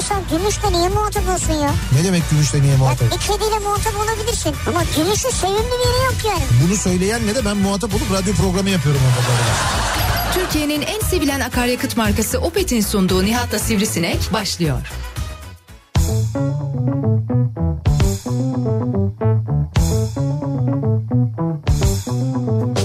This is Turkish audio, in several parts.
İnsan gümüşle niye muhatap olsun ya? Ne demek gümüşle niye Ya muhatap? bir kediyle muhatap olabilirsin. Ama gümüşün sevimli bir yeri yok yani. Bunu söyleyen ne de ben muhatap olup radyo programı yapıyorum orada. böyle. Türkiye'nin en sevilen akaryakıt markası Opet'in sunduğu Nihat'la Sivrisinek başlıyor. Türkiye'nin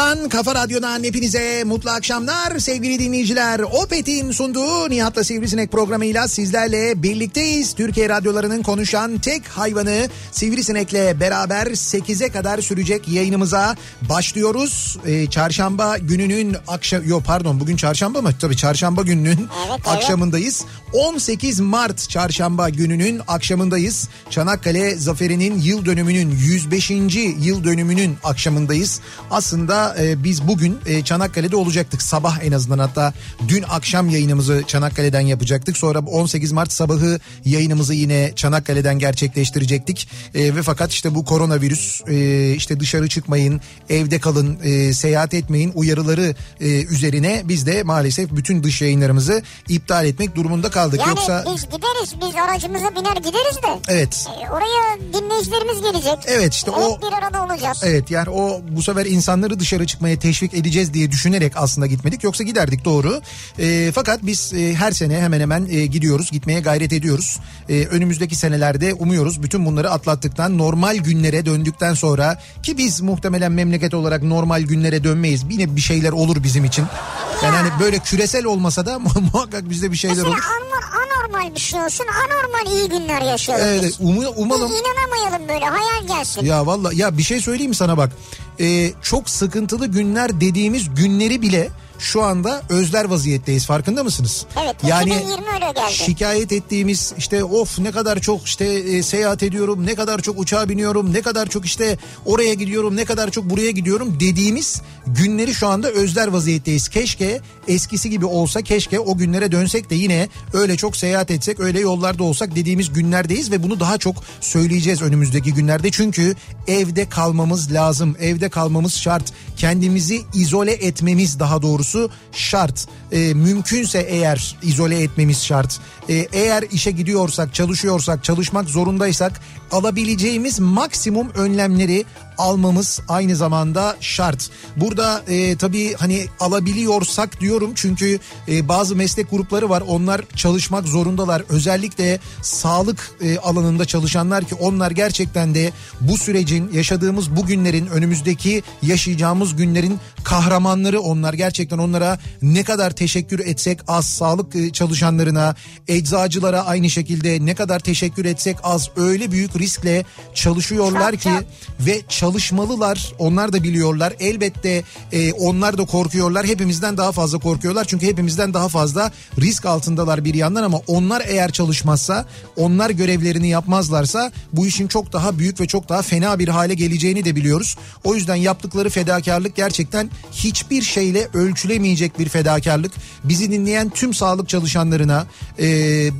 kafa radyosundan, kafa radyodan hepinize mutlu akşamlar sevgili dinleyiciler. Opet'in sunduğu Nihat'la Sivrisinek programıyla sizlerle birlikteyiz. Türkiye radyolarının konuşan tek hayvanı Sivrisinek'le beraber 8'e kadar sürecek yayınımıza başlıyoruz. Ee, çarşamba gününün akşam, yok pardon bugün çarşamba mı? Tabii çarşamba gününün evet. akşamındayız. 18 Mart çarşamba gününün akşamındayız. Çanakkale Zaferi'nin yıl dönümünün 105. yıl dönümünün akşamındayız. Aslında e, biz bugün e, Çanakkale'de olacaktık sabah en azından hatta dün akşam yayınımızı Çanakkale'den yapacaktık. Sonra 18 Mart sabahı yayınımızı yine Çanakkale'den gerçekleştirecektik. E, ve fakat işte bu koronavirüs e, işte dışarı çıkmayın, evde kalın, e, seyahat etmeyin uyarıları e, üzerine biz de maalesef bütün dış yayınlarımızı iptal etmek durumunda kaldık. Yani Yoksa biz gideriz biz aracımıza biner gideriz de. evet E, Oraya dinleyicilerimiz gelecek. Evet, işte o- Hep bir arada olacağız. Evet yani o bu sefer insanları dışarı çıkmaya teşvik edeceğiz diye düşünerek aslında gitmedik. Yoksa giderdik doğru. E, fakat biz e, her sene hemen hemen e, gidiyoruz. Gitmeye gayret ediyoruz. E, önümüzdeki senelerde umuyoruz bütün bunları atlattıktan normal günlere döndükten sonra ki biz muhtemelen memleket olarak normal günlere dönmeyiz. Yine bir şeyler olur bizim için. Yani hani böyle küresel olmasa da muhakkak bizde bir şeyler Mesela olur. anormal, anormal bir şey olsun. Anormal iyi günler yaşayalım Evet, biz. Bir umalım. inanamayalım böyle hayal gelsin. Ya valla ya bir şey söyleyeyim sana bak. Ee, çok sıkıntılı günler dediğimiz günleri bile şu anda özler vaziyetteyiz farkında mısınız? Evet, 2020 öyle geldi. şikayet ettiğimiz işte of ne kadar çok işte e, seyahat ediyorum ne kadar çok uçağa biniyorum ne kadar çok işte oraya gidiyorum ne kadar çok buraya gidiyorum dediğimiz günleri şu anda özler vaziyetteyiz. Keşke eskisi gibi olsa keşke o günlere dönsek de yine öyle çok seyahat etsek öyle yollarda olsak dediğimiz günlerdeyiz ve bunu daha çok söyleyeceğiz önümüzdeki günlerde. Çünkü evde kalmamız lazım evde kalmamız şart kendimizi izole etmemiz daha doğrusu şart. E, mümkünse eğer izole etmemiz şart. E, eğer işe gidiyorsak, çalışıyorsak, çalışmak zorundaysak alabileceğimiz maksimum önlemleri almamız aynı zamanda şart. Burada e, tabii hani alabiliyorsak diyorum çünkü e, bazı meslek grupları var. Onlar çalışmak zorundalar. Özellikle sağlık e, alanında çalışanlar ki onlar gerçekten de bu sürecin yaşadığımız bu günlerin önümüzdeki yaşayacağımız günlerin kahramanları onlar. Gerçekten onlara ne kadar teşekkür etsek az sağlık e, çalışanlarına, eczacılara aynı şekilde ne kadar teşekkür etsek az öyle büyük riskle çalışıyorlar ki ve çalışmalılar. Onlar da biliyorlar. Elbette e, onlar da korkuyorlar. Hepimizden daha fazla korkuyorlar. Çünkü hepimizden daha fazla risk altındalar bir yandan ama onlar eğer çalışmazsa, onlar görevlerini yapmazlarsa bu işin çok daha büyük ve çok daha fena bir hale geleceğini de biliyoruz. O yüzden yaptıkları fedakarlık gerçekten hiçbir şeyle ölçülemeyecek bir fedakarlık. Bizi dinleyen tüm sağlık çalışanlarına e,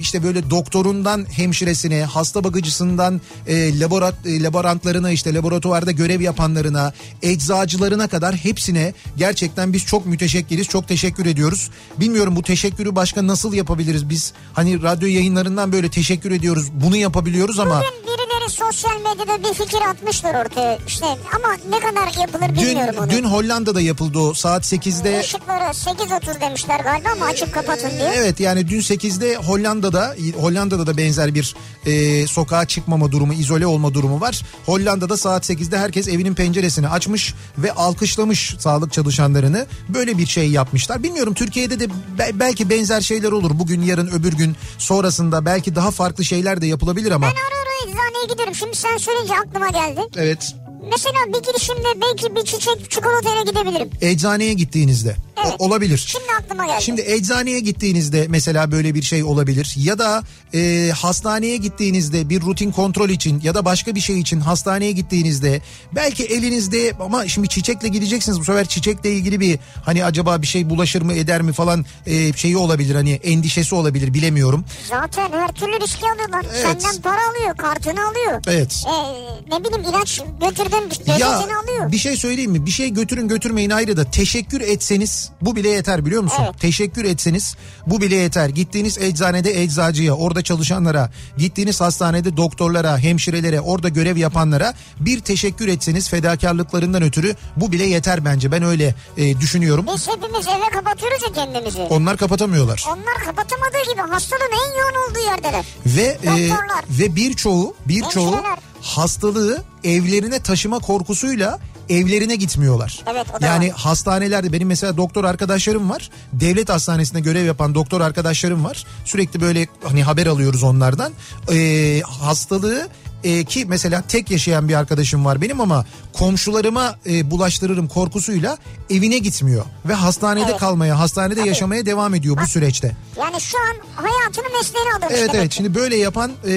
işte böyle doktorundan hemşiresine, hasta bakıcısından e, laborat, e, laborantlarına işte laboratuvarda görev yapanlarına, eczacılarına kadar hepsine gerçekten biz çok müteşekkiriz. Çok teşekkür ediyoruz. Bilmiyorum bu teşekkürü başka nasıl yapabiliriz biz? Hani radyo yayınlarından böyle teşekkür ediyoruz. Bunu yapabiliyoruz ama Bugün birileri sosyal medyada bir fikir atmışlar ortaya işte ama ne kadar yapılır bilmiyorum dün onu. dün Hollanda'da yapıldı o saat 8'de. Işıkları 8.30 demişler galiba ama açıp kapatın diye. Evet yani dün 8'de Hollanda'da Hollanda'da da benzer bir e, sokağa çıkmama durumu, izole olma durumu var. Hollanda'da saat 8'de herkes evinin penceresini açmış ve alkışlamış sağlık çalışanlarını. Böyle bir şey yapmışlar. Bilmiyorum Türkiye'de de be- belki benzer şeyler olur. Bugün, yarın, öbür gün sonrasında belki daha farklı şeyler de yapılabilir ama Ben ara ara eczaneye gidiyorum. Şimdi sen söyleyince aklıma geldi. evet Mesela bir girişimde belki bir çiçek çikolataya gidebilirim. eczaneye gittiğinizde o- Evet. olabilir. Şimdi aklıma geldi. Şimdi eczaneye gittiğinizde mesela böyle bir şey olabilir ya da e, hastaneye gittiğinizde bir rutin kontrol için ya da başka bir şey için hastaneye gittiğinizde belki elinizde ama şimdi çiçekle gideceksiniz bu sefer çiçekle ilgili bir hani acaba bir şey bulaşır mı eder mi falan e, şeyi olabilir hani endişesi olabilir bilemiyorum. Zaten her türlü riski alıyorlar. Evet. Senden para alıyor, kartını alıyor. Evet. Ee, ne bileyim ilaç götürdün, Ya alıyor. bir şey söyleyeyim mi? Bir şey götürün götürmeyin ayrı da teşekkür etseniz bu bile yeter biliyor musun? Evet. Teşekkür etseniz bu bile yeter. Gittiğiniz eczanede eczacıya, orada çalışanlara, gittiğiniz hastanede doktorlara, hemşirelere, orada görev yapanlara bir teşekkür etseniz fedakarlıklarından ötürü bu bile yeter bence. Ben öyle e, düşünüyorum. Biz hepimiz eve kapatıyoruz ya kendimizi. Onlar kapatamıyorlar. Onlar kapatamadığı gibi hastanın en yoğun olduğu yerdeler. Ve e, Doktorlar. ve birçoğu birçoğu Hemşireler. Hastalığı evlerine taşıma korkusuyla evlerine gitmiyorlar. Evet, o da yani var. hastanelerde benim mesela doktor arkadaşlarım var. Devlet hastanesinde görev yapan doktor arkadaşlarım var. Sürekli böyle hani haber alıyoruz onlardan. Ee, hastalığı e, ki mesela tek yaşayan bir arkadaşım var benim ama komşularıma e, bulaştırırım korkusuyla evine gitmiyor ve hastanede Evet. kalmaya, hastanede Tabii. yaşamaya devam ediyor bu süreçte. Yani şu an hayatını mesleğine adamış Evet demek evet şimdi böyle yapan e,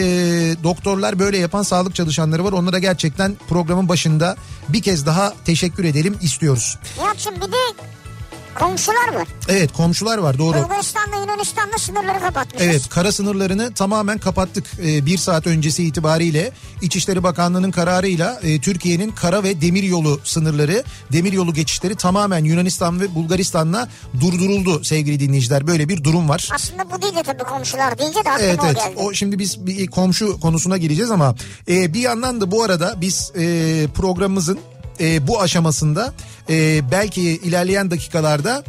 doktorlar böyle yapan sağlık çalışanları var. Onlara gerçekten programın başında bir kez daha teşekkür edelim istiyoruz. Nihat'cığım bir de komşular var. Evet komşular var doğru. Bulgaristan'la Yunanistan'la sınırları kapatmışız. Evet kara sınırlarını tamamen kapattık. Ee, bir saat öncesi itibariyle İçişleri Bakanlığı'nın kararıyla e, Türkiye'nin kara ve demir yolu sınırları, demir yolu geçişleri tamamen Yunanistan ve Bulgaristan'la durduruldu sevgili dinleyiciler. Böyle bir durum var. Aslında bu değil de tabii komşular deyince de aklıma Evet evet geldi. o şimdi biz bir komşu konusuna gireceğiz ama e, bir yandan da bu arada biz e, programımızın e, bu aşamasında e, belki ilerleyen dakikalarda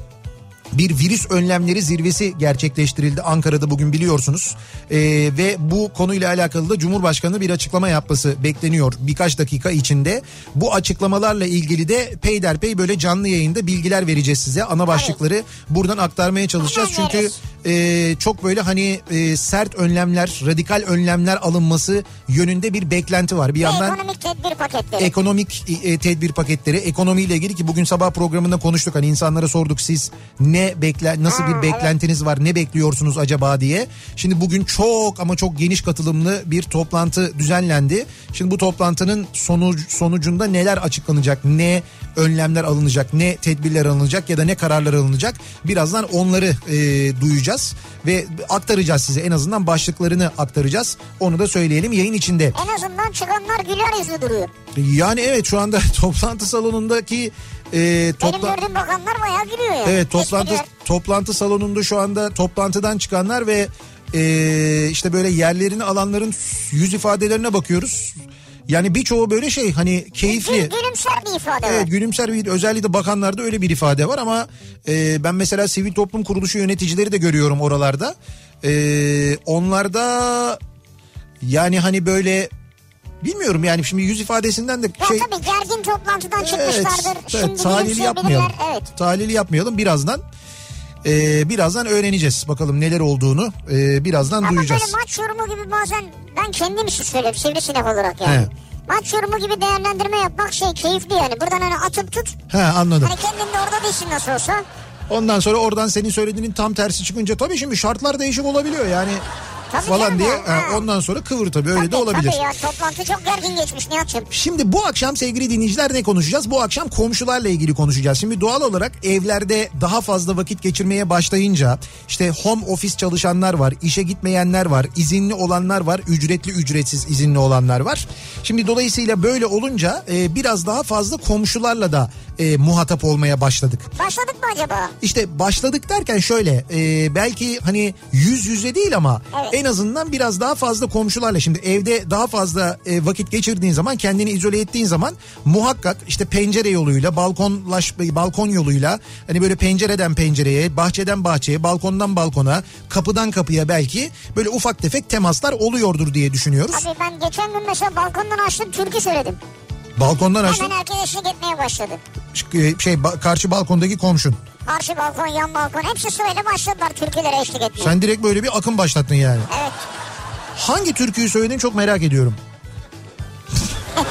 bir virüs önlemleri zirvesi gerçekleştirildi. Ankara'da bugün biliyorsunuz. Ee, ve bu konuyla alakalı da Cumhurbaşkanı bir açıklama yapması bekleniyor birkaç dakika içinde. Bu açıklamalarla ilgili de peyderpey böyle canlı yayında bilgiler vereceğiz size. Ana başlıkları buradan aktarmaya çalışacağız. Hemen çünkü veririz. E, çok böyle hani e, sert önlemler radikal önlemler alınması yönünde bir beklenti var bir Ve yandan ekonomik tedbir paketleri. ekonomik e, tedbir paketleri ekonomiyle ilgili ki bugün sabah programında konuştuk hani insanlara sorduk siz ne bekle nasıl Ha, bir beklentiniz var ne bekliyorsunuz acaba diye. Şimdi bugün çok ama çok geniş katılımlı bir toplantı düzenlendi. Şimdi bu toplantının sonuc, sonucunda neler açıklanacak ne önlemler alınacak ne tedbirler alınacak ya da ne kararlar alınacak birazdan onları e, duyacağız ve aktaracağız size en azından başlıklarını aktaracağız onu da söyleyelim yayın içinde. En azından çıkanlar güler yüzlü duruyor. Yani evet şu anda toplantı salonundaki e, Benim topla gördüğüm bakanlar bayağı gülüyor yani. evet toplantı Espriler. toplantı salonunda şu anda toplantıdan çıkanlar ve e, işte böyle yerlerini alanların yüz ifadelerine bakıyoruz. Yani birçoğu böyle şey hani keyifli. Gül, gülümser bir ifade Evet var. gülümser bir özellikle bakanlarda öyle bir ifade var ama e, ben mesela sivil toplum kuruluşu yöneticileri de görüyorum oralarda. E, onlarda yani hani böyle bilmiyorum yani şimdi yüz ifadesinden de Ya şey tabii gergin toplantıdan çıkmışlardır. evet, Şimdi gülümseyebilirler. yapmayalım. Evet. Tahlili yapmayalım birazdan. E, birazdan öğreneceğiz bakalım neler olduğunu e, birazdan Ama duyacağız. böyle maç yorumu gibi bazen ben kendim için söylüyorum sivrisinek olarak yani. He. Maç yorumu gibi değerlendirme yapmak şey keyifli yani. Buradan hani atıp tut. He anladım. Hani kendin de orada değilsin nasıl olsa. Ondan sonra oradan senin söylediğinin tam tersi çıkınca tabii şimdi şartlar değişik olabiliyor yani. Tabii falan diye ya, ha, ha. ondan sonra kıvır tabii öyle de Tabii, olabilir. Tabii ya toplantı çok gergin geçmiş Nihat'cığım. Şimdi bu akşam sevgili dinleyiciler ne konuşacağız? Bu akşam komşularla ilgili konuşacağız. Şimdi doğal olarak evlerde daha fazla vakit geçirmeye başlayınca işte home office çalışanlar var, işe gitmeyenler var, izinli olanlar var, ücretli ücretsiz izinli olanlar var. Şimdi dolayısıyla böyle olunca e, biraz daha fazla komşularla da e, muhatap olmaya başladık. Başladık mı acaba? İşte başladık derken şöyle e, belki hani yüz yüze değil ama Evet. en azından biraz daha fazla komşularla şimdi evde daha fazla e, vakit geçirdiğin zaman kendini izole ettiğin zaman muhakkak işte pencere yoluyla balkonlaş balkon yoluyla hani böyle pencereden pencereye bahçeden bahçeye balkondan balkona kapıdan kapıya belki böyle ufak tefek temaslar oluyordur diye düşünüyoruz. Abi ben geçen gün mesela balkondan açtım türkü söyledim. Balkondan açtın Hemen eşlik etmeye başladı. e, şey karşı balkondaki komşun. Karşı balkon, yan balkon hepsi sırayla başladılar türkülere eşlik etmeye. Sen direkt böyle bir akım başlattın yani. Evet. Hangi türküyü söyledin çok merak ediyorum.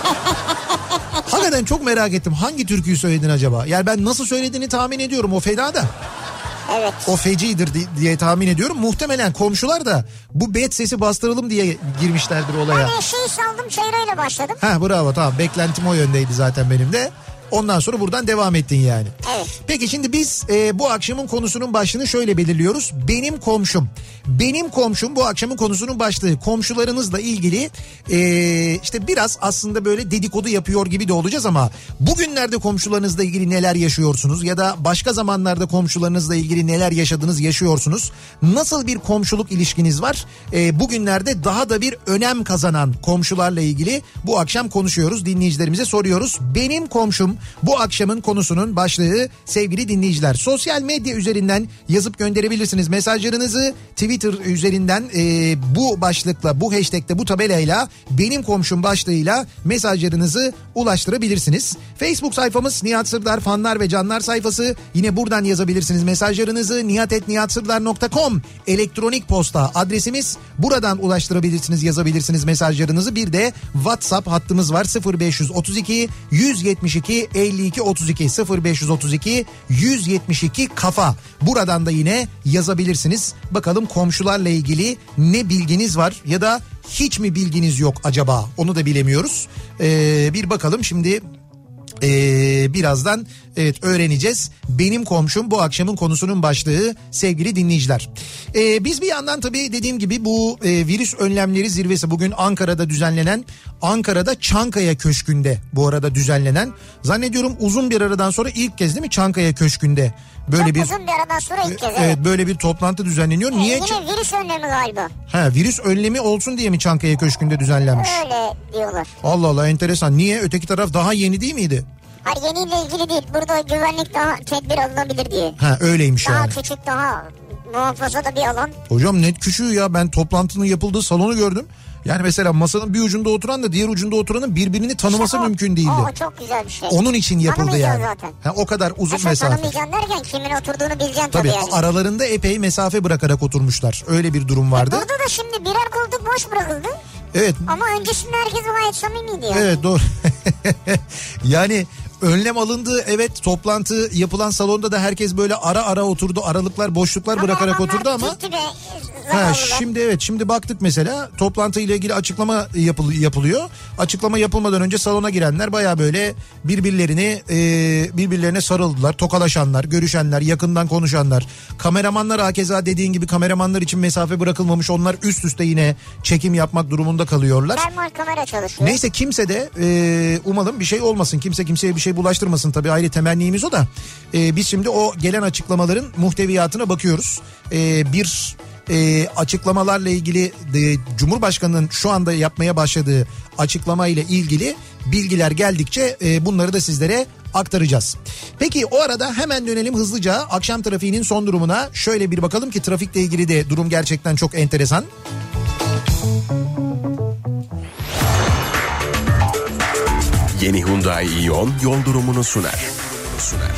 Hakikaten çok merak ettim. Hangi türküyü söyledin acaba? Yani ben nasıl söylediğini tahmin ediyorum. O feda da. Evet. O fecidir di- diye tahmin ediyorum. Muhtemelen komşular da bu bet sesi bastıralım diye girmişlerdir olaya. Ben eşeği saldım çeyreğiyle başladım. Ha bravo tamam beklentim o yöndeydi zaten benim de. Ondan sonra buradan devam ettin yani. Evet. Peki şimdi biz e, bu akşamın konusunun başlığını şöyle belirliyoruz. Benim komşum. Benim komşum bu akşamın konusunun başlığı. Komşularınızla ilgili e, işte biraz aslında böyle dedikodu yapıyor gibi de olacağız ama bugünlerde komşularınızla ilgili neler yaşıyorsunuz ya da başka zamanlarda komşularınızla ilgili neler yaşadınız yaşıyorsunuz? Nasıl bir komşuluk ilişkiniz var? E, bugünlerde daha da bir önem kazanan komşularla ilgili bu akşam konuşuyoruz. Dinleyicilerimize soruyoruz. Benim komşum bu akşamın konusunun başlığı sevgili dinleyiciler. Sosyal medya üzerinden yazıp gönderebilirsiniz mesajlarınızı. Twitter üzerinden e, bu başlıkla bu hashtag'te bu tabelayla benim komşum başlığıyla mesajlarınızı ulaştırabilirsiniz. Facebook sayfamız Nihat Sırdar fanlar ve canlar sayfası. Yine buradan yazabilirsiniz mesajlarınızı. nihatetnihatsırdar.com elektronik posta adresimiz. Buradan ulaştırabilirsiniz yazabilirsiniz mesajlarınızı. Bir de WhatsApp hattımız var 0532 172 52 32 0532 172 kafa. Buradan da yine yazabilirsiniz. Bakalım komşularla ilgili ne bilginiz var ya da hiç mi bilginiz yok acaba onu da bilemiyoruz. Ee, bir bakalım şimdi ee, birazdan evet öğreneceğiz. Benim komşum bu akşamın konusunun başlığı sevgili dinleyiciler. Ee, biz bir yandan tabii dediğim gibi bu e, virüs önlemleri zirvesi bugün Ankara'da düzenlenen Ankara'da Çankaya Köşkü'nde bu arada düzenlenen zannediyorum uzun bir aradan sonra ilk kez değil mi Çankaya Köşkü'nde böyle Çok bir uzun bir aradan sonra ilk kez. evet, Evet. böyle bir toplantı düzenleniyor. Ee, Niye? Yine virüs önlemi galiba. Ha, virüs önlemi olsun diye mi Çankaya Köşkü'nde düzenlenmiş? Öyle diyorlar. Allah Allah enteresan. Niye? Öteki taraf daha yeni değil miydi? Hayır yeniyle ilgili değil. Burada güvenlik daha tedbir alınabilir diye. Ha öyleymiş Daha yani. küçük daha muhafaza da bir alan. Hocam net küçüğü ya ben toplantının yapıldığı salonu gördüm. Yani mesela masanın bir ucunda oturan da diğer ucunda oturanın birbirini tanıması İşte o- mümkün değildi. O, o çok güzel bir şey. Onun için yapıldı yani. Zaten. Ha, o kadar uzun Mesela mesafe. tanımayacaksın derken kimin oturduğunu bileceksin tabii, Tabii yani. aralarında epey mesafe bırakarak oturmuşlar. Öyle bir durum vardı. Burada da şimdi birer koltuk boş bırakıldı. Evet Ama öncesinde herkes gayet samimiydi yani. Evet doğru. yani önlem alındı evet toplantı yapılan salonda da herkes böyle ara ara oturdu aralıklar boşluklar bırakarak adamlar oturdu ama tipe Ha, şimdi evet şimdi baktık mesela toplantı ile ilgili açıklama yapıl- yapılıyor. Açıklama yapılmadan önce salona girenler baya böyle birbirlerini e, birbirlerine sarıldılar. Tokalaşanlar, görüşenler, yakından konuşanlar. Kameramanlar hakeza dediğin gibi kameramanlar için mesafe bırakılmamış. Onlar üst üste yine çekim yapmak durumunda kalıyorlar. Termal kamera çalışıyor. Neyse kimse de e, umalım bir şey olmasın. Kimse kimseye bir şey bulaştırmasın tabii ayrı temennimiz o da. E, biz şimdi o gelen açıklamaların muhteviyatına bakıyoruz. E, bir e, açıklamalarla ilgili e, Cumhurbaşkanı'nın şu anda yapmaya başladığı açıklama ile ilgili bilgiler geldikçe e, bunları da sizlere aktaracağız. Peki o arada hemen dönelim hızlıca akşam trafiğinin son durumuna. Şöyle bir bakalım ki trafikle ilgili de durum gerçekten çok enteresan. Yeni Hyundai Ion yol durumunu sunar. Sunar.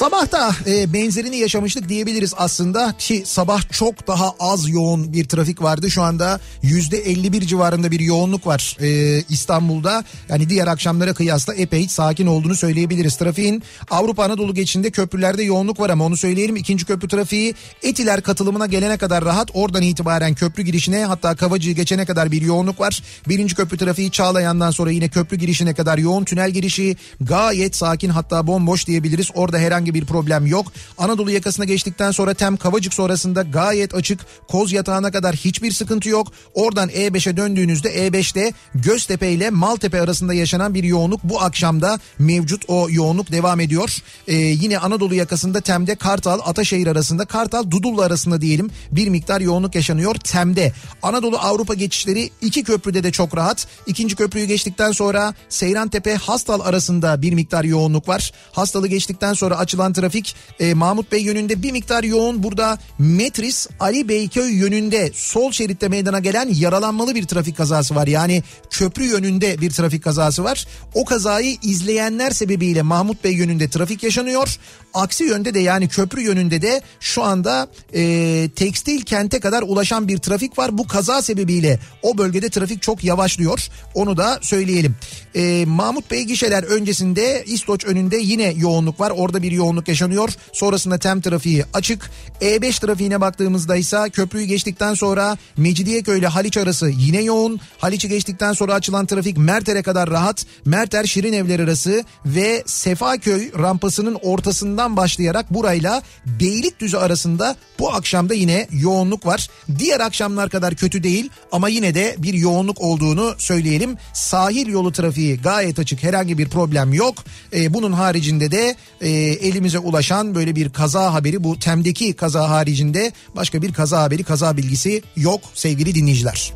Sabah da e, benzerini yaşamıştık diyebiliriz aslında ki sabah çok daha az yoğun bir trafik vardı. Şu anda yüzde 51 civarında bir yoğunluk var e, İstanbul'da. Yani diğer akşamlara kıyasla epey sakin olduğunu söyleyebiliriz. Trafiğin Avrupa Anadolu geçişinde köprülerde yoğunluk var ama onu söyleyelim. İkinci köprü trafiği Etiler katılımına gelene kadar rahat. Oradan itibaren köprü girişine hatta Kavacı'yı geçene kadar bir yoğunluk var. Birinci köprü trafiği Çağlayan'dan sonra yine köprü girişine kadar yoğun. Tünel girişi gayet sakin hatta bomboş diyebiliriz. Orada herhangi bir problem yok. Anadolu yakasına geçtikten sonra Tem Kavacık sonrasında gayet açık. Koz yatağına kadar hiçbir sıkıntı yok. Oradan E5'e döndüğünüzde E5'te Göztepe ile Maltepe arasında yaşanan bir yoğunluk bu akşamda mevcut o yoğunluk devam ediyor. Ee, yine Anadolu yakasında Tem'de Kartal Ataşehir arasında Kartal Dudullu arasında diyelim bir miktar yoğunluk yaşanıyor Tem'de. Anadolu Avrupa geçişleri iki köprüde de çok rahat. İkinci köprüyü geçtikten sonra Seyrantepe Hastal arasında bir miktar yoğunluk var. Hastalı geçtikten sonra açılan trafik e, Mahmut Bey yönünde bir miktar yoğun. Burada Metris Ali Beyköy yönünde sol şeritte meydana gelen yaralanmalı bir trafik kazası var. Yani köprü yönünde bir trafik kazası var. O kazayı izleyenler sebebiyle Mahmut Bey yönünde trafik yaşanıyor. Aksi yönde de yani köprü yönünde de şu anda e, tekstil kente kadar ulaşan bir trafik var. Bu kaza sebebiyle o bölgede trafik çok yavaşlıyor. Onu da söyleyelim. E, Mahmut Bey gişeler öncesinde İstoç önünde yine yoğunluk var. Orada bir yoğunluk yaşanıyor. Sonrasında tem trafiği açık. E5 trafiğine baktığımızda ise köprüyü geçtikten sonra Mecidiyeköy ile Haliç arası yine yoğun. Haliç'i geçtikten sonra açılan trafik Merter'e kadar rahat. Merter Şirin Evler arası ve Sefaköy rampasının ortasından başlayarak burayla Beylikdüzü arasında bu akşamda yine yoğunluk var. Diğer akşamlar kadar kötü değil ama yine de bir yoğunluk olduğunu söyleyelim. Sahil yolu trafiği gayet açık herhangi bir problem yok. Ee, bunun haricinde de e, elimize ulaşan böyle bir kaza haberi bu Tem'deki kaza haricinde başka bir kaza haberi kaza bilgisi yok sevgili dinleyiciler.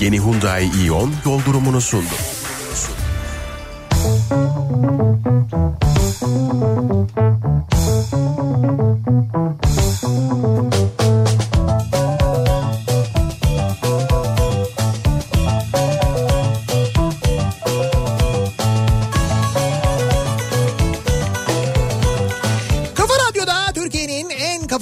Yeni Hyundai Ion yol durumunu sundu. Kafa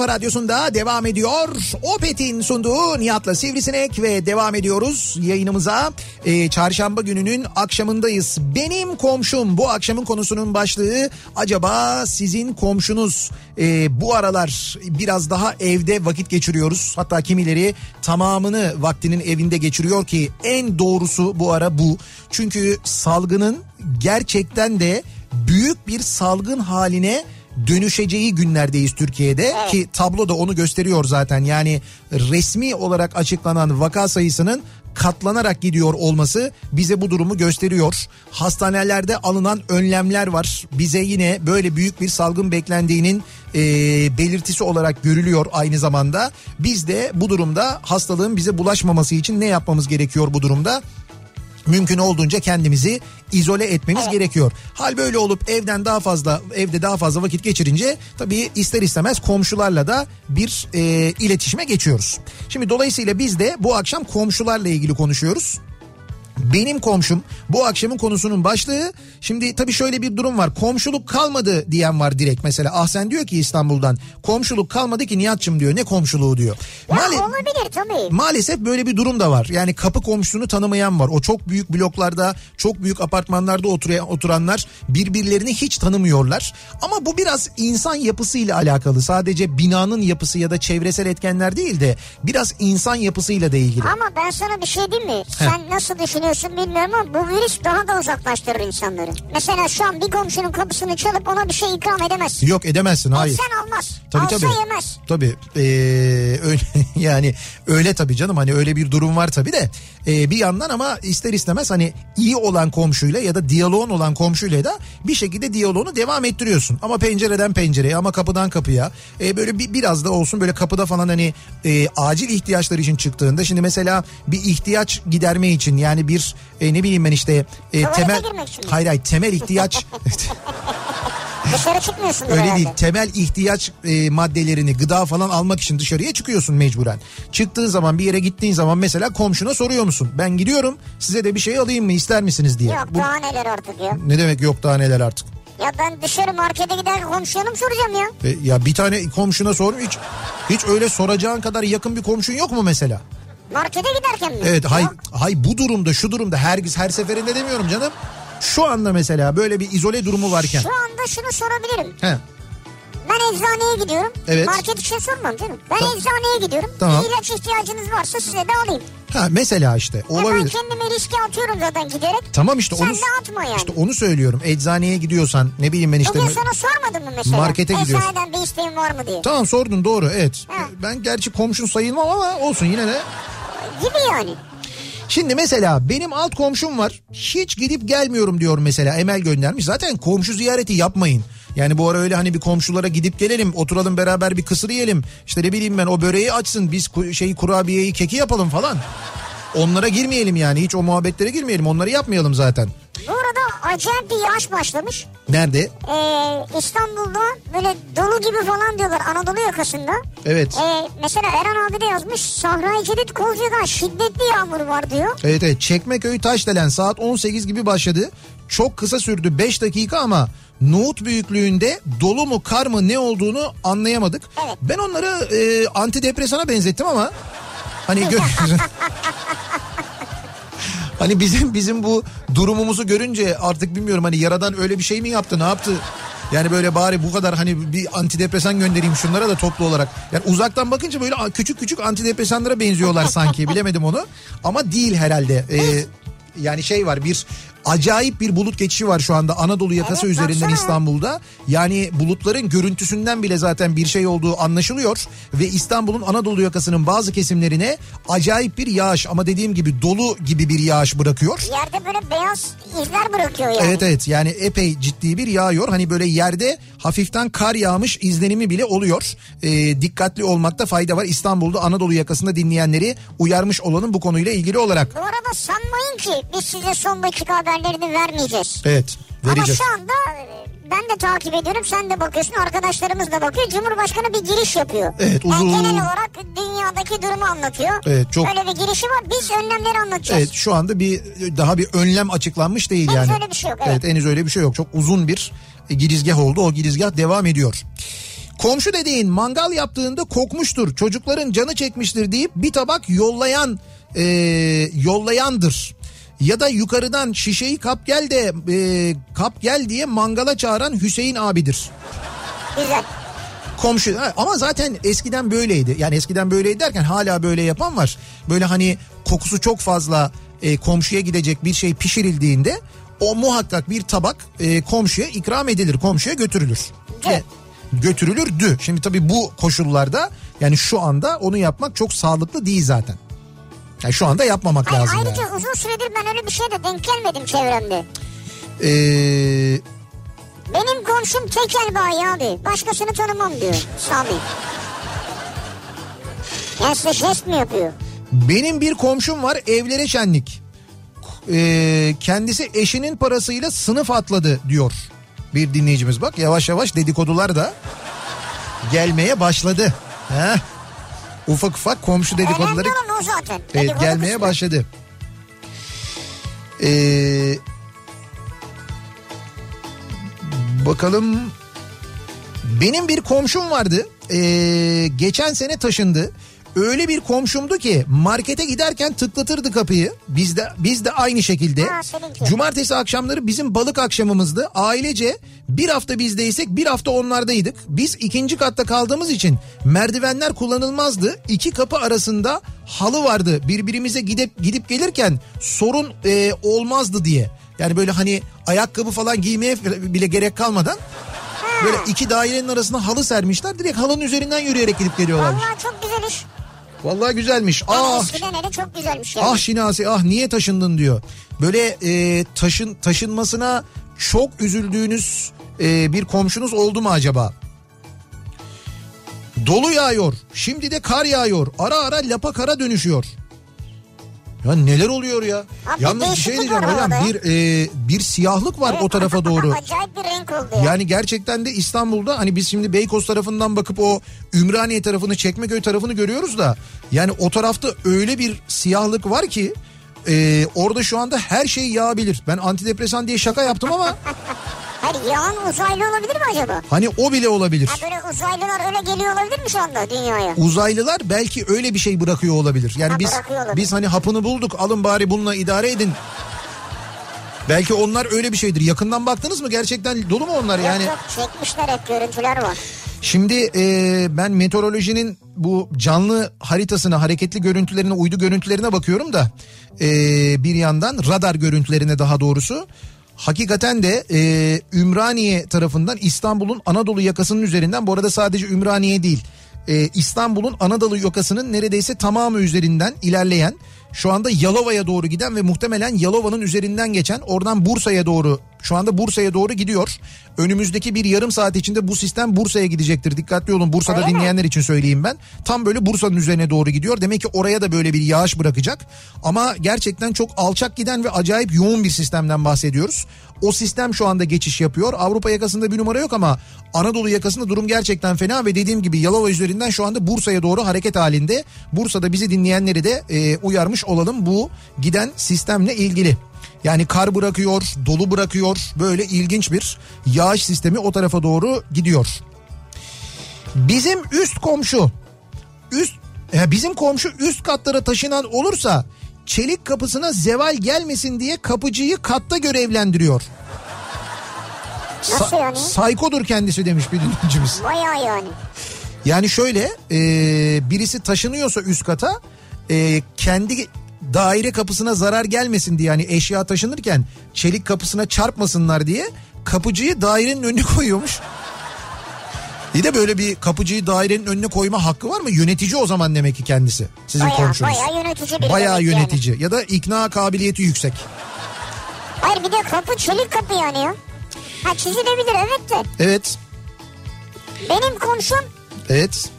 kafa radyosunda devam ediyor. Opet'in sunduğu Nihat'la Sivrisinek ve devam ediyoruz yayınımıza. Ee, çarşamba gününün akşamındayız. Benim komşum bu akşamın konusunun başlığı acaba sizin komşunuz e, bu aralar biraz daha evde vakit geçiriyoruz. Hatta kimileri tamamını vaktinin evinde geçiriyor ki en doğrusu bu ara bu. Çünkü salgının gerçekten de büyük bir salgın haline dönüşeceği günlerdeyiz Türkiye'de ki tablo da onu gösteriyor zaten. Yani resmi olarak açıklanan vaka sayısının katlanarak gidiyor olması bize bu durumu gösteriyor. Hastanelerde alınan önlemler var. Bize yine böyle büyük bir salgın beklendiğinin e, belirtisi olarak görülüyor aynı zamanda. Biz de bu durumda hastalığın bize bulaşmaması için ne yapmamız gerekiyor bu durumda? Mümkün olduğunca kendimizi izole etmemiz gerekiyor. Hal böyle olup evden daha fazla evde daha fazla vakit geçirince tabii ister istemez komşularla da bir e, iletişime geçiyoruz. Şimdi dolayısıyla biz de bu akşam komşularla ilgili konuşuyoruz. Benim komşum bu akşamın konusunun başlığı şimdi tabii şöyle bir durum var komşuluk kalmadı diyen var direkt mesela Ahsen diyor ki İstanbul'dan komşuluk kalmadı ki Nihat'cığım diyor ne komşuluğu diyor. Ya Maal- olabilir tabii. Maalesef böyle bir durum da var. Yani kapı komşusunu tanımayan var. O çok büyük bloklarda, çok büyük apartmanlarda oturan, oturanlar birbirlerini hiç tanımıyorlar. Ama bu biraz insan yapısıyla alakalı. Sadece binanın yapısı ya da çevresel etkenler değil de biraz insan yapısıyla da ilgili. Ama ben sana bir şey diyeyim mi? Sen nasıl düşünüyorsun bilmiyorum ama bu virüs daha da uzaklaştırır insanları. Mesela şu an bir komşunun kapısını çalıp ona bir şey ikram edemezsin. Yok edemezsin hayır. Etsen almaz. Tabii Alsa tabii. yemez. Tabii ee, öyle yani öyle tabii canım hani öyle bir durum var tabii de Ee, bir yandan ama ister istemez hani iyi olan komşuyla ya da diyaloğun olan komşuyla da bir şekilde diyaloğunu devam ettiriyorsun. Ama pencereden pencereye ama kapıdan kapıya ee, böyle bir, biraz da olsun böyle kapıda falan hani e, acil ihtiyaçlar için çıktığında şimdi mesela bir ihtiyaç giderme için yani bir e, ne bileyim ben işte e, Tuvalete temel hayır hayır temel ihtiyaç Dışarı çıkmıyorsun Öyle herhalde. değil. Temel ihtiyaç e, maddelerini, gıda falan almak için dışarıya çıkıyorsun mecburen. Çıktığın zaman bir yere gittiğin zaman mesela komşuna soruyor musun? Ben gidiyorum size de bir şey alayım mı ister misiniz diye. Yok Bu- daha neler artık ya. ne demek yok daha neler artık. Ya ben dışarı markete giderken komşuya mı soracağım ya? E, ya bir tane komşuna sor hiç hiç öyle soracağın kadar yakın bir komşun yok mu mesela? Markete giderken mi? Evet hay hay bu durumda şu durumda her her seferinde demiyorum canım. Şu anda mesela böyle bir izole durumu varken. Şu anda şunu sorabilirim. He. Ben eczaneye gidiyorum. Evet. Market için sormam canım. Ben Tamam. eczaneye gidiyorum. Tamam. İlaç ihtiyacınız varsa size de alayım. Ha mesela işte Ya ben olabilir. kendimi riske atıyorum zaten giderek. Tamam işte Sen onu de atma yani. işte onu söylüyorum. Eczaneye gidiyorsan ne bileyim ben işte Bugün sana sormadın mı mesela? Markete gidiyorsun. Eczaneden bir isteğin var mı diye. Tamam sordun doğru evet. Ha. Ben gerçi komşun sayılmam ama olsun yine de. Gibi yani. Şimdi mesela benim alt komşum var. Hiç gidip gelmiyorum diyor mesela Emel göndermiş. Zaten komşu ziyareti yapmayın. Yani bu ara öyle hani bir komşulara gidip gelelim oturalım beraber bir kısır yiyelim. İşte ne bileyim ben o böreği açsın biz ku- şey kurabiyeyi keki yapalım falan. Onlara girmeyelim yani hiç o muhabbetlere girmeyelim onları yapmayalım zaten. Bu arada acayip bir yağış başlamış. Nerede? Ee, İstanbul'da böyle dolu gibi falan diyorlar Anadolu yakasında. Evet. Ee, mesela Eren abi de yazmış Sahra-i Cedid Kozca'dan şiddetli yağmur var diyor. Evet evet Çekmeköy Taşdelen saat 18 gibi başladı. Çok kısa sürdü 5 dakika ama nohut büyüklüğünde dolu mu kar mı ne olduğunu anlayamadık. Evet. Ben onları e, antidepresana benzettim ama hani gö- Hani bizim bizim bu durumumuzu görünce artık bilmiyorum hani yaradan öyle bir şey mi yaptı ne yaptı? Yani böyle bari bu kadar hani bir antidepresan göndereyim şunlara da toplu olarak. Yani uzaktan bakınca böyle küçük küçük antidepresanlara benziyorlar sanki bilemedim onu. Ama değil herhalde. Ee, yani şey var bir acayip bir bulut geçişi var şu anda Anadolu yakası Evet, üzerinden baksana. İstanbul'da. Yani bulutların görüntüsünden bile zaten bir şey olduğu anlaşılıyor. Ve İstanbul'un Anadolu yakasının bazı kesimlerine acayip bir yağış ama dediğim gibi dolu gibi bir yağış bırakıyor. Yerde böyle beyaz izler bırakıyor yani. Evet evet yani epey ciddi bir yağıyor. Hani böyle yerde hafiften kar yağmış izlenimi bile oluyor. Ee, dikkatli olmakta fayda var. İstanbul'da Anadolu yakasında dinleyenleri uyarmış olalım bu konuyla ilgili olarak. Bu arada sanmayın ki biz size son dakika haberlerini vermeyeceğiz. Evet vereceğiz. Ama şu anda e, ben de takip ediyorum sen de bakıyorsun arkadaşlarımız da bakıyor. Cumhurbaşkanı bir giriş yapıyor. Evet, Yani uzun- genel olarak dünyadaki durumu anlatıyor. Evet, çok- Öyle bir girişi var biz önlemleri anlatacağız. Evet şu anda bir daha bir önlem açıklanmış değil Henüz yani. öyle bir şey yok, evet. henüz öyle bir şey yok. Çok uzun bir e, girizgah oldu. O girizgah devam ediyor. Komşu dediğin mangal yaptığında kokmuştur. Çocukların canı çekmiştir deyip bir tabak yollayan e, yollayandır. Ya da yukarıdan şişeyi kap gel de e, kap gel diye mangala çağıran Hüseyin abidir. Güzel. Komşu ama zaten eskiden böyleydi. Yani eskiden böyleydi derken hala böyle yapan var. Böyle hani kokusu çok fazla e, komşuya gidecek bir şey pişirildiğinde o muhakkak bir tabak e, komşuya ikram edilir, komşuya götürülür. Evet. Ve götürülürdü. Şimdi tabii bu koşullarda yani şu anda onu yapmak çok sağlıklı değil zaten. Yani şu anda yapmamak Hayır, lazım ayrıca yani. uzun süredir ben öyle bir şeye de denk gelmedim çevremde. Ee, Benim komşum tekel bayi abi. Başkasını tanımam diyor Sami. Yani size jest mi yapıyor? Benim bir komşum var evlere şenlik. Ee, kendisi eşinin parasıyla sınıf atladı diyor bir dinleyicimiz. Bak yavaş yavaş dedikodular da gelmeye başladı. Heh. Ufak ufak komşu dedikoduları o zaten. evet, Dedikodu gelmeye kısmı. başladı. Ee, bakalım benim bir komşum vardı. Ee, geçen sene taşındı. Öyle bir komşumdu ki markete giderken tıklatırdı kapıyı. Biz de biz de aynı şekilde. Ha, seninki. Cumartesi akşamları bizim balık akşamımızdı. Ailece bir hafta bizdeysek bir hafta onlardaydık. Biz ikinci katta kaldığımız için merdivenler kullanılmazdı. İki kapı arasında halı vardı. Birbirimize gidip gidip gelirken sorun e, olmazdı diye. Yani böyle hani ayakkabı falan giymeye bile gerek kalmadan böyle iki dairenin arasına halı sermişler. Direkt halının üzerinden yürüyerek gidip geliyorlarmış. Vallahi çok güzel iş. Vallahi güzelmiş. Yani Ah eskiden hele çok güzelmiş yani. Ah Şinasi ah niye taşındın diyor. Böyle e, taşın taşınmasına çok üzüldüğünüz e, bir komşunuz oldu mu acaba? Dolu yağıyor. Şimdi de kar yağıyor. Ara ara lapa kara dönüşüyor. Ya neler oluyor ya? Abi Yalnız bir şey diyeceğim hocam. Bir e, bir siyahlık var o tarafa doğru. Acayip bir renk oldu ya. Yani gerçekten de İstanbul'da hani biz şimdi Beykoz tarafından bakıp o Ümraniye tarafını Çekmeköy tarafını görüyoruz da yani o tarafta öyle bir siyahlık var ki e, orada şu anda her şey yağabilir. Ben antidepresan diye şaka yaptım ama Hayır yağan uzaylı olabilir mi acaba? hani o bile olabilir. Ha böyle uzaylılar öyle geliyor olabilir mi şu anda dünyaya? Uzaylılar belki öyle bir şey bırakıyor olabilir. Yani Ha, biz olabilir. biz hani hapını bulduk alın bari bununla idare edin. Belki onlar öyle bir şeydir. Yakından baktınız mı gerçekten dolu mu onlar yani? Yok yok çekmişler hep görüntüler var. Şimdi e, ben meteorolojinin bu canlı haritasına, hareketli görüntülerine, uydu görüntülerine bakıyorum da e, bir yandan radar görüntülerine daha doğrusu. Hakikaten de e, Ümraniye tarafından İstanbul'un Anadolu yakasının üzerinden bu arada sadece Ümraniye değil e, İstanbul'un Anadolu yakasının neredeyse tamamı üzerinden ilerleyen şu anda Yalova'ya doğru giden ve muhtemelen Yalova'nın üzerinden geçen oradan Bursa'ya doğru şu anda Bursa'ya doğru gidiyor. Önümüzdeki bir yarım saat içinde bu sistem Bursa'ya gidecektir. Dikkatli olun Bursa'da Öyle mi? dinleyenler için söyleyeyim ben. Tam böyle Bursa'nın üzerine doğru gidiyor. Demek ki oraya da böyle bir yağış bırakacak. Ama gerçekten çok alçak giden ve acayip yoğun bir sistemden bahsediyoruz. O sistem şu anda geçiş yapıyor. Avrupa yakasında bir numara yok ama Anadolu yakasında durum gerçekten fena ve dediğim gibi Yalova üzerinden şu anda Bursa'ya doğru hareket halinde. Bursa'da bizi dinleyenleri de e, uyarmış olalım bu giden sistemle ilgili. Yani kar bırakıyor, dolu bırakıyor. Böyle ilginç bir yağış sistemi o tarafa doğru gidiyor. Bizim üst komşu üst e, bizim komşu üst katlara taşınan olursa çelik kapısına zeval gelmesin diye kapıcıyı katta görevlendiriyor. Nasıl yani? Saykodur kendisi demiş bir dinleyicimiz. Bayağı yani. Yani şöyle e, birisi taşınıyorsa üst kata e, kendi daire kapısına zarar gelmesin diye yani eşya taşınırken çelik kapısına çarpmasınlar diye kapıcıyı dairenin önüne koyuyormuş. Bir de böyle bir kapıcıyı dairenin önüne koyma hakkı var mı? Yönetici o zaman demek ki kendisi. Sizin Bayağı, komşunuz. bayağı yönetici biri Bayağı yönetici ya da ikna kabiliyeti yüksek. Hayır bir de kapı çelik kapı yani ya. Ha çizilebilir evet de. Evet. Benim komşum Evet.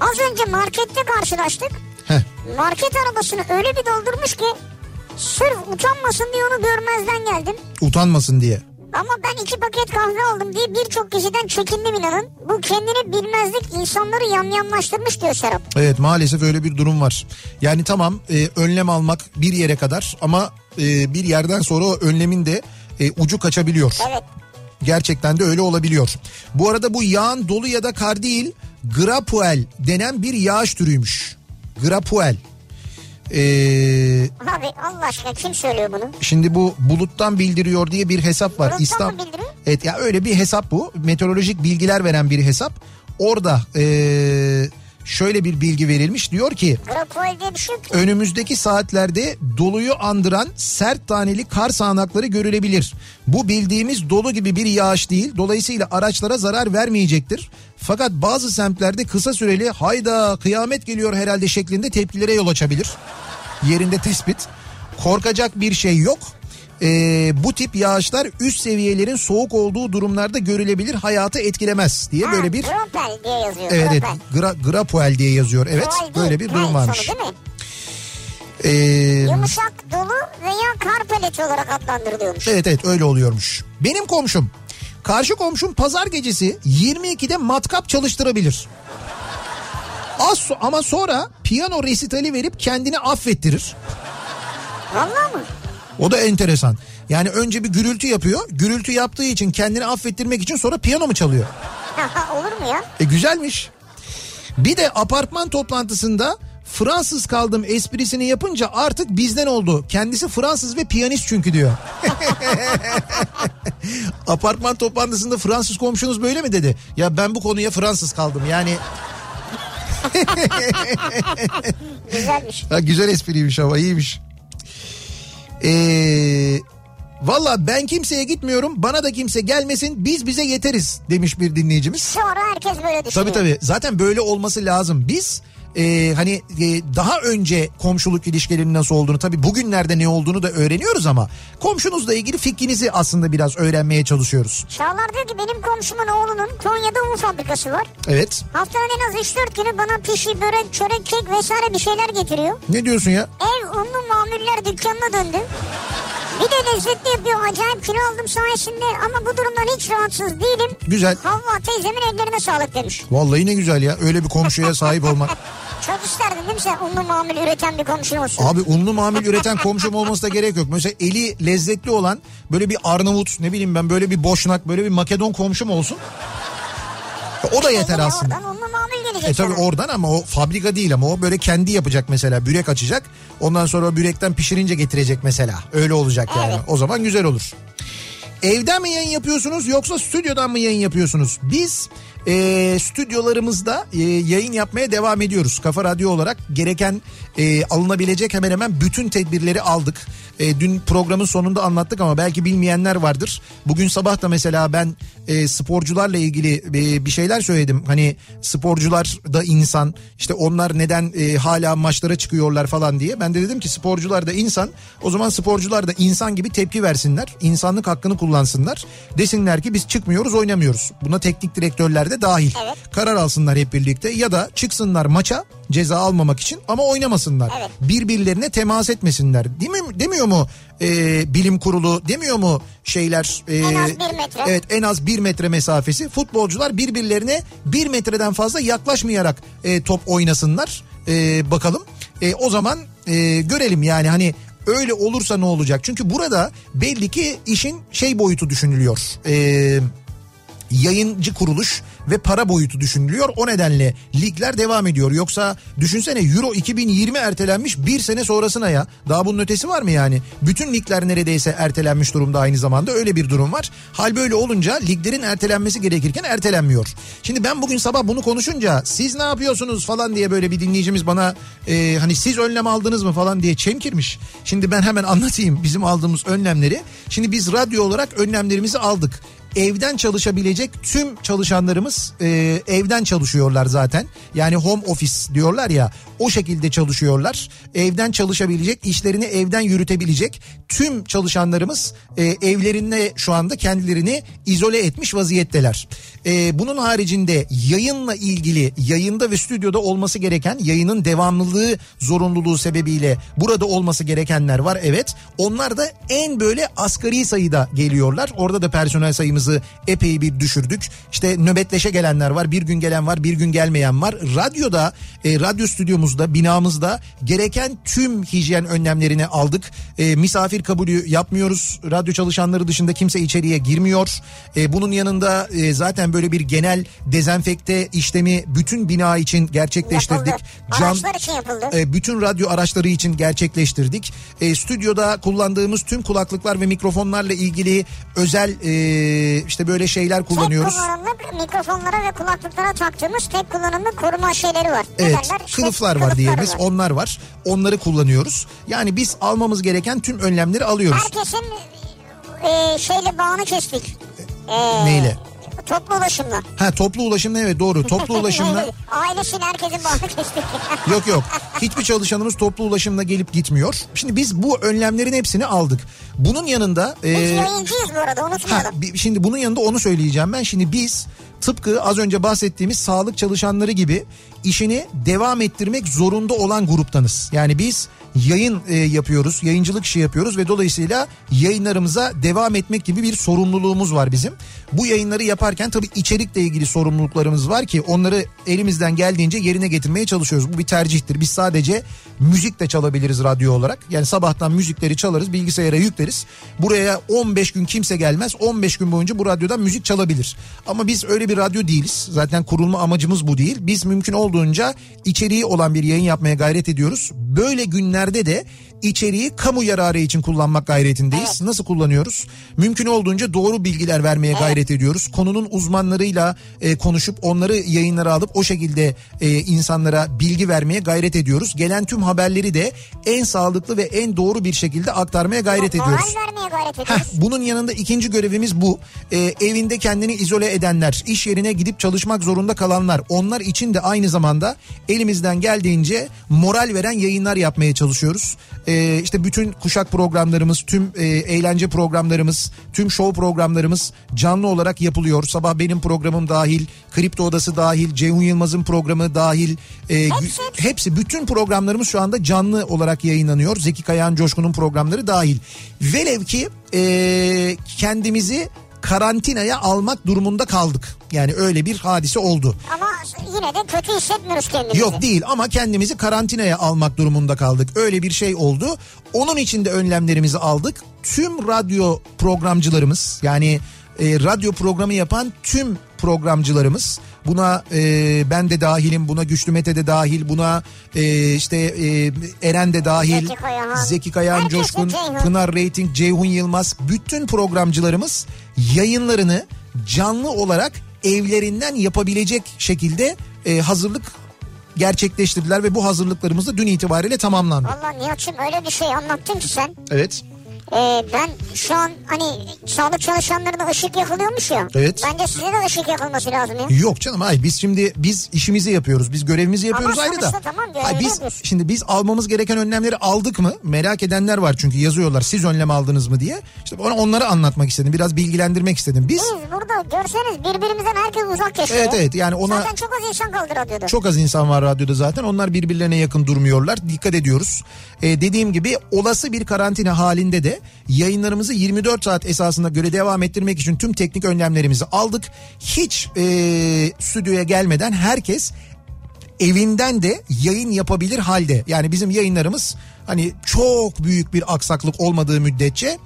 az önce markette karşılaştık. Heh. Market arabasını öyle bir doldurmuş ki sırf utanmasın diye onu görmezden geldim. Utanmasın diye. Ama ben iki paket kahve aldım diye birçok kişiden çekindim inanın. Bu kendini bilmezlik insanları yamyamlaştırmış diyor Serap. Evet maalesef öyle bir durum var. Yani tamam e, önlem almak bir yere kadar ama e, bir yerden sonra o önlemin de e, ucu kaçabiliyor. Evet. Gerçekten de öyle olabiliyor. Bu arada bu yağın dolu ya da kar değil grapuel denen bir yağış türüymüş. Grapuel. Ee, Abi Allah aşkına kim söylüyor bunu? şimdi bu buluttan bildiriyor diye bir hesap var. Buluttan mı bildiriyor? Evet ya öyle bir hesap bu. Meteorolojik bilgiler veren bir hesap. Orada ee, şöyle bir bilgi verilmiş. Diyor ki şey ki. önümüzdeki saatlerde doluyu andıran sert taneli kar sağanakları görülebilir. Bu bildiğimiz dolu gibi bir yağış değil. Dolayısıyla araçlara zarar vermeyecektir. Fakat bazı semtlerde kısa süreli hayda kıyamet geliyor herhalde şeklinde tepkilere yol açabilir. Yerinde tespit. Korkacak bir şey yok. Ee, bu tip yağışlar üst seviyelerin soğuk olduğu durumlarda görülebilir hayatı etkilemez diye Ha, böyle bir Gropel diye yazıyor. evet evet gra, grapuel diye yazıyor evet Gropel böyle bir durum varmış. sonu değil mi? Ee, Yumuşak dolu veya kar peleti olarak adlandırılıyormuş. Evet evet öyle oluyormuş. Benim komşum karşı komşum pazar gecesi 22'de matkap çalıştırabilir. Az so- ama sonra piyano resitali verip kendini affettirir. Vallahi mı? O da enteresan. Yani önce bir gürültü yapıyor. Gürültü yaptığı için kendini affettirmek için sonra piyano mu çalıyor? Olur mu ya? E güzelmiş. Bir de apartman toplantısında Fransız kaldım esprisini yapınca artık bizden oldu. Kendisi Fransız ve piyanist çünkü diyor. Apartman toplantısında Fransız komşunuz böyle mi dedi? Ya ben bu konuya Fransız kaldım. Yani Güzelmiş. ha, güzel espriymiş ama iyiymiş. Ee, Valla ben kimseye gitmiyorum bana da kimse gelmesin biz bize yeteriz demiş bir dinleyicimiz. Sonra herkes böyle düşünüyor. Tabii tabii zaten böyle olması lazım. Biz e, hani e, daha önce komşuluk ilişkilerinin nasıl olduğunu tabii bugünlerde ne olduğunu da öğreniyoruz ama komşunuzla ilgili fikrinizi aslında biraz öğrenmeye çalışıyoruz. Çağlar diyor ki benim komşumun oğlunun Konya'da un fabrikası var. Evet. Haftanın en az 3-4 günü bana pişi, börek, çörek, kek vesaire bir şeyler getiriyor. Ne diyorsun ya? Ev unlu mamuller dükkanına döndü. Bir de lezzetli yapıyor. Acayip kilo aldım sayesinde ama bu durumdan hiç rahatsız değilim. Güzel. Havva teyzemin ellerine sağlık demiş. Vallahi ne güzel ya öyle bir komşuya sahip olmak. Çok isterdin değil mi sen unlu mamul üreten bir komşun olsun? Abi unlu mamul üreten komşum olması da gerek yok. Mesela eli lezzetli olan böyle bir Arnavut ne bileyim ben böyle bir Boşnak böyle bir Makedon komşum olsun. O da yeter aslında. Oradan gelecek E tabi sana. oradan ama o fabrika değil ama o böyle kendi yapacak mesela börek açacak. Ondan sonra o bürekten pişirince getirecek mesela. Öyle olacak yani. Evet. O zaman güzel olur. Evden mi yayın yapıyorsunuz yoksa stüdyodan mı yayın yapıyorsunuz? Biz e, stüdyolarımızda e, yayın yapmaya devam ediyoruz. Kafa Radyo olarak gereken e, alınabilecek hemen hemen bütün tedbirleri aldık. E, dün programın sonunda anlattık ama belki bilmeyenler vardır. Bugün sabah da mesela ben e, sporcularla ilgili e, bir şeyler söyledim. Hani sporcular da insan işte onlar neden e, hala maçlara çıkıyorlar falan diye. Ben de dedim ki sporcular da insan o zaman sporcular da insan gibi tepki versinler. İnsanlık hakkını kullansınlar. Desinler ki biz çıkmıyoruz oynamıyoruz. Buna teknik direktörler de dahil. Evet. Karar alsınlar hep birlikte ya da çıksınlar maça ceza almamak için ama oynamasınlar. Evet. Birbirlerine temas etmesinler. Değil mi? Demiyor mu e, bilim kurulu demiyor mu şeyler? e, En az bir metre. Evet en az bir metre mesafesi. Futbolcular birbirlerine bir metreden fazla yaklaşmayarak e, top oynasınlar. E, bakalım. E, o zaman e, görelim yani hani öyle olursa ne olacak? Çünkü burada belli ki işin şey boyutu düşünülüyor. Eee yayıncı kuruluş ve para boyutu düşünülüyor. O nedenle ligler devam ediyor. Yoksa düşünsene Euro 2020 ertelenmiş bir sene sonrasına ya. Daha bunun ötesi var mı yani? Bütün ligler neredeyse ertelenmiş durumda aynı zamanda öyle bir durum var. Hal böyle olunca liglerin ertelenmesi gerekirken ertelenmiyor. Şimdi ben bugün sabah bunu konuşunca siz ne yapıyorsunuz falan diye böyle bir dinleyicimiz bana e, hani siz önlem aldınız mı falan diye çemkirmiş. Şimdi ben hemen anlatayım bizim aldığımız önlemleri. Şimdi biz radyo olarak önlemlerimizi aldık evden çalışabilecek tüm çalışanlarımız e, evden çalışıyorlar zaten. Yani home office diyorlar ya o şekilde çalışıyorlar. Evden çalışabilecek, işlerini evden yürütebilecek tüm çalışanlarımız e, evlerinde şu anda kendilerini izole etmiş vaziyetteler. E, bunun haricinde yayınla ilgili yayında ve stüdyoda olması gereken yayının devamlılığı zorunluluğu sebebiyle burada olması gerekenler var evet. Onlar da en böyle asgari sayıda geliyorlar. Orada da personel sayımızı epey bir düşürdük. İşte nöbetleşe gelenler var, bir gün gelen var, bir gün gelmeyen var. Radyoda, e, radyo stüdyomuzda, binamızda gereken tüm hijyen önlemlerini aldık. E, misafir kabulü yapmıyoruz. Radyo çalışanları dışında kimse içeriye girmiyor. E, bunun yanında e, zaten böyle bir genel dezenfekte işlemi bütün bina için gerçekleştirdik. Yapıldı. Araçlar için yapıldı. E, bütün radyo araçları için gerçekleştirdik. E, stüdyoda kullandığımız tüm kulaklıklar ve mikrofonlarla ilgili özel e, işte böyle şeyler kullanıyoruz. Tek kullanımlık mikrofonlara ve kulaklıklara taktığımız tek kullanımlık koruma şeyleri var. Ne Evet derler? İşte kılıflar var diyebiliriz var. onlar var onları kullanıyoruz. Yani biz almamız gereken tüm önlemleri alıyoruz. Herkesin e, şeyle bağını kestik. E, Neyle? Toplu ulaşımla. Ha toplu ulaşımla evet doğru toplu ulaşımla Ailesinin herkesin bağını kestik. yok yok hiçbir çalışanımız toplu ulaşımla gelip gitmiyor. Şimdi biz bu önlemlerin hepsini aldık. Bunun yanında... Biz e, yayıncıyız bu arada Ha, unutmayalım. bi- şimdi bunun yanında onu söyleyeceğim ben. Şimdi biz tıpkı az önce bahsettiğimiz sağlık çalışanları gibi işini devam ettirmek zorunda olan gruptanız. Yani biz yayın e, yapıyoruz, yayıncılık işi yapıyoruz ve dolayısıyla yayınlarımıza devam etmek gibi bir sorumluluğumuz var bizim. Bu yayınları yaparken tabii içerikle ilgili sorumluluklarımız var ki onları elimizden geldiğince yerine getirmeye çalışıyoruz. Bu bir tercihtir. Biz sadece müzik de çalabiliriz radyo olarak. Yani sabahtan müzikleri çalarız, bilgisayara yükleriz. Buraya 15 gün kimse gelmez. 15 gün boyunca bu radyodan müzik çalabilir. Ama biz öyle bir radyo değiliz. Zaten kurulma amacımız bu değil. Biz mümkün olduğunca içeriği olan bir yayın yapmaya gayret ediyoruz. Böyle günlerde de içeriği kamu yararı için kullanmak gayretindeyiz. Nasıl kullanıyoruz? Mümkün olduğunca doğru bilgiler vermeye gayret ediyoruz. Konunun uzmanlarıyla e, konuşup onları yayınlara alıp o şekilde e, insanlara bilgi vermeye gayret ediyoruz. Gelen tüm haberleri de en sağlıklı ve en doğru bir şekilde aktarmaya gayret ediyoruz. Moral vermeye gayret Heh, ediyoruz. bunun yanında ikinci görevimiz bu. Ee, evinde kendini izole edenler, iş yerine gidip çalışmak zorunda kalanlar, onlar için de aynı zamanda elimizden geldiğince moral veren yayınlar yapmaya çalışıyoruz. Ee, e, işte bütün kuşak programlarımız, tüm e, eğlence programlarımız, tüm show programlarımız canlı olarak yapılıyor. Sabah benim programım dahil, Kripto Odası dahil, Ceyhun Yılmaz'ın programı dahil. e, Hepsi. hepsi bütün programlarımız şu anda canlı olarak yayınlanıyor. Zeki Kayağan Coşkun'un programları dahil. Velev ki e, kendimizi karantinaya almak durumunda kaldık. Yani öyle bir hadise oldu. Ama yine de kötü hissetmiyoruz kendimizi. Yok değil ama kendimizi karantinaya almak durumunda kaldık. Öyle bir şey oldu. Onun için de önlemlerimizi aldık. Tüm radyo programcılarımız yani e, radyo programı yapan tüm programcılarımız buna e, ben de dahilim buna Güçlü Mete de dahil buna e, işte e, Eren de dahil Zeki Kayahan. Zeki de Coşkun Ceyhun. Pınar Rating Ceyhun Yılmaz bütün programcılarımız yayınlarını canlı olarak evlerinden yapabilecek şekilde e, hazırlık gerçekleştirdiler ve bu hazırlıklarımız da dün itibariyle tamamlandı. Valla Nihat'cığım öyle bir şey anlattın ki sen. Evet. Ee, ben şu an hani sağlık çalışanlarına ışık yakılıyormuş ya. Evet. Bence size de ışık yakılması lazım ya. Yok canım hayır biz şimdi biz işimizi yapıyoruz. Biz görevimizi yapıyoruz Ama ayrı da. tamam, Hayır, biz yapıyorsun. şimdi biz almamız gereken önlemleri aldık mı? Merak edenler var çünkü yazıyorlar. Siz önlem aldınız mı diye. İşte ona onları anlatmak istedim. Biraz bilgilendirmek istedim. Biz Biz burada görseniz birbirimizden herkes uzak yaşıyor. Evet evet yani ona Zaten çok az insan kaldı radyoda. Çok az insan var radyoda zaten. Onlar birbirlerine yakın durmuyorlar. Dikkat ediyoruz. Ee, dediğim gibi olası bir karantina halinde de yayınlarımızı 24 saat esasına göre devam ettirmek için tüm teknik önlemlerimizi aldık. Hiç e, stüdyoya gelmeden herkes evinden de yayın yapabilir halde. Yani bizim yayınlarımız hani çok büyük bir aksaklık olmadığı müddetçe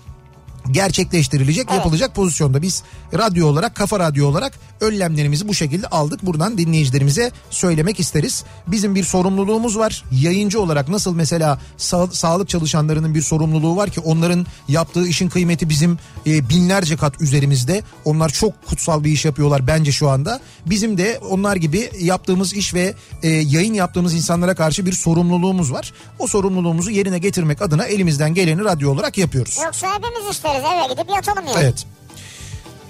gerçekleştirilecek, yapılacak pozisyonda. Biz radyo olarak, kafa radyo olarak önlemlerimizi bu şekilde aldık. Buradan dinleyicilerimize söylemek isteriz. Bizim bir sorumluluğumuz var. Yayıncı olarak nasıl mesela sa- sağlık çalışanlarının bir sorumluluğu var ki onların yaptığı işin kıymeti bizim e, binlerce kat üzerimizde. Onlar çok kutsal bir iş yapıyorlar bence şu anda. Bizim de onlar gibi yaptığımız iş ve e, yayın yaptığımız insanlara karşı bir sorumluluğumuz var. O sorumluluğumuzu yerine getirmek adına elimizden geleni radyo olarak yapıyoruz. Yoksa hepimiz isteriz eve gidip yatalım yani. Evet.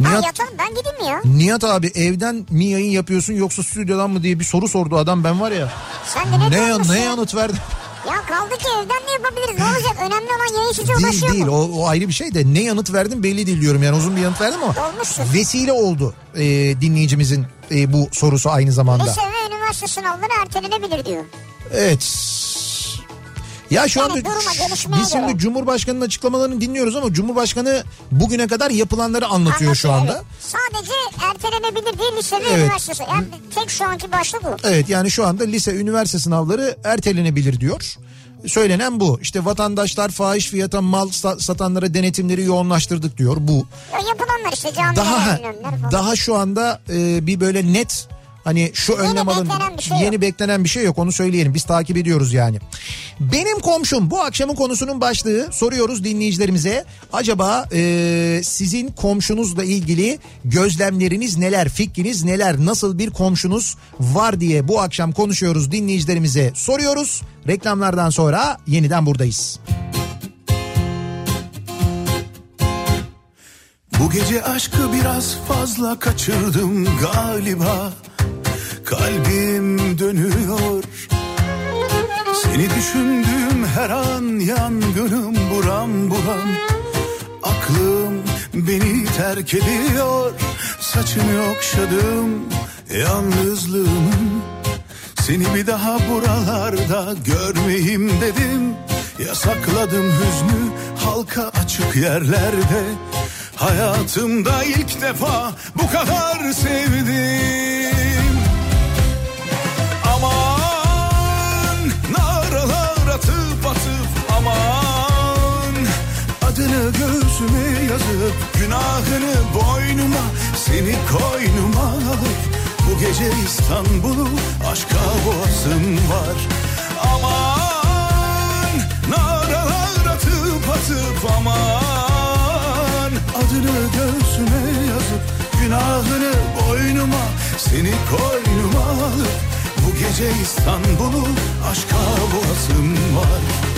Ha, Nihat, yatalım ben gideyim mi ya? Nihat abi evden mi yayın yapıyorsun yoksa stüdyodan mı diye bir soru sordu adam ben var ya. Sen de ne, Ne, ne ya? yanıt verdim? Ya kaldı ki evden de yapabiliriz. Ne olacak? Önemli olan yayın size değil ulaşıyor değil mu? o, o ayrı bir şey de ne yanıt verdim belli değil diyorum yani uzun bir yanıt verdim ama Olmuşsun. vesile oldu e, dinleyicimizin e, bu sorusu aynı zamanda. Lise ve üniversite sınavları ertelenebilir diyor. Evet. Ya şu Yani anda biz şimdi. Cumhurbaşkanı'nın açıklamalarını dinliyoruz ama Cumhurbaşkanı bugüne kadar yapılanları anlatıyor şu anda. Anlatıyor, evet. Sadece ertelenebilir değil lise ve Evet. üniversitesi. Yani tek şu anki başlık bu. Evet yani şu anda lise üniversite sınavları ertelenebilir diyor. Söylenen bu. İşte vatandaşlar fahiş fiyata mal sa- satanlara denetimleri yoğunlaştırdık diyor bu. Ya yapılanlar işte camiler, Daha daha şu anda e, bir böyle net hani şu önlem alın şey yeni yok. beklenen bir şey yok onu söyleyelim biz takip ediyoruz yani. Benim komşum bu akşamın konusunun başlığı soruyoruz dinleyicilerimize acaba e, sizin komşunuzla ilgili gözlemleriniz neler fikriniz neler nasıl bir komşunuz var diye bu akşam konuşuyoruz dinleyicilerimize soruyoruz. Reklamlardan sonra yeniden buradayız. Bu gece aşkı biraz fazla kaçırdım galiba Kalbim dönüyor. Seni düşündüğüm her an yangınım buram buram. Aklım beni terk ediyor. Saçını okşadım yalnızlığımın Seni bir daha buralarda görmeyeyim dedim. Yasakladım hüznü halka açık yerlerde. Hayatımda ilk defa bu kadar sevdim yazıp günahını boynuma Seni koynuma alıp bu gece İstanbul'u aşka boğasım var. Aman naralar atıp atıp aman. Adını göğsüme yazıp günahını boynuma Seni koynuma alıp bu gece İstanbul'u aşka boğasım var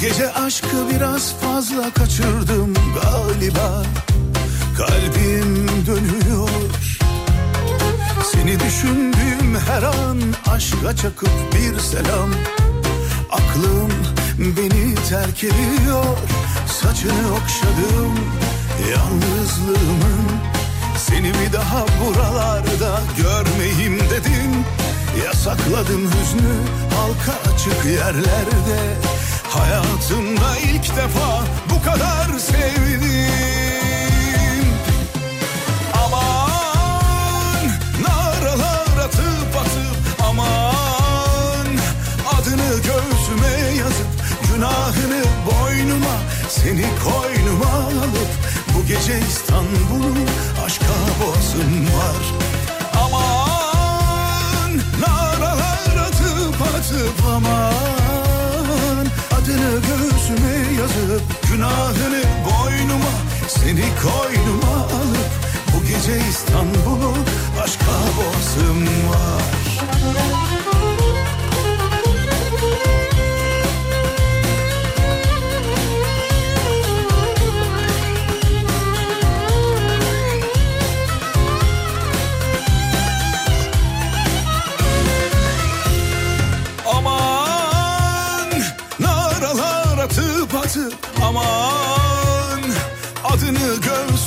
Gece aşkı biraz fazla kaçırdım galiba. Kalbim dönüyor. Seni düşündüğüm her an aşka çakıp bir selam. Aklım beni terk ediyor. Saçını okşadım yalnızlığımın. Seni bir daha buralarda görmeyeyim dedim Yasakladım hüznü halka açık yerlerde Hayatımda ilk defa bu kadar sevdim. Aman naralar atıp atıp aman Adını göğsüme yazıp günahını boynuma Seni koynuma alıp bu gece İstanbul'u aşka boğazım var. Aman naralar atıp atıp aman göğsüme yazıp günahını boynuma Seni koynuma alıp bu gece İstanbul'u aşka boğazım var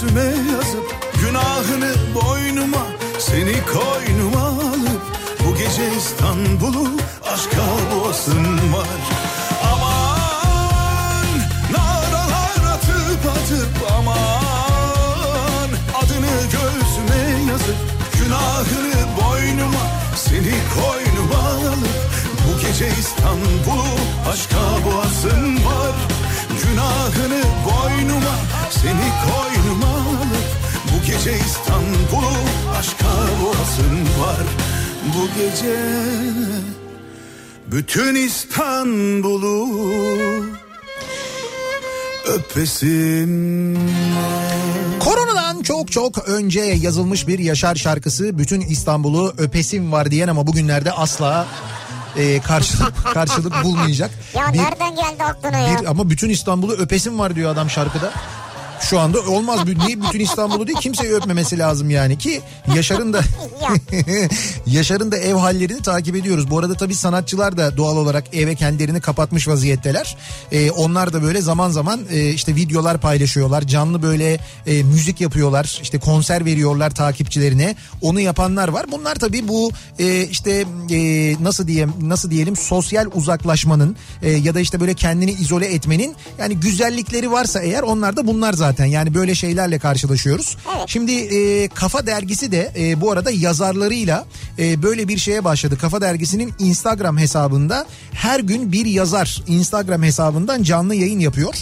göğsüme yazıp günahını boynuma Seni koynuma alıp bu gece İstanbul'u aşka boğasım var. Aman naralar atıp atıp aman Adını göğsüme yazıp günahını boynuma Seni koynuma alıp bu gece İstanbul'u aşka boğazım var Günahını boynuma seni koynuma alıp Bu gece İstanbul'u aşka boğazım var. Bu gece bütün İstanbul'u öpesim Koronadan çok çok önce yazılmış bir Yaşar şarkısı bütün İstanbul'u öpesim var diyen ama bugünlerde asla e, karşılık karşılık bulmayacak. Ya Bir- nereden geldi aklına ya? bir, ama bütün İstanbul'u öpesim var diyor adam şarkıda. Şu anda olmaz. Niye bütün İstanbul'u değil kimseyi öpmemesi lazım yani ki Yaşar'ın da Yaşar'ın da ev hallerini takip ediyoruz. Bu arada tabii sanatçılar da doğal olarak eve kendilerini kapatmış vaziyetteler. Ee, onlar da böyle zaman zaman e, işte videolar paylaşıyorlar. Canlı böyle e, müzik yapıyorlar. işte konser veriyorlar takipçilerine. Onu yapanlar var. Bunlar tabii bu e, işte e, nasıl diyeyim nasıl diyelim sosyal uzaklaşmanın e, ya da işte böyle kendini izole etmenin yani güzellikleri varsa eğer onlar da bunlar zaten. Yani böyle şeylerle karşılaşıyoruz. Şimdi e, Kafa Dergisi de e, bu arada yazarlarıyla e, böyle bir şeye başladı. Kafa Dergisi'nin Instagram hesabında her gün bir yazar Instagram hesabından canlı yayın yapıyor.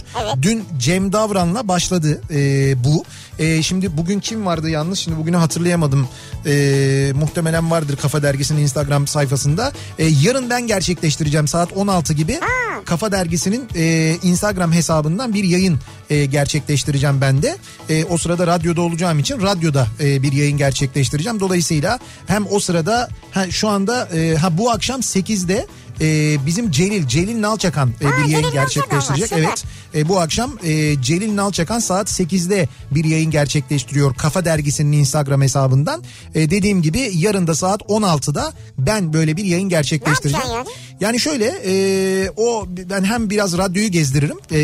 Dün Cem Davran'la başladı e, bu. E, şimdi bugün kim vardı yalnız şimdi bugünü hatırlayamadım. E, muhtemelen vardır Kafa Dergisi'nin Instagram sayfasında. E, yarın ben gerçekleştireceğim saat 16 gibi. Kafa Dergisi'nin e, Instagram hesabından bir yayın e, gerçekleştireceğim ben de. E, o sırada radyoda olacağım için radyoda e, bir yayın gerçekleştireceğim. Dolayısıyla hem o sırada ha, şu anda e, ha bu akşam 8'de e, bizim Celil, Celil Nalçakan e, bir yayın Celil gerçekleştirecek. Evet. E, bu akşam e, Celil Nalçakan saat 8'de bir yayın gerçekleştiriyor Kafa Dergisi'nin Instagram hesabından. E, dediğim gibi yarın da saat 16'da ben böyle bir yayın gerçekleştireceğim. Yapacaksın Yani şöyle e, o ben hem biraz radyoyu gezdiririm e,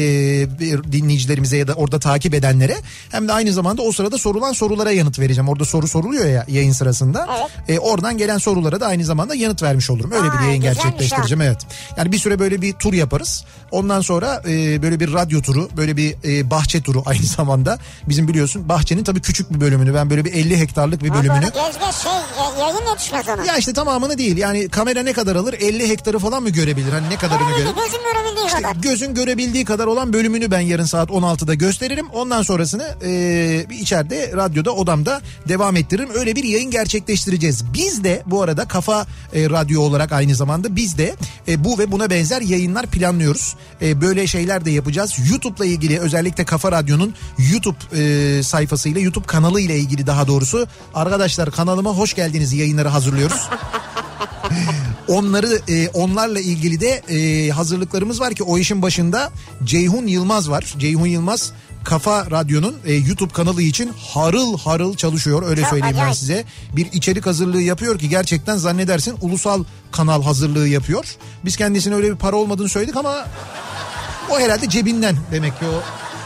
bir dinleyicilerimize ya da orada takip edenlere hem de aynı zamanda o sırada sorulan sorulara yanıt vereceğim. Orada soru soruluyor ya yayın sırasında. E, oradan gelen sorulara da aynı zamanda yanıt vermiş olurum. Öyle bir Aa, yayın güzelmiş gerçekleştireceğim evet. Yani bir süre böyle bir tur yaparız. Ondan sonra e, böyle bir radyo turu, böyle bir e, bahçe turu aynı zamanda. Bizim biliyorsun bahçenin tabii küçük bir bölümünü ben böyle bir 50 hektarlık bir bölümünü. böyle gez gez şey ya- yayın yetişmez ona. Ya işte tamamını değil. Yani kamera ne kadar alır? 50 hektarı falan mı görebilir? Hani ne kadarını görebilir? gözüm görebildiği İşte kadar. gözün görebildiği kadar olan bölümünü ben yarın saat 16'da gösteririm. Ondan sonrasını e, içeride radyoda odamda devam ettiririm. Öyle bir yayın gerçekleştireceğiz. Biz de bu arada Kafa e, Radyo olarak aynı zamanda biz de e, bu ve buna benzer yayınlar planlıyoruz. E, böyle şeyler de yapacağız. YouTube'la ilgili özellikle Kafa Radyo'nun YouTube e, sayfasıyla YouTube kanalı ile ilgili daha doğrusu arkadaşlar kanalıma hoş geldiniz yayınları hazırlıyoruz. Onları e, onlarla ilgili de e, hazırlıklarımız var ki o işin başında Ceyhun Yılmaz var. Ceyhun Yılmaz Kafa Radyo'nun e, YouTube kanalı için harıl harıl çalışıyor öyle Çok söyleyeyim ben acayip. size. Bir içerik hazırlığı yapıyor ki gerçekten zannedersin ulusal kanal hazırlığı yapıyor. Biz kendisine öyle bir para olmadığını söyledik ama o herhalde cebinden demek ki o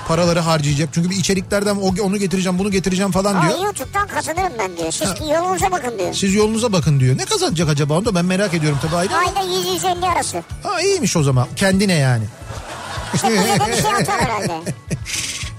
paraları harcayacak. Çünkü bir içeriklerden onu getireceğim bunu getireceğim falan Aa, diyor. YouTube'dan kazanırım ben diyor. Siz yolunuza bakın diyor. Siz yolunuza bakın diyor. Ne kazanacak acaba onu da ben merak ediyorum tabii ama- Ayda 100-150 arası. Ha iyiymiş o zaman kendine yani. İşte bize de bir şey atar herhalde.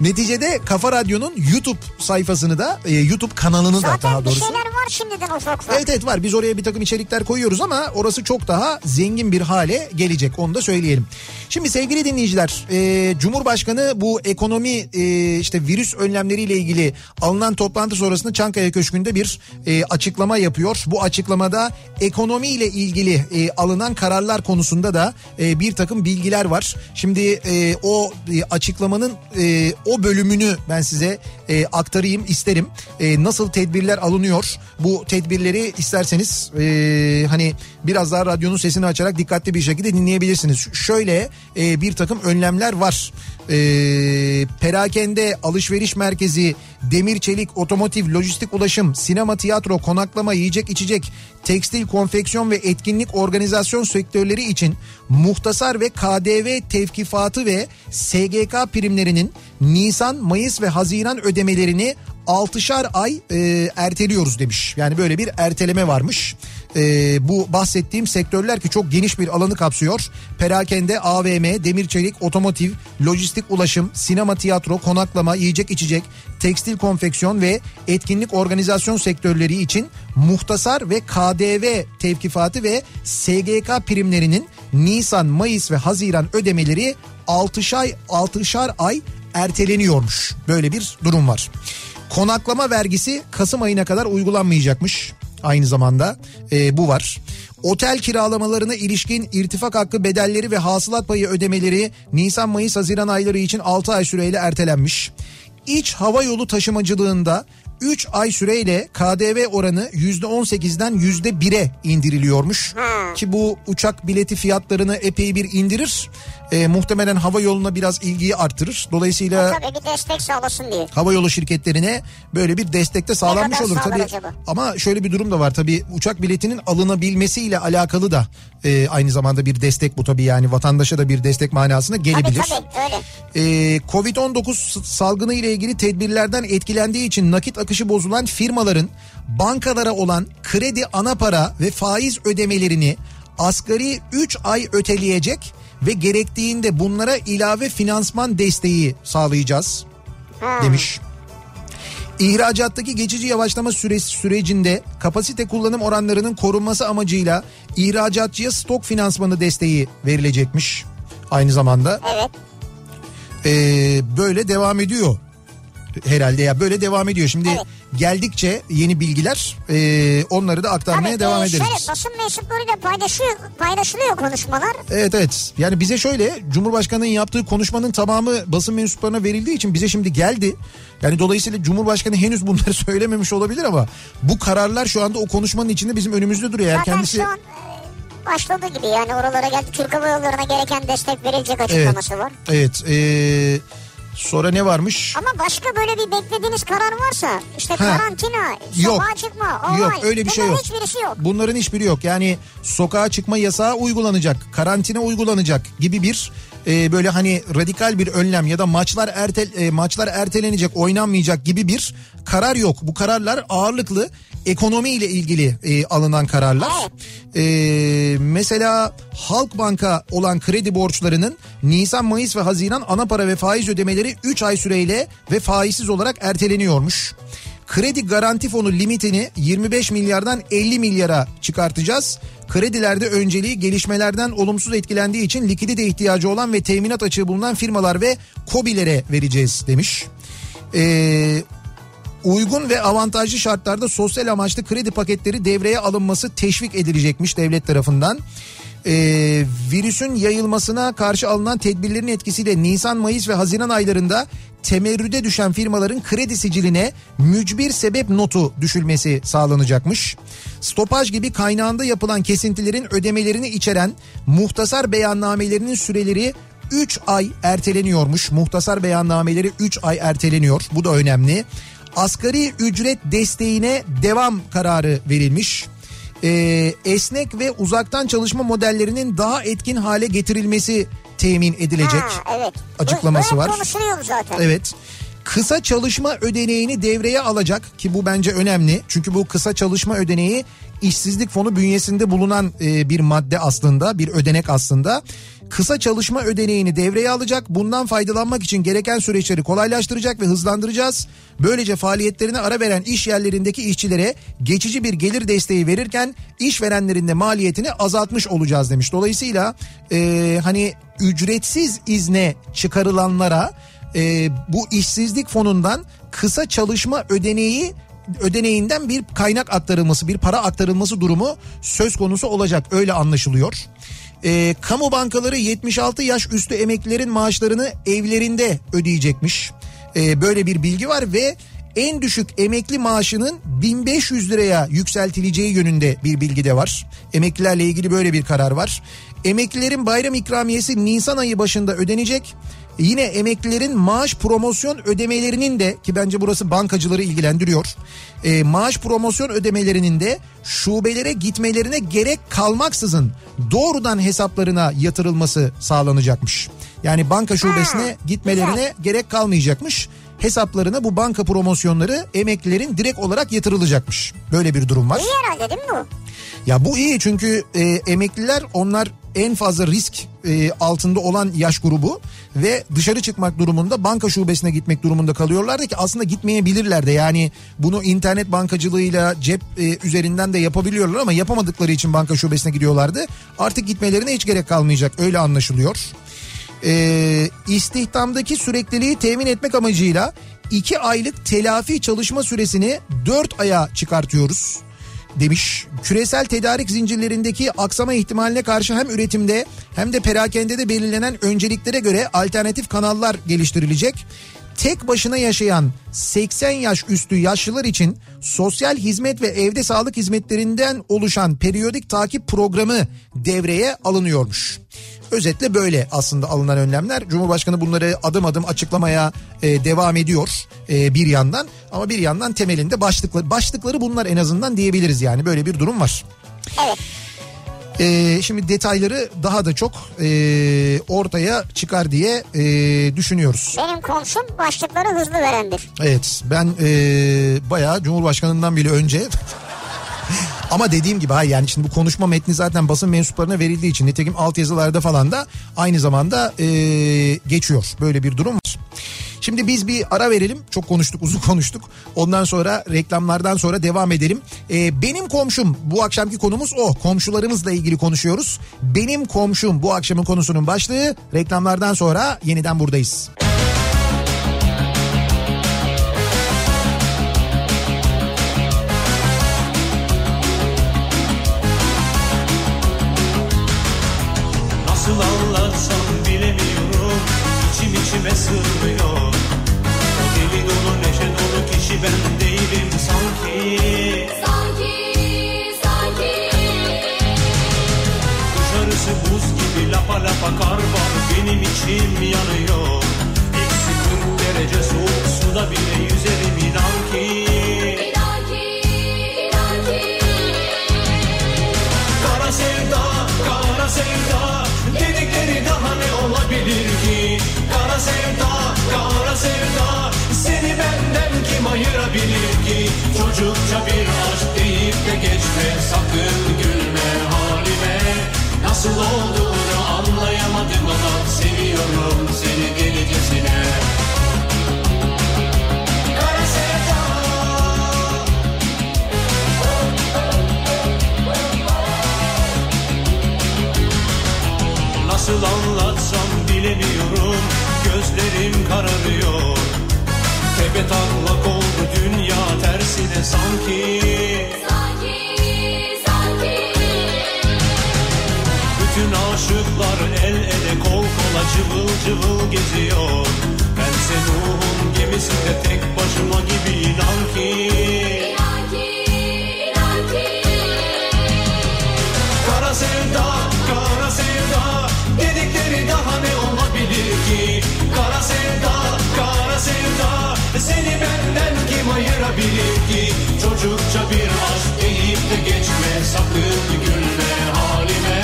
Neticede Kafa Radyo'nun YouTube sayfasını da e, YouTube kanalını da daha Zaten bir doğrusu. şeyler var şimdiden ufak ufak. Evet evet var biz oraya bir takım içerikler koyuyoruz ama orası çok daha zengin bir hale gelecek onu da söyleyelim. Şimdi sevgili dinleyiciler e, Cumhurbaşkanı bu ekonomi e, işte virüs önlemleriyle ilgili alınan toplantı sonrasında Çankaya Köşkü'nde bir e, açıklama yapıyor. Bu açıklamada ekonomiyle ilgili e, alınan kararlar konusunda da e, bir takım bilgiler var. Şimdi e, o e, açıklamanın e, o bölümünü ben size e, aktarayım isterim. E, nasıl tedbirler alınıyor? Bu tedbirleri isterseniz e, hani biraz daha radyonun sesini açarak dikkatli bir şekilde dinleyebilirsiniz. Şöyle e, bir takım önlemler var. E, perakende, alışveriş merkezi, demir çelik, otomotiv, lojistik ulaşım, sinema, tiyatro, konaklama, yiyecek içecek, tekstil, konfeksiyon ve etkinlik organizasyon sektörleri için muhtasar ve KDV tevkifatı ve SGK primlerinin Nisan, Mayıs ve Haziran ödemelerini 6'şar ay e, erteliyoruz demiş. Yani böyle bir erteleme varmış. E, bu bahsettiğim sektörler ki çok geniş bir alanı kapsıyor. Perakende, AVM, demir çelik, otomotiv, lojistik ulaşım, sinema, tiyatro, konaklama, yiyecek içecek, tekstil konfeksiyon ve etkinlik organizasyon sektörleri için muhtasar ve KDV tevkifatı ve SGK primlerinin Nisan, Mayıs ve Haziran ödemeleri 6'şar ay, 6'şar ay erteleniyormuş. Böyle bir durum var. Konaklama vergisi Kasım ayına kadar uygulanmayacakmış. Aynı zamanda e, bu var. Otel kiralamalarına ilişkin irtifak hakkı bedelleri ve hasılat payı ödemeleri Nisan, Mayıs, Haziran ayları için 6 ay süreyle ertelenmiş. İç hava yolu taşımacılığında 3 ay süreyle KDV oranı %18'den %1'e indiriliyormuş. Ki bu uçak bileti fiyatlarını epey bir indirir. E, muhtemelen hava yoluna biraz ilgiyi artırır. Dolayısıyla Tabii bir destek sağlasın diye. hava yolu şirketlerine böyle bir destekte sağlanmış kadar olur tabii. acaba? Ama şöyle bir durum da var tabii uçak biletinin alınabilmesiyle alakalı da e, aynı zamanda bir destek bu tabii yani vatandaşa da bir destek manasına Tabii gelebilir. tabii öyle. Ee, Covid-19 salgını ile ilgili tedbirlerden etkilendiği için nakit akışı bozulan firmaların bankalara olan kredi ana para ve faiz ödemelerini asgari 3 ay öteleyecek ve gerektiğinde bunlara ilave finansman desteği sağlayacağız demiş. İhracattaki geçici yavaşlama süresi sürecinde kapasite kullanım oranlarının korunması amacıyla ihracatçıya stok finansmanı desteği verilecekmiş. Aynı zamanda Evet. ee, böyle devam ediyor herhalde ya böyle devam ediyor. Şimdi Evet. Geldikçe yeni bilgiler ee, onları da aktarmaya Tabii, devam e, ederiz. Şöyle basın mensuplarıyla paylaşıyor, paylaşılıyor konuşmalar. Evet evet yani bize şöyle Cumhurbaşkanı'nın yaptığı konuşmanın tamamı basın mensuplarına verildiği için bize şimdi geldi. Yani dolayısıyla Cumhurbaşkanı henüz bunları söylememiş olabilir ama bu kararlar şu anda o konuşmanın içinde bizim önümüzde duruyor. Eğer Zaten kendisi şu an e, başladı gibi yani oralara geldi. Türk Hava Yolları'na gereken destek verilecek açıklaması var. evet ee, sonra ne varmış? Ama başka böyle bir beklediğiniz karar varsa işte Ha. karantina, sokağa Yok. çıkma, olay. Yok öyle bir şey yok. hiçbirisi yok. Bunların hiçbiri yok. Yani sokağa çıkma yasağı uygulanacak, karantina uygulanacak gibi bir e, böyle hani radikal bir önlem ya da maçlar ertel e, maçlar ertelenecek, oynanmayacak gibi bir karar yok. Bu kararlar ağırlıklı ekonomi ile ilgili e, alınan kararlar. E, mesela Halkbank'a olan kredi borçlarının Nisan, Mayıs ve Haziran ana para ve faiz ödemeleri 3 ay süreyle ve faizsiz olarak erteleniyormuş. Kredi garanti fonu limitini 25 milyardan 50 milyara çıkartacağız. Kredilerde önceliği gelişmelerden olumsuz etkilendiği için likidite ihtiyacı olan ve teminat açığı bulunan firmalar ve KOBİ'lere vereceğiz demiş. Ee, uygun ve avantajlı şartlarda sosyal amaçlı kredi paketleri devreye alınması teşvik edilecekmiş devlet tarafından. E, virüsün yayılmasına karşı alınan tedbirlerin etkisiyle Nisan, Mayıs ve Haziran aylarında temerrüde düşen firmaların kredi siciline mücbir sebep notu düşülmesi sağlanacakmış. Stopaj gibi kaynağında yapılan kesintilerin ödemelerini içeren muhtasar beyannamelerinin süreleri 3 ay erteleniyormuş. Muhtasar beyannameleri 3 ay erteleniyor. Bu da önemli. Asgari ücret desteğine devam kararı verilmiş. Ee, esnek ve uzaktan çalışma modellerinin daha etkin hale getirilmesi temin edilecek. Ha, evet. Açıklaması var. konuşuluyor zaten. Evet. Kısa çalışma ödeneğini devreye alacak ki bu bence önemli. Çünkü bu kısa çalışma ödeneği işsizlik fonu bünyesinde bulunan e, bir madde aslında, bir ödenek aslında. Kısa çalışma ödeneğini devreye alacak. Bundan faydalanmak için gereken süreçleri kolaylaştıracak ve hızlandıracağız. Böylece faaliyetlerine ara veren iş yerlerindeki işçilere geçici bir gelir desteği verirken işverenlerin de maliyetini azaltmış olacağız demiş. Dolayısıyla e, hani ücretsiz izne çıkarılanlara e, bu işsizlik fonundan kısa çalışma ödeneği ödeneğinden bir kaynak aktarılması, bir para aktarılması durumu söz konusu olacak. Öyle anlaşılıyor. E, kamu bankaları 76 yaş üstü emeklilerin maaşlarını evlerinde ödeyecekmiş. E, böyle bir bilgi var ve en düşük emekli maaşının 1500 liraya yükseltileceği yönünde bir bilgi de var. Emeklilerle ilgili böyle bir karar var. Emeklilerin bayram ikramiyesi Nisan ayı başında ödenecek. Yine emeklilerin maaş promosyon ödemelerinin de ki bence burası bankacıları ilgilendiriyor. E, maaş promosyon ödemelerinin de şubelere gitmelerine gerek kalmaksızın doğrudan hesaplarına yatırılması sağlanacakmış. Yani banka şubesine gitmelerine gerek kalmayacakmış. Hesaplarına bu banka promosyonları emeklilerin direkt olarak yatırılacakmış. Böyle bir durum var. İyi herhalde değil mi bu? Ya bu iyi çünkü e, emekliler onlar en fazla risk e, altında olan yaş grubu ve dışarı çıkmak durumunda banka şubesine gitmek durumunda kalıyorlardı ki aslında gitmeyebilirler de yani bunu internet bankacılığıyla cep e, üzerinden de yapabiliyorlar ama yapamadıkları için banka şubesine gidiyorlardı. Artık gitmelerine hiç gerek kalmayacak öyle anlaşılıyor. E, istihdamdaki sürekliliği temin etmek amacıyla 2 aylık telafi çalışma süresini 4 aya çıkartıyoruz demiş. Küresel tedarik zincirlerindeki aksama ihtimaline karşı hem üretimde hem de perakendede belirlenen önceliklere göre alternatif kanallar geliştirilecek. Tek başına yaşayan 80 yaş üstü yaşlılar için sosyal hizmet ve evde sağlık hizmetlerinden oluşan periyodik takip programı devreye alınıyormuş. Özetle böyle aslında alınan önlemler. Cumhurbaşkanı bunları adım adım açıklamaya e, devam ediyor e, bir yandan. Ama bir yandan temelinde başlıkları, başlıkları bunlar en azından diyebiliriz yani böyle bir durum var. Evet. E, şimdi detayları daha da çok e, ortaya çıkar diye e, düşünüyoruz. Benim komşum başlıkları hızlı verendir. Evet ben e, bayağı Cumhurbaşkanı'ndan bile önce ama dediğim gibi hayır yani şimdi bu konuşma metni zaten basın mensuplarına verildiği için nitekim altyazılarda falan da aynı zamanda e, geçiyor. Böyle bir durum var. Şimdi biz bir ara verelim. Çok konuştuk, uzun konuştuk. Ondan sonra reklamlardan sonra devam edelim. E, benim komşum bu akşamki konumuz o. Komşularımızla ilgili konuşuyoruz. Benim komşum bu akşamın konusunun başlığı. Reklamlardan sonra yeniden buradayız. Nasıl içime sığmıyor. O deli dolu neşe dolu kişi ben değilim sanki. Sanki, sanki. Dışarısı buz gibi lapa lapa kar var. Benim içim yanıyor. Eksi 40 derece soğuk suda bile Çocukça bir aşk deyip de geçme Sakın gülme halime. Nasıl olduğunu anlayamadım ama Seviyorum seni delicesine Nasıl anlatsam bilemiyorum Gözlerim kararıyor Tepe taklak oldu dünya tersine sanki. Sanki, sanki. Aşıklar el ele kol kola cıvıl cıvıl geziyor. Bense Nuh'un gemisinde tek başıma gibi inan ki. İnan ki, inan ki. Kara sevda, kara sevda Dedikleri daha ne olabilir ki? Kara sevda, kara sevda Seni benden kim ayırabilir ki? Çocukça bir aşk deyip de geçme. Sakın gülme halime.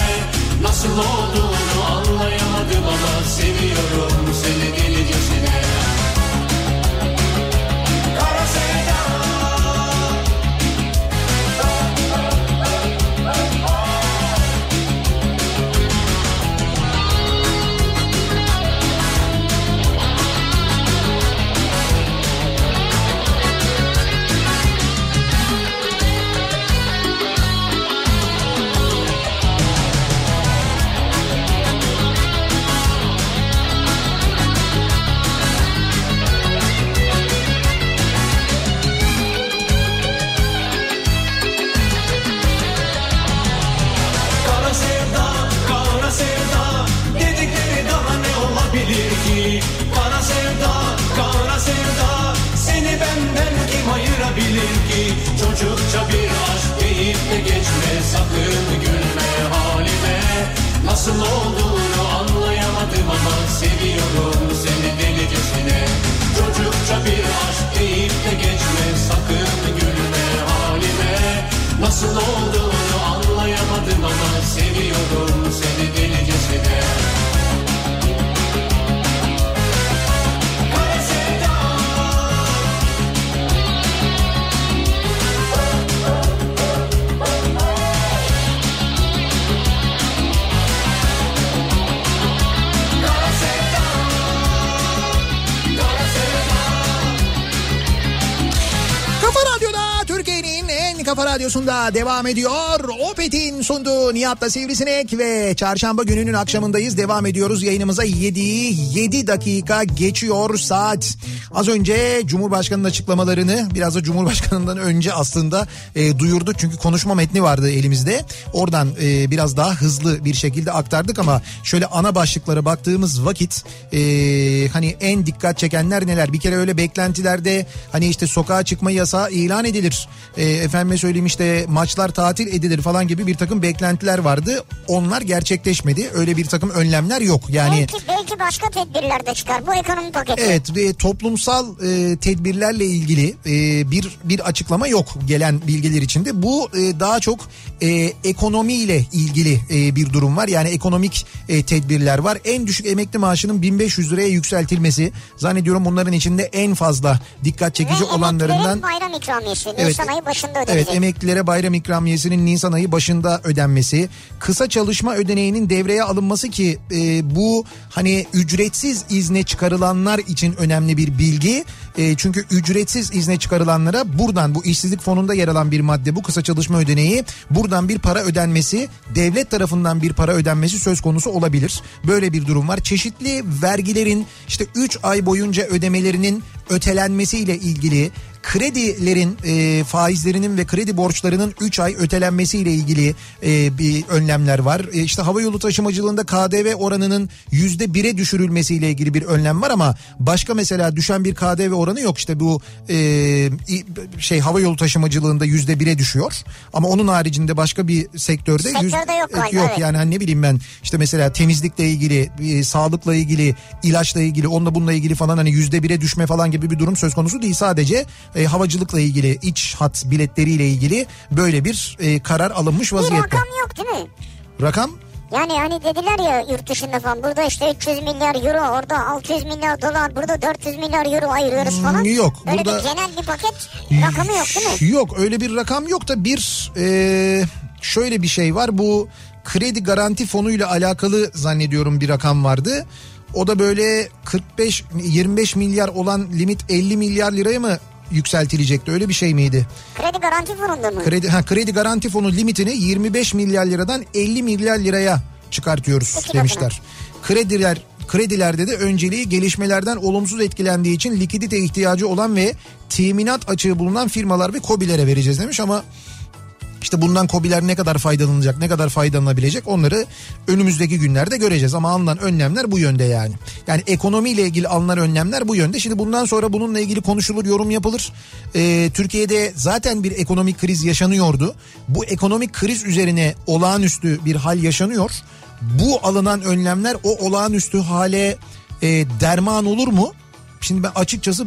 Nasıl olduğunu anlayamadım ama Seviyorum seni delicesine ayırabilir ki Çocukça bir aşk deyip de geçme. Sakın gülme halime. Nasıl olduğunu anlayamadım ama Seviyorum seni delicesine Çocukça bir aşk deyip de geçme. Sakın gülme halime. Nasıl olduğunu anlayamadım ama seviyorum kafa radyosunda devam ediyor. Opet'in sunduğu Nihat'la Sivrisinek ve çarşamba gününün akşamındayız. Devam ediyoruz yayınımıza 7 7 dakika geçiyor saat. Az önce Cumhurbaşkanı'nın açıklamalarını biraz da Cumhurbaşkanı'ndan önce aslında e, duyurduk. Çünkü konuşma metni vardı elimizde. Oradan e, biraz daha hızlı bir şekilde aktardık ama şöyle ana başlıklara baktığımız vakit e, hani en dikkat çekenler neler? Bir kere öyle beklentilerde hani işte sokağa çıkma yasağı ilan edilir. E, efendime söyleyeyim işte maçlar tatil edilir falan gibi bir takım beklentiler vardı. Onlar gerçekleşmedi. Öyle bir takım önlemler yok. Yani Belki, belki başka tedbirler de çıkar. Bu ekonomi paketi. Evet ve toplumsal e, tedbirlerle ilgili e, bir bir açıklama yok gelen bilgiler içinde. Bu e, daha çok e, ekonomiyle ilgili e, bir durum var. Yani ekonomik e, tedbirler var. En düşük emekli maaşının 1500 liraya yükseltilmesi zannediyorum bunların içinde en fazla dikkat Ve çekici olanlarından emeklilerin bayram ikramiyesi. Evet, Nisan ayı başında Evet emeklilere bayram ikramiyesinin Nisan ayı başında ödenmesi, kısa çalışma ödeneğinin devreye alınması ki e, bu hani ücretsiz izne çıkarılanlar için önemli bir bilgi. E, çünkü ücretsiz izne çıkarılanlara buradan bu işsizlik fonunda yer alan bir madde bu kısa çalışma ödeneği buradan bir para ödenmesi devlet tarafından bir para ödenmesi söz konusu olabilir. Böyle bir durum var. Çeşitli vergilerin işte 3 ay boyunca ödemelerinin ötelenmesiyle ilgili kredilerin e, faizlerinin ve kredi borçlarının 3 ay ötelenmesiyle ilgili e, bir önlemler var. E, işte hava yolu taşımacılığında KDV oranının %1'e düşürülmesiyle ilgili bir önlem var ama başka mesela düşen bir KDV oranı yok. İşte bu e, şey hava yolu taşımacılığında %1'e düşüyor. Ama onun haricinde başka bir sektörde Sektörde yok galiba, yok evet. yani hani ne bileyim ben işte mesela temizlikle ilgili, e, sağlıkla ilgili, ilaçla ilgili, onunla bununla ilgili falan hani yüzde bire düşme falan gibi bir durum söz konusu değil. Sadece e, havacılıkla ilgili, iç hat biletleriyle ilgili böyle bir e, karar alınmış Bir vaziyette. rakam yok değil mi? Rakam Yani hani dediler ya yurt dışında falan burada işte 300 milyar euro orada 600 milyar dolar burada 400 milyar euro ayırıyoruz falan. Hmm, yok, Böyle burada- bir genel bir paket rakamı yok değil mi? Yok öyle bir rakam yok da bir e, şöyle bir şey var bu kredi garanti fonuyla alakalı zannediyorum bir rakam vardı. O da böyle 45 25 milyar olan limit 50 milyar liraya mı yükseltilecekti öyle bir şey miydi? Kredi garanti fonunda mı? Kredi ha kredi garanti fonu limitini 25 milyar liradan 50 milyar liraya çıkartıyoruz İki demişler. Krediler kredilerde de önceliği gelişmelerden olumsuz etkilendiği için likidite ihtiyacı olan ve teminat açığı bulunan firmalar ve kobilere vereceğiz demiş ama İşte bundan kobiler ne kadar faydalanacak, ne kadar faydalanabilecek onları önümüzdeki günlerde göreceğiz. Ama alınan önlemler bu yönde yani. Yani ekonomiyle ilgili alınan önlemler bu yönde. Şimdi bundan sonra bununla ilgili konuşulur, yorum yapılır. Ee, Türkiye'de zaten bir ekonomik kriz yaşanıyordu. Bu ekonomik kriz üzerine olağanüstü bir hal yaşanıyor. Bu alınan önlemler o olağanüstü hale e, derman olur mu? Şimdi ben açıkçası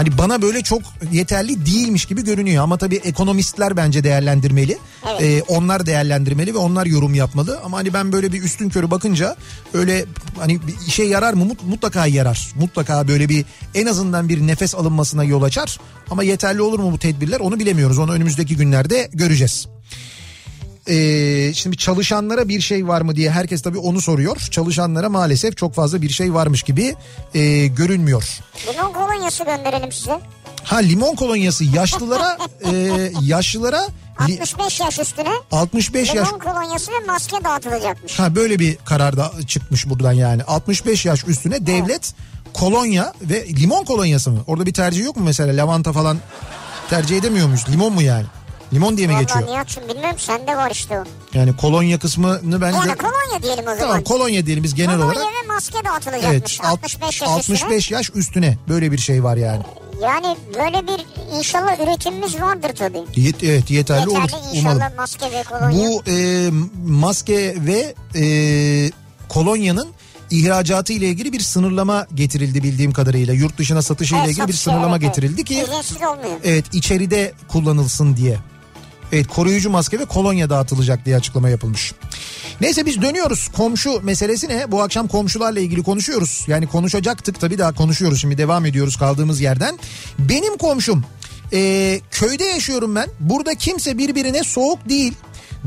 Hani bana böyle çok yeterli değilmiş gibi görünüyor ama tabii ekonomistler bence değerlendirmeli. Evet. Ee, onlar değerlendirmeli ve onlar yorum yapmalı. Ama hani ben böyle bir üstün körü bakınca öyle hani bir işe yarar mı Mut- mutlaka yarar. Mutlaka böyle bir en azından bir nefes alınmasına yol açar. Ama yeterli olur mu bu tedbirler onu bilemiyoruz. Onu önümüzdeki günlerde göreceğiz. Ee, şimdi çalışanlara bir şey var mı diye herkes tabii onu soruyor. Çalışanlara maalesef çok fazla bir şey varmış gibi e, görünmüyor. Limon kolonyası gönderelim size. Ha limon kolonyası yaşlılara e, yaşlılara li- 65 yaş üstüne 65 yaş limon kolonyası ve maske dağıtılacakmış. ha böyle bir karar da çıkmış buradan yani 65 yaş üstüne devlet kolonya ve limon kolonyası mı? Orada bir tercih yok mu mesela lavanta falan tercih edemiyor muyuz? Limon mu yani? Limon diye mi Vallahi geçiyor? Nihat'cığım bilmiyorum sende var işte o. Yani kolonya kısmını bence Yani kolonya diyelim o zaman. Tamam kolonya diyelim biz genel kolonya olarak. ve maske dağıtılacakmış. Evet alt- 65 yaş 65 yaş üstüne böyle bir şey var yani. üstüne. Yani böyle bir inşallah üretimimiz vardır tabii. Yet- evet yeterli, olur Yeterli inşallah umalım. maske ve kolonya. Bu e, maske ve e, kolonyanın ihracatı ile ilgili bir sınırlama getirildi bildiğim kadarıyla. Yurt dışına satışı ile Evet, ilgili bir sınırlama evet, evet. getirildi ki evet içeride kullanılsın diye. Evet koruyucu maske ve kolonya dağıtılacak diye açıklama yapılmış. Neyse biz dönüyoruz. Komşu meselesi ne? Bu akşam komşularla ilgili konuşuyoruz. Yani konuşacaktık tabii daha konuşuyoruz. Şimdi devam ediyoruz kaldığımız yerden. Benim komşum e, köyde yaşıyorum ben. Burada kimse birbirine soğuk değil.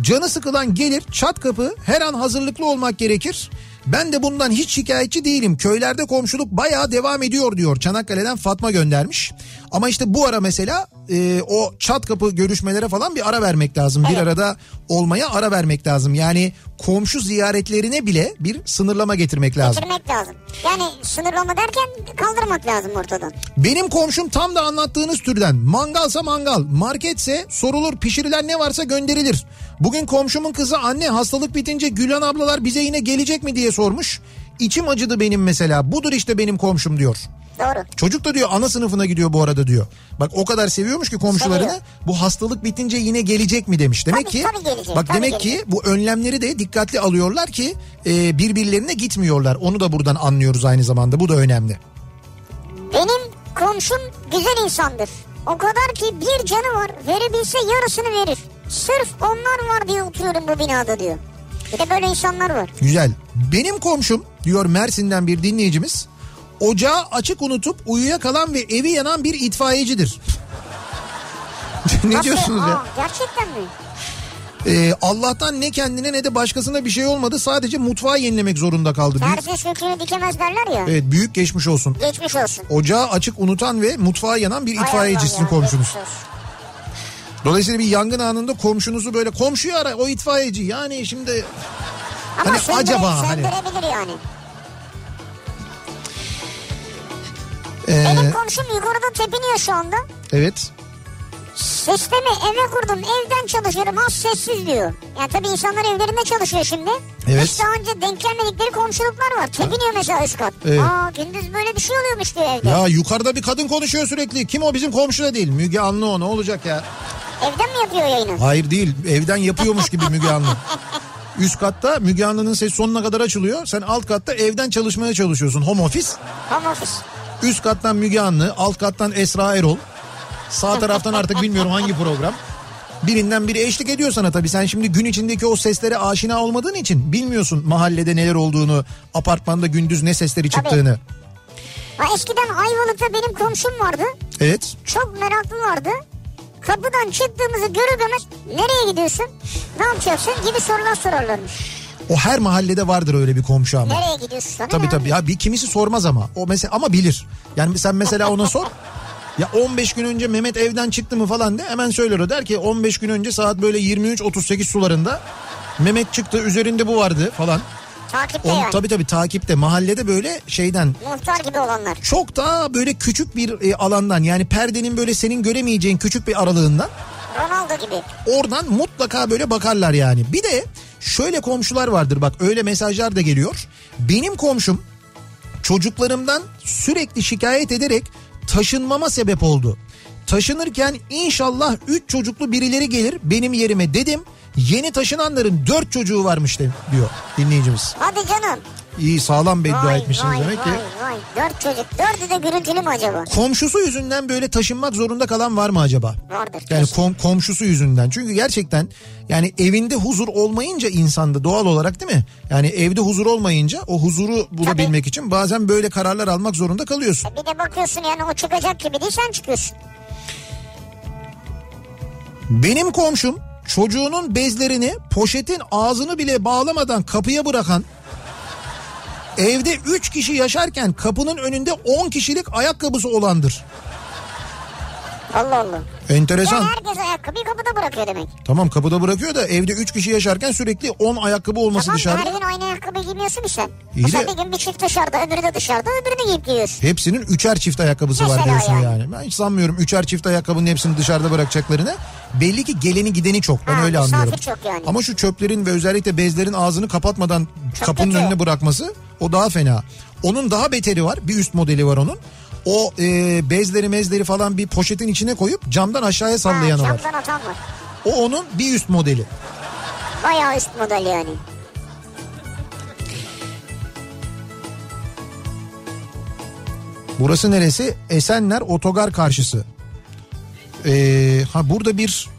Canı sıkılan gelir çat kapı her an hazırlıklı olmak gerekir. Ben de bundan hiç şikayetçi değilim. Köylerde komşuluk bayağı devam ediyor diyor. Çanakkale'den Fatma göndermiş. Ama işte bu ara mesela e, o çat kapı görüşmelere falan bir ara vermek lazım. Bir arada olmaya ara vermek lazım. Yani komşu ziyaretlerine bile bir sınırlama getirmek lazım. Getirmek lazım. Yani sınırlama derken kaldırmak lazım ortadan. Benim komşum tam da anlattığınız türden. Mangalsa mangal, marketse sorulur, pişirilen ne varsa gönderilir. Bugün komşumun kızı anne hastalık bitince Gülen ablalar bize yine gelecek mi diye sormuş. İçim acıdı benim mesela. Budur işte benim komşum diyor. Doğru. Çocuk da diyor ana sınıfına gidiyor bu arada diyor. Bak o kadar seviyormuş ki komşularını. Seviyor. Bu hastalık bitince yine gelecek mi demiş. Demek Tabii, ki tabii gelecek, bak tabii demek ki gelecek. bu önlemleri de dikkatli alıyorlar ki e, birbirlerine gitmiyorlar. Onu da buradan anlıyoruz aynı zamanda. Bu da önemli. Benim komşum güzel insandır. O kadar ki bir canı var. Verebilse yarısını verir. Sırf onlar var diye oturuyorum bu binada diyor. Bir de böyle insanlar var. Güzel. Benim komşum diyor Mersin'den bir dinleyicimiz. Ocağı açık unutup uyuyakalan ve evi yanan bir itfaiyecidir. ne Nasıl? diyorsunuz ya? Aa, gerçekten mi? Ee, Allah'tan ne kendine ne de başkasına bir şey olmadı. Sadece mutfağı yenilemek zorunda kaldı. Terzi söküğünü dikemez derler ya. evet büyük geçmiş olsun. Geçmiş olsun. Ocağı açık unutan ve mutfağı yanan bir Hay itfaiyeci Allah sizin ya, komşunuz. geçmiş olsun. Dolayısıyla bir yangın anında komşunuzu böyle komşuyu ara o itfaiyeci. Yani şimdi Ama Hani söndüre- acaba hani- yani. ee, Benim komşum yukarıda tepiniyor şu anda. evet Sistemi eve kurdum evden çalışıyorum az sessiz diyor. Yani tabii insanlar evlerinde çalışıyor şimdi. Evet. Hiç daha önce denk gelmedikleri komşuluklar var. Tepiniyor mesela üst kat. Evet. Aa gündüz böyle bir şey oluyormuş diyor evde. ya yukarıda bir kadın konuşuyor sürekli. Kim o bizim komşu da değil. Müge Anlı o ne olacak ya? Evden mi yapıyor yayını? Hayır değil evden yapıyormuş gibi Müge Anlı. Üst katta Müge Anlı'nın sesi sonuna kadar açılıyor. Sen alt katta evden çalışmaya çalışıyorsun. Home office. Home office. Üst kattan Müge Anlı, alt kattan Esra Erol. Sağ taraftan artık bilmiyorum hangi program. Birinden biri eşlik ediyor sana tabii. Sen şimdi gün içindeki o seslere aşina olmadığın için bilmiyorsun mahallede neler olduğunu, apartmanda gündüz ne sesleri çıktığını. Ha, eskiden Ayvalık'ta benim komşum vardı. Evet. Çok meraklı vardı. Kapıdan çıktığımızı görür görmez nereye gidiyorsun? Ne yapacaksın gibi sorular sorarlarmış. O her mahallede vardır öyle bir komşu ama. Nereye gidiyorsun sana? Tabii tabii ya bir kimisi sormaz ama. O mesela ama bilir. Yani sen mesela ona sor. Ya 15 gün önce Mehmet evden çıktı mı falan de hemen söyler o der ki 15 gün önce saat böyle 23.38 sularında Mehmet çıktı üzerinde bu vardı falan. Takipte On, yani. tabii tabii takipte mahallede böyle şeyden Muhtar gibi olanlar. çok daha böyle küçük bir e, alandan yani perdenin böyle senin göremeyeceğin küçük bir aralığından Ronaldo gibi. Oradan mutlaka böyle bakarlar yani. Bir de şöyle komşular vardır bak öyle mesajlar da geliyor. Benim komşum çocuklarımdan sürekli şikayet ederek taşınmama sebep oldu. Taşınırken inşallah 3 çocuklu birileri gelir benim yerime dedim. Yeni taşınanların 4 çocuğu varmış diyor dinleyicimiz. Hadi canım. İyi sağlam beddua Vay etmişsiniz vay demek ki. vay vay. Dört çocuk. Dördü de gürültülü mü acaba? Komşusu yüzünden böyle taşınmak zorunda kalan var mı acaba? Vardır. Yani kom- komşusu yüzünden. Çünkü gerçekten yani evinde huzur olmayınca insanda doğal olarak değil mi? Yani evde huzur olmayınca o huzuru bulabilmek için bazen böyle kararlar almak zorunda kalıyorsun. Bir de bakıyorsun yani o çıkacak gibi değil sen çıkıyorsun. Benim komşum çocuğunun bezlerini poşetin ağzını bile bağlamadan kapıya bırakan evde 3 kişi yaşarken kapının önünde 10 kişilik ayakkabısı olandır. Allah Allah. Enteresan. Yani herkes ayakkabıyı kapıda bırakıyor demek. Tamam kapıda bırakıyor da evde 3 kişi yaşarken sürekli 10 ayakkabı olması Tamam dışarıda. her gün aynı ayakkabı giymiyorsun sen. İyi Mesela de- bir gün bir çift dışarıda öbürü de dışarıda öbürünü giyip giyiyorsun. Hepsinin üçer çift ayakkabısı var Mesela diyorsun yani. yani. Ben hiç sanmıyorum üçer çift ayakkabının hepsini dışarıda bırakacaklarını. Belli ki geleni gideni çok ben Ha, öyle anlıyorum. çok yani. Ama şu çöplerin ve özellikle bezlerin ağzını kapatmadan Çok kapının kötü. önüne bırakması o daha fena. Onun daha beteri var bir üst modeli var onun. O e, bezleri mezleri falan bir poşetin içine koyup camdan aşağıya sallayanı ha, var. camdan atan var. O onun bir üst modeli. Bayağı üst model yani. Burası neresi? Esenler Otogar karşısı. Ee, ha burada bir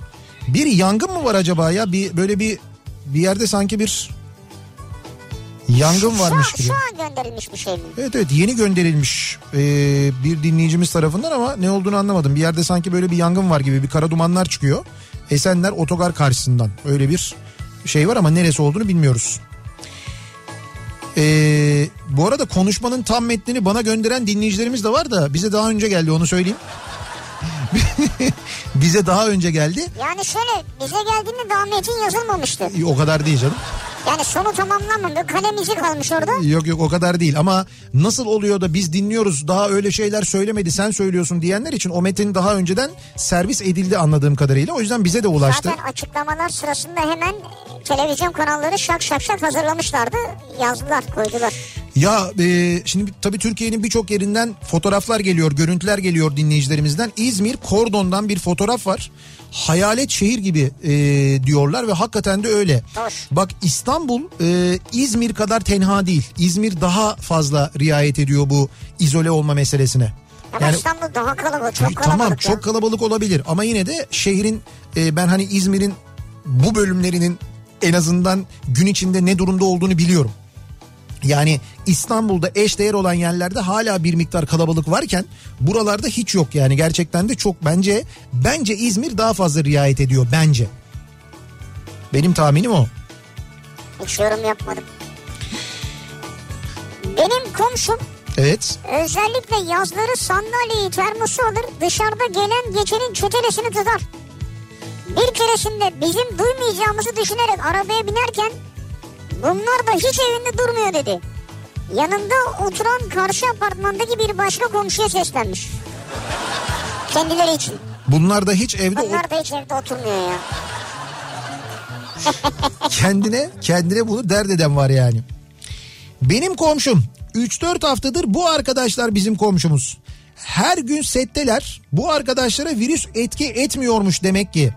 bir yangın mı var acaba ya? Bir böyle bir bir yerde sanki bir yangın varmış şu, gibi. Şu an gönderilmiş bir şey mi? Evet evet yeni gönderilmiş ee, bir dinleyicimiz tarafından ama ne olduğunu anlamadım. Bir yerde sanki böyle bir yangın var gibi bir kara dumanlar çıkıyor. Esenler Otogar karşısından öyle bir şey var ama neresi olduğunu bilmiyoruz. Ee, bu arada konuşmanın tam metnini bana gönderen dinleyicilerimiz de var da bize daha önce geldi onu söyleyeyim. bize daha önce geldi. Yani şöyle bize geldiğinde daha metin yazılmamıştı. O kadar değil canım. Yani sonu tamamlanmadı. Kalem izi kalmış orada. Yok yok o kadar değil ama nasıl oluyor da biz dinliyoruz daha öyle şeyler söylemedi sen söylüyorsun diyenler için o metin daha önceden servis edildi anladığım kadarıyla. O yüzden bize de ulaştı. Zaten açıklamalar sırasında hemen televizyon kanalları şak şak şak hazırlamışlardı. Yazdılar koydular. Ya e, şimdi tabii Türkiye'nin birçok yerinden fotoğraflar geliyor, görüntüler geliyor dinleyicilerimizden. İzmir Kordon'dan bir fotoğraf var. Hayalet şehir gibi e, diyorlar ve hakikaten de öyle. Hoş. Bak İstanbul e, İzmir kadar tenha değil. İzmir daha fazla riayet ediyor bu izole olma meselesine. Ama İstanbul daha kalabalık. Çok kalabalık tamam ya. çok kalabalık olabilir ama yine de şehrin e, ben hani İzmir'in bu bölümlerinin en azından gün içinde ne durumda olduğunu biliyorum. Yani İstanbul'da eşdeğer olan yerlerde hala bir miktar kalabalık varken buralarda hiç yok yani gerçekten de çok bence bence İzmir daha fazla riayet ediyor bence. Benim tahminim o. Hiç yorum yapmadım. Benim komşum Evet. özellikle yazları sandalyeyi termosu alır dışarıda gelen geçenin çetelesini tutar. Bir keresinde bizim duymayacağımızı düşünerek arabaya binerken bunlar da hiç evinde durmuyor dedi. Yanında oturan karşı apartmandaki bir başka komşuya seslenmiş. Kendileri için. Bunlar da hiç evde Bunlar da hiç evde oturmuyor ya. kendine kendine bunu dert eden var yani. Benim komşum 3-4 haftadır bu arkadaşlar bizim komşumuz. Her gün setteler bu arkadaşlara virüs etki etmiyormuş demek ki.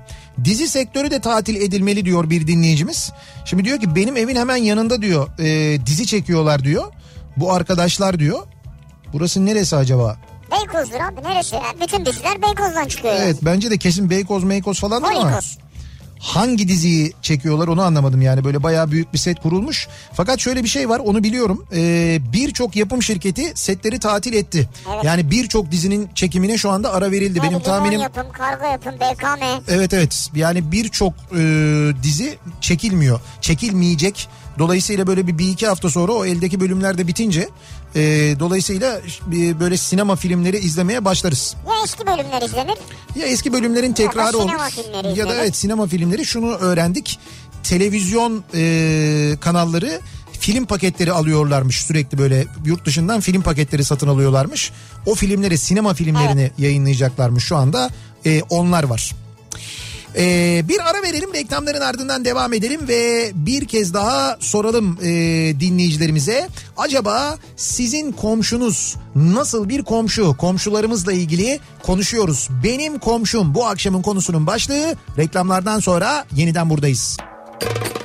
Dizi sektörü de tatil edilmeli diyor bir dinleyicimiz. Şimdi diyor ki benim evin hemen yanında diyor e, dizi çekiyorlar diyor. Bu arkadaşlar diyor. Burası neresi acaba? Beykoz'dur abi neresi? ya? Bütün diziler Beykoz'dan çıkıyor. Evet bence de kesin Beykoz Meykoz falan ama Beykoz. Hangi diziyi çekiyorlar onu anlamadım yani böyle bayağı büyük bir set kurulmuş. Fakat şöyle bir şey var onu biliyorum Ee, birçok yapım şirketi setleri tatil etti. Evet. Yani birçok dizinin çekimine şu anda ara verildi. Ne Benim tahminim yapım, kargo yapım, BKM. evet evet yani birçok e, dizi çekilmiyor çekilmeyecek. Dolayısıyla böyle bir, bir iki hafta sonra o eldeki bölümler de bitince e, dolayısıyla bir böyle sinema filmleri izlemeye başlarız. Ya eski bölümler izlenir. Ya eski bölümlerin tekrarı olur. sinema filmleri Ya da izlenir. evet sinema filmleri şunu öğrendik. Televizyon e, kanalları film paketleri alıyorlarmış sürekli böyle yurt dışından film paketleri satın alıyorlarmış. O filmleri sinema filmlerini yayınlayacaklarmış şu anda e, onlar var. Ee, bir ara verelim reklamların ardından devam edelim ve bir kez daha soralım e, dinleyicilerimize. Acaba sizin komşunuz nasıl bir komşu? Komşularımızla ilgili konuşuyoruz. Benim komşum bu akşamın konusunun başlığı reklamlardan sonra yeniden buradayız. Müzik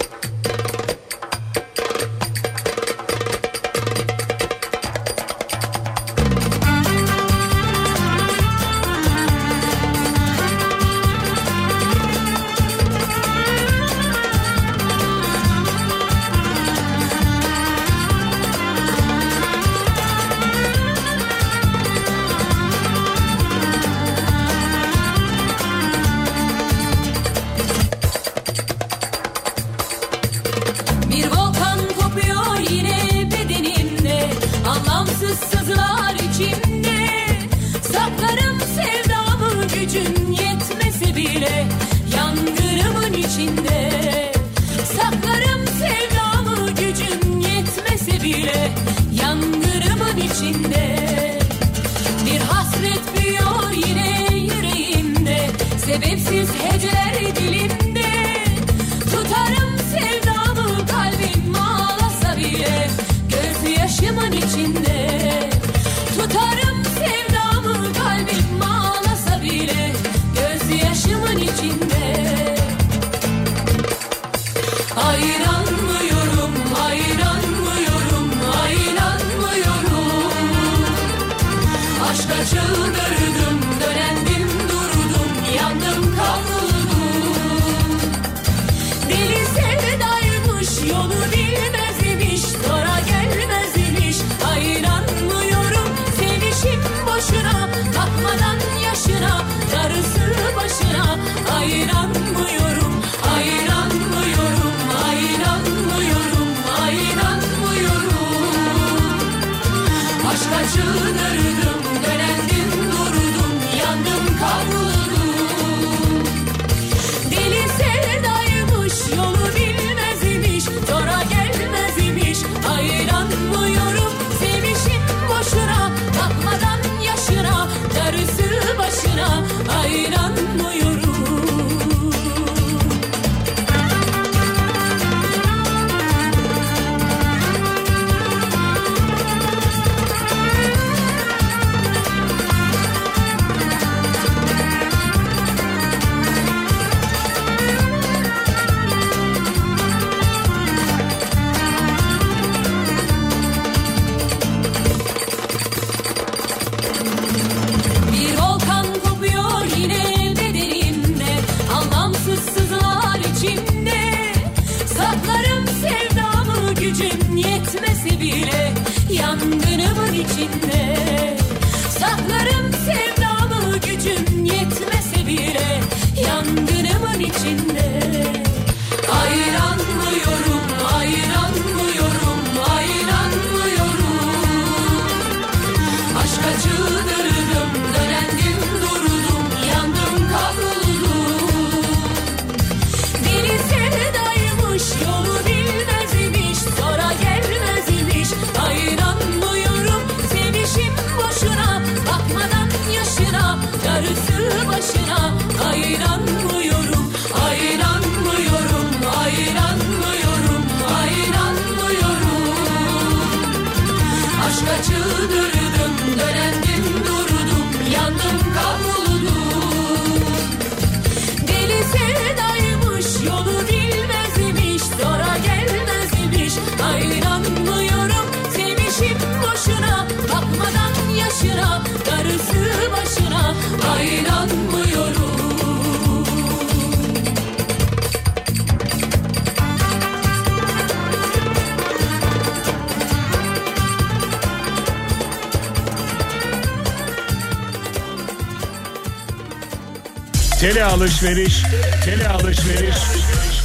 alışveriş, tele alışveriş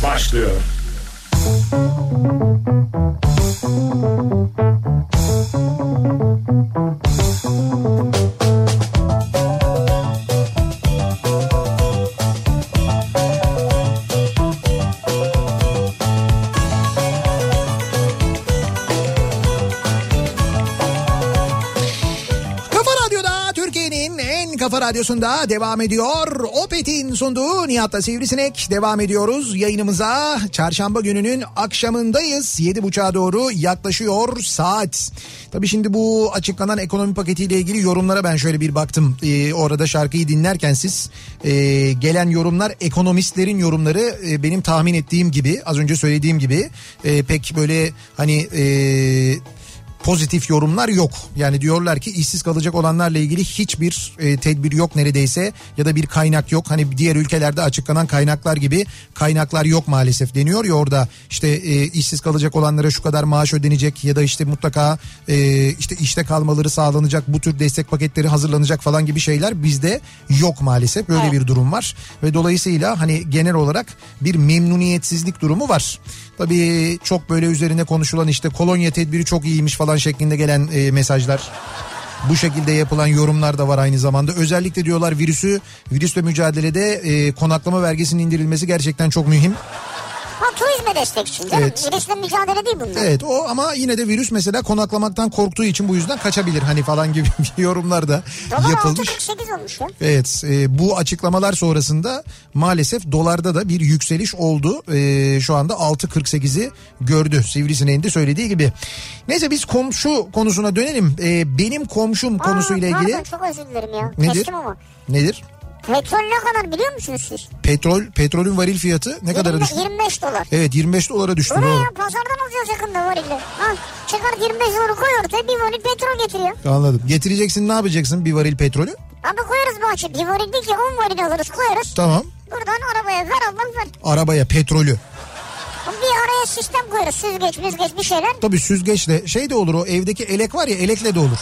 başlıyor. Radyosu'nda devam ediyor. Opet'in sunduğu Nihat'la Sivrisinek devam ediyoruz yayınımıza. Çarşamba gününün akşamındayız. 7.30'a doğru yaklaşıyor saat. Tabii şimdi bu açıklanan ekonomi paketiyle ilgili yorumlara ben şöyle bir baktım. Ee, orada şarkıyı dinlerken siz e, gelen yorumlar ekonomistlerin yorumları e, benim tahmin ettiğim gibi az önce söylediğim gibi e, pek böyle hani e, pozitif yorumlar yok. Yani diyorlar ki işsiz kalacak olanlarla ilgili hiçbir e, tedbir yok neredeyse ya da bir kaynak yok. Hani diğer ülkelerde açıklanan kaynaklar gibi kaynaklar yok maalesef deniyor ya orada işte e, işsiz kalacak olanlara şu kadar maaş ödenecek ya da işte mutlaka e, işte işte kalmaları sağlanacak bu tür destek paketleri hazırlanacak falan gibi şeyler bizde yok maalesef böyle Evet. bir durum var ve dolayısıyla hani genel olarak bir memnuniyetsizlik durumu var. Tabii çok böyle üzerine konuşulan işte kolonya tedbiri çok iyiymiş falan şeklinde gelen e, mesajlar. Bu şekilde yapılan yorumlar da var aynı zamanda. Özellikle diyorlar virüsü, virüsle mücadelede e, konaklama vergisinin indirilmesi gerçekten çok mühim. Ha turizme destek için canım. Evet. Virüsle mücadele değil bunlar. Evet o ama yine de virüs mesela konaklamaktan korktuğu için bu yüzden kaçabilir hani falan gibi yorumlar da Dolar yapılmış. 6.48 olmuş ya. Evet e, bu açıklamalar sonrasında maalesef dolarda da bir yükseliş oldu. E, şu anda 6.48'i gördü Sivrisineğin de söylediği gibi. Neyse biz komşu konusuna dönelim. E, benim komşum konusuyla Aa, ilgili Pardon çok özür dilerim ya. Nedir? Kestim ama. nedir? Petrol ne kadar biliyor musunuz siz? Petrol petrolün varil fiyatı ne kadara 20 düştü? 25 dolar. Evet 25 dolara düştü. Bu ne doğru. ya pazardan alacağız yakında varili. Ha, çıkart 25 doları koy ortaya bir varil petrol getiriyor. Anladım. Getireceksin ne yapacaksın bir varil petrolü? Abi koyarız bahçe. Bir varil değil ki 10 varil alırız koyarız. Tamam. Buradan arabaya ver Allah ver. Arabaya petrolü. Bir araya sistem koyarız. Süzgeç müzgeç bir şeyler. Tabii süzgeçle şey de olur o evdeki elek var ya elekle de olur.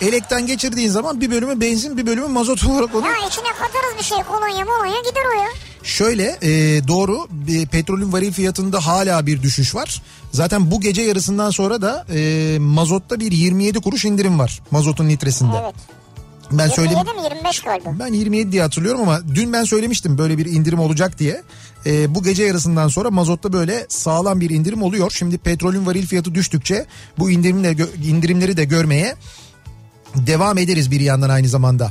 Elekten geçirdiğin zaman bir bölümü benzin bir bölümü mazot olarak onu Ya içine katarız bir şey kolonya molonya gider o ya. Şöyle e, doğru e, petrolün varil fiyatında hala bir düşüş var. Zaten bu gece yarısından sonra da e, mazotta bir 27 kuruş indirim var mazotun litresinde. Evet. Ben söyledim. 27 mi 25 galiba. Ben 27 diye hatırlıyorum ama dün ben söylemiştim böyle bir indirim olacak diye. E, bu gece yarısından sonra mazotta böyle sağlam bir indirim oluyor. Şimdi petrolün varil fiyatı düştükçe bu indirimle indirimleri de görmeye devam ederiz bir yandan aynı zamanda.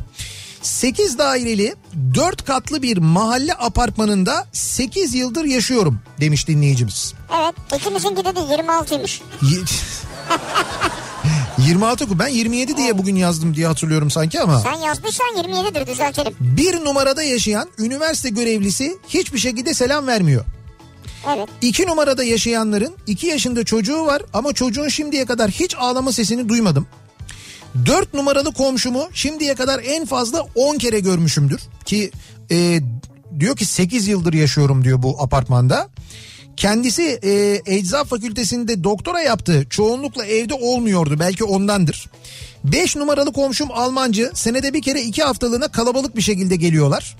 8 daireli 4 katlı bir mahalle apartmanında 8 yıldır yaşıyorum demiş dinleyicimiz. Evet. İkimizinki de de 26'ymış. Ye- 26 ku- ben 27 diye bugün yazdım diye hatırlıyorum sanki ama. Sen yazdıysan 27'dir düzeltelim. Bir numarada yaşayan üniversite görevlisi hiçbir şekilde selam vermiyor. Evet. İki numarada yaşayanların iki yaşında çocuğu var ama çocuğun şimdiye kadar hiç ağlama sesini duymadım. Dört numaralı komşumu şimdiye kadar en fazla 10 kere görmüşümdür. Ki e, diyor ki 8 yıldır yaşıyorum diyor bu apartmanda. Kendisi e, ecza fakültesinde doktora yaptı. Çoğunlukla evde olmuyordu belki ondandır. 5 numaralı komşum Almancı. Senede bir kere 2 haftalığına kalabalık bir şekilde geliyorlar.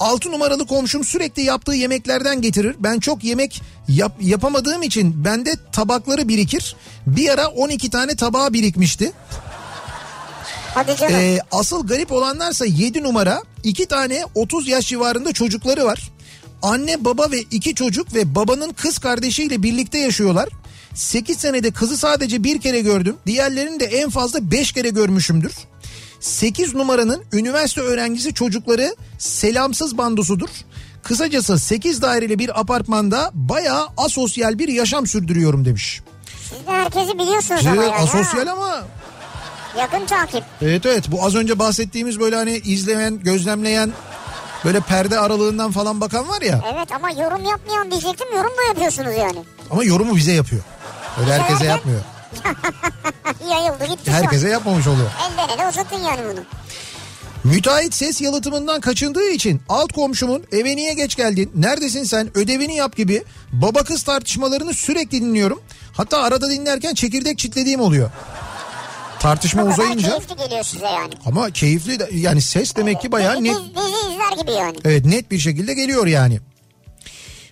6 numaralı komşum sürekli yaptığı yemeklerden getirir. Ben çok yemek yap, yapamadığım için bende tabakları birikir. Bir ara 12 tane tabağı birikmişti. Hadi canım. Ee, asıl garip olanlarsa 7 numara 2 tane 30 yaş civarında çocukları var. Anne baba ve iki çocuk ve babanın kız kardeşiyle birlikte yaşıyorlar. 8 senede kızı sadece bir kere gördüm. Diğerlerini de en fazla 5 kere görmüşümdür. 8 numaranın üniversite öğrencisi çocukları selamsız bandosudur. Kısacası 8 daireli bir apartmanda bayağı asosyal bir yaşam sürdürüyorum demiş. Siz de herkesi biliyorsunuz ama asosyal ha. ama Yakın takip. Evet evet bu az önce bahsettiğimiz böyle hani izleyen, gözlemleyen böyle perde aralığından falan bakan var ya Evet ama yorum yapmayan diyecektim. Yorum da yapıyorsunuz yani. ama yorumu bize yapıyor. Öyle herkese derken? yapmıyor. Yayıldı gitti. Herkese yapmamış oluyor. Elde ele uzatın yani bunu. Müteahhit ses yalıtımından kaçındığı için alt komşumun eve niye geç geldin? Neredesin sen? Ödevini yap gibi baba kız tartışmalarını sürekli dinliyorum. Hatta arada dinlerken çekirdek çitlediğim oluyor. Tartışma O uzayınca keyifli geliyor size yani. ama keyifli de- yani ses demek ki bayağı net Dizi, dizi izler gibi yani. Evet net bir şekilde geliyor yani.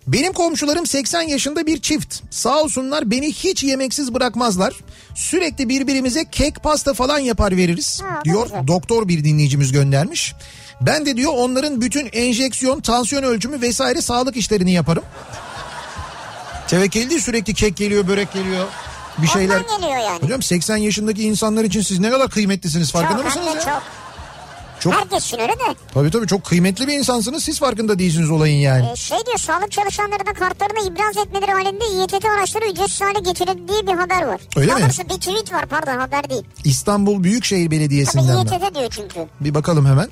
Benim komşularım 80 yaşında bir çift. Sağ olsunlar beni hiç yemeksiz bırakmazlar. Sürekli birbirimize kek pasta falan yapar veririz. Ha, diyor güzel. doktor bir dinleyicimiz göndermiş. Ben de diyor onların bütün enjeksiyon, tansiyon ölçümü vesaire sağlık işlerini yaparım. Tevekkül değil sürekli kek geliyor, börek geliyor. Bir şeyler. Ondan geliyor yani. Hocam 80 yaşındaki insanlar için siz ne kadar kıymetlisiniz farkında çok mısınız ya? çok. Çok- Herkes için öyle de. Tabii tabii çok kıymetli bir insansınız. Siz farkında değilsiniz olayın yani. Ee, şey diyor sağlık çalışanlarına kartlarını ibraz etmeleri halinde İETT araçları ücretsiz hale getirildiği bir haber var. Öyle Daha mi? doğrusu bir tweet var pardon haber değil. İstanbul Büyükşehir Tabii Belediyesi'nden mi? İETT diyor çünkü. Bir bakalım hemen.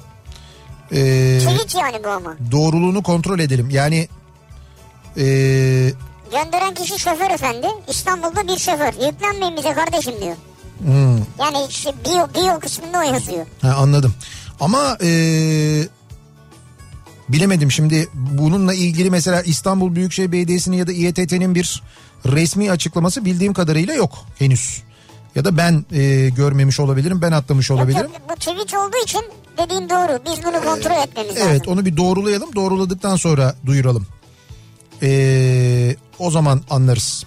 Ee, Tweet yani bu ama. doğruluğunu kontrol edelim. Yani ee, Gönderen kişi şoför efendi. İstanbul'da bir şoför. Yüklenmeyin bize kardeşim diyor. hmm, Yani işte bio, bio kısmında o yazıyor. ha, anladım. Ama ee, bilemedim şimdi bununla ilgili mesela İstanbul Büyükşehir Belediyesi'nin ya da İETT'nin bir resmi açıklaması bildiğim kadarıyla yok henüz. Ya da ben ee, görmemiş olabilirim, ben atlamış olabilirim. yok bu tweet olduğu için dediğin doğru. Biz bunu kontrol etmemiz Evet lazım. onu bir doğrulayalım. Doğruladıktan sonra duyuralım. Ee, o zaman anlarız.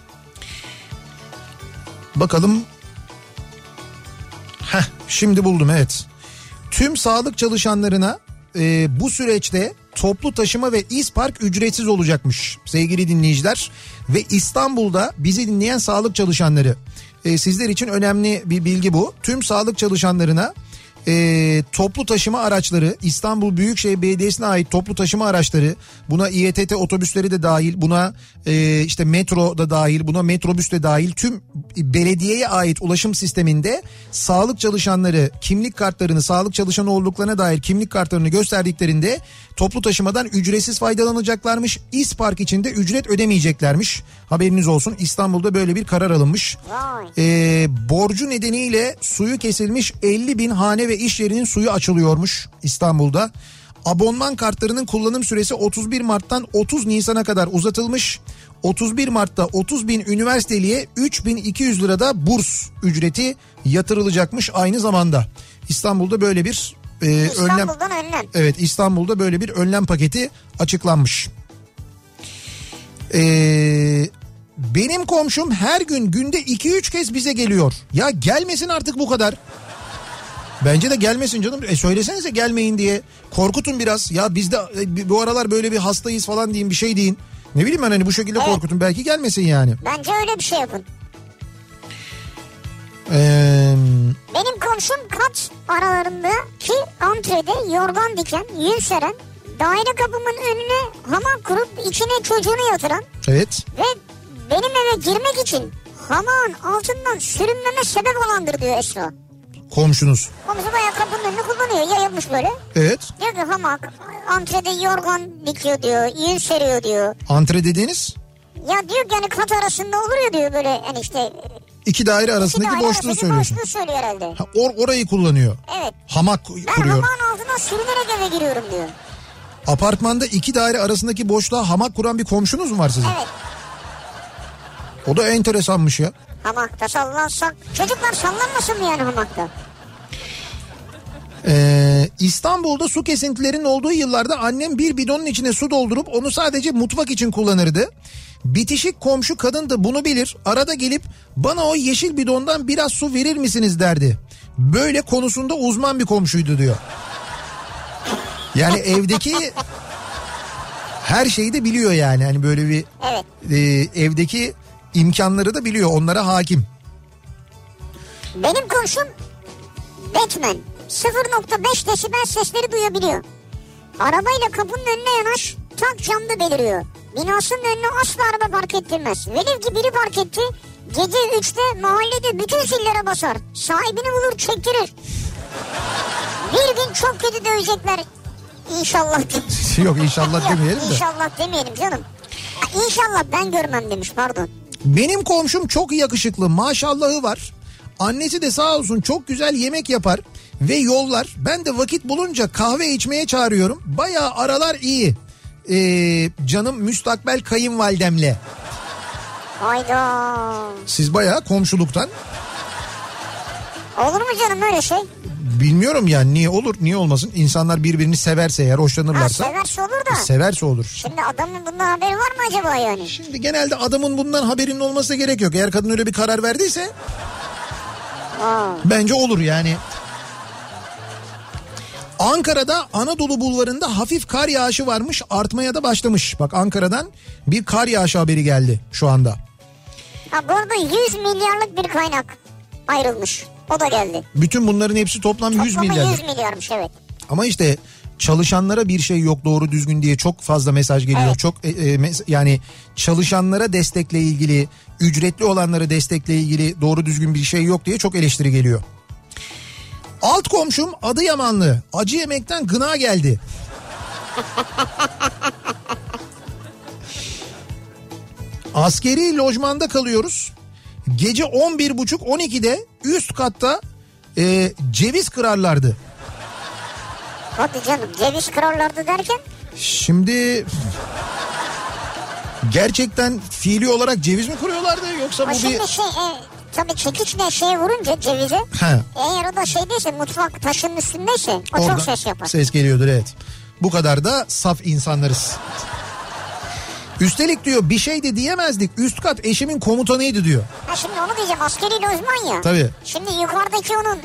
Bakalım. Heh, şimdi buldum evet. Tüm sağlık çalışanlarına e, bu süreçte toplu taşıma ve ispark ücretsiz olacakmış sevgili dinleyiciler. Ve İstanbul'da bizi dinleyen sağlık çalışanları e, sizler için önemli bir bilgi bu. Tüm sağlık çalışanlarına e, toplu taşıma araçları İstanbul Büyükşehir Belediyesi'ne ait toplu taşıma araçları buna İETT otobüsleri de dahil buna e, işte metro da dahil buna metrobüs de dahil tüm belediyeye ait ulaşım sisteminde sağlık çalışanları kimlik kartlarını sağlık çalışanı olduklarına dair kimlik kartlarını gösterdiklerinde toplu taşımadan ücretsiz faydalanacaklarmış. İspark için de ücret ödemeyeceklermiş. Haberiniz olsun İstanbul'da böyle bir karar alınmış. Ee, borcu nedeniyle suyu kesilmiş 50 bin hane ve iş yerinin suyu açılıyormuş İstanbul'da. Abonman kartlarının kullanım süresi 31 Mart'tan 30 Nisan'a kadar uzatılmış. 31 Mart'ta 30 bin üniversiteliye 3200 lirada burs ücreti yatırılacakmış aynı zamanda. İstanbul'da böyle bir e, önlem İstanbul'dan önlem. Evet İstanbul'da böyle bir önlem paketi açıklanmış. Ee, benim komşum her gün günde 2-3 kez bize geliyor. Ya gelmesin artık bu kadar. Bence de gelmesin canım. E söylesenize gelmeyin diye. Korkutun biraz. Ya biz de e, bu aralar böyle bir hastayız falan deyin bir şey deyin. Ne bileyim ben hani bu şekilde Evet. korkutun. Belki gelmesin yani. Bence öyle bir şey yapın. Ee, Benim komşum kat aralarındaki antrede yorgan diken, yün seren, daire kapımın önüne hamak kurup içine çocuğunu yatıran evet. ve benim eve girmek için hamağın altından sürünmeme sebep olandır diyor Esra. Komşunuz. Komşu bayağı kapının önünü kullanıyor yayılmış böyle. Evet. Diyor ki hamak antrede yorgan dikiyor diyor, yün seriyor diyor. Antre dediğiniz Ya diyor ki hani kat arasında olur ya diyor böyle hani işte iki daire iki arasındaki daire boşluğu arasındaki söylüyorsun. boşluğu söylüyor herhalde. Ha, or, orayı kullanıyor. Evet. Hamak Ben kuruyor. hamağın altına sürünerek eve giriyorum diyor. Apartmanda iki daire arasındaki boşluğa hamak kuran bir komşunuz mu var sizin? Evet. O da enteresanmış ya. Hamakta sallansak. Çocuklar sallanmasın mı yani hamakta? Ee, İstanbul'da su kesintilerinin olduğu yıllarda annem bir bidonun içine su doldurup onu sadece mutfak için kullanırdı. Bitişik komşu kadın da bunu bilir. Arada gelip bana o yeşil bidondan biraz su verir misiniz derdi. Böyle konusunda uzman bir komşuydu diyor. Yani evdeki her şeyi de biliyor yani. Hani böyle bir Evet. e, evdeki imkanları da biliyor. Onlara hakim. Benim komşum Batman 0.5 desibel sesleri duyabiliyor. Arabayla kapının önüne yanaş tak camda beliriyor. Binasının önüne asla araba park ettirmez. Velev ki biri park etti gece 3'te mahallede bütün zillere basar. Sahibini bulur çektirir. Bir gün çok kötü dövecekler. İnşallah. Yok inşallah demeyelim de. İnşallah demeyelim canım. İnşallah ben görmem demiş pardon. Benim komşum çok yakışıklı maşallahı var. Annesi de sağ olsun çok güzel yemek yapar ve yollar. Ben de vakit bulunca kahve içmeye çağırıyorum. Bayağı aralar iyi. Ee, canım müstakbel kayınvalidemle. Hayda. Siz bayağı komşuluktan. Olur mu canım öyle şey? Bilmiyorum yani niye olur niye olmasın. İnsanlar birbirini severse eğer Ha, hoşlanırlarsa. severse olur da. Severse olur. Şimdi adamın bundan haberi var mı acaba yani? Şimdi genelde adamın bundan haberinin olması gerek yok. Eğer kadın öyle bir karar verdiyse Aa, Bence olur yani. Ankara'da Anadolu bulvarında hafif kar yağışı varmış artmaya da başlamış. Bak Ankara'dan bir kar yağışı haberi geldi şu anda. ha bu arada 100 milyarlık bir kaynak ayrılmış. O da geldi. Bütün bunların hepsi toplam 100 Toplamı milyar. 100 milyarmış evet. Ama işte çalışanlara bir şey yok doğru düzgün diye çok fazla mesaj geliyor. Evet. Çok e, e, mes- yani çalışanlara destekle ilgili, ücretli olanlara destekle ilgili doğru düzgün bir şey yok diye çok eleştiri geliyor. Alt komşum Adıyamanlı. Acı yemekten gına geldi. Askeri lojmanda kalıyoruz. Gece 11.30-12'de üst katta e, ceviz kırarlardı. Hadi canım ceviz kırarlardı derken Şimdi gerçekten fiili olarak ceviz mi kırıyorlardı yoksa o bu bir... şimdi şey e, tabii çekiçle şeye vurunca cevize He. eğer o da şeydeyse mutfak taşının üstündeyse o Oradan çok ses yapar. Ses geliyordur evet. Bu kadar da saf insanlarız. Üstelik diyor bir şey de diyemezdik. Üst kat eşimin komutanıydı diyor. Ha şimdi onu diyeceğim askeri lojman ya. Tabii. Şimdi yukarıdaki onun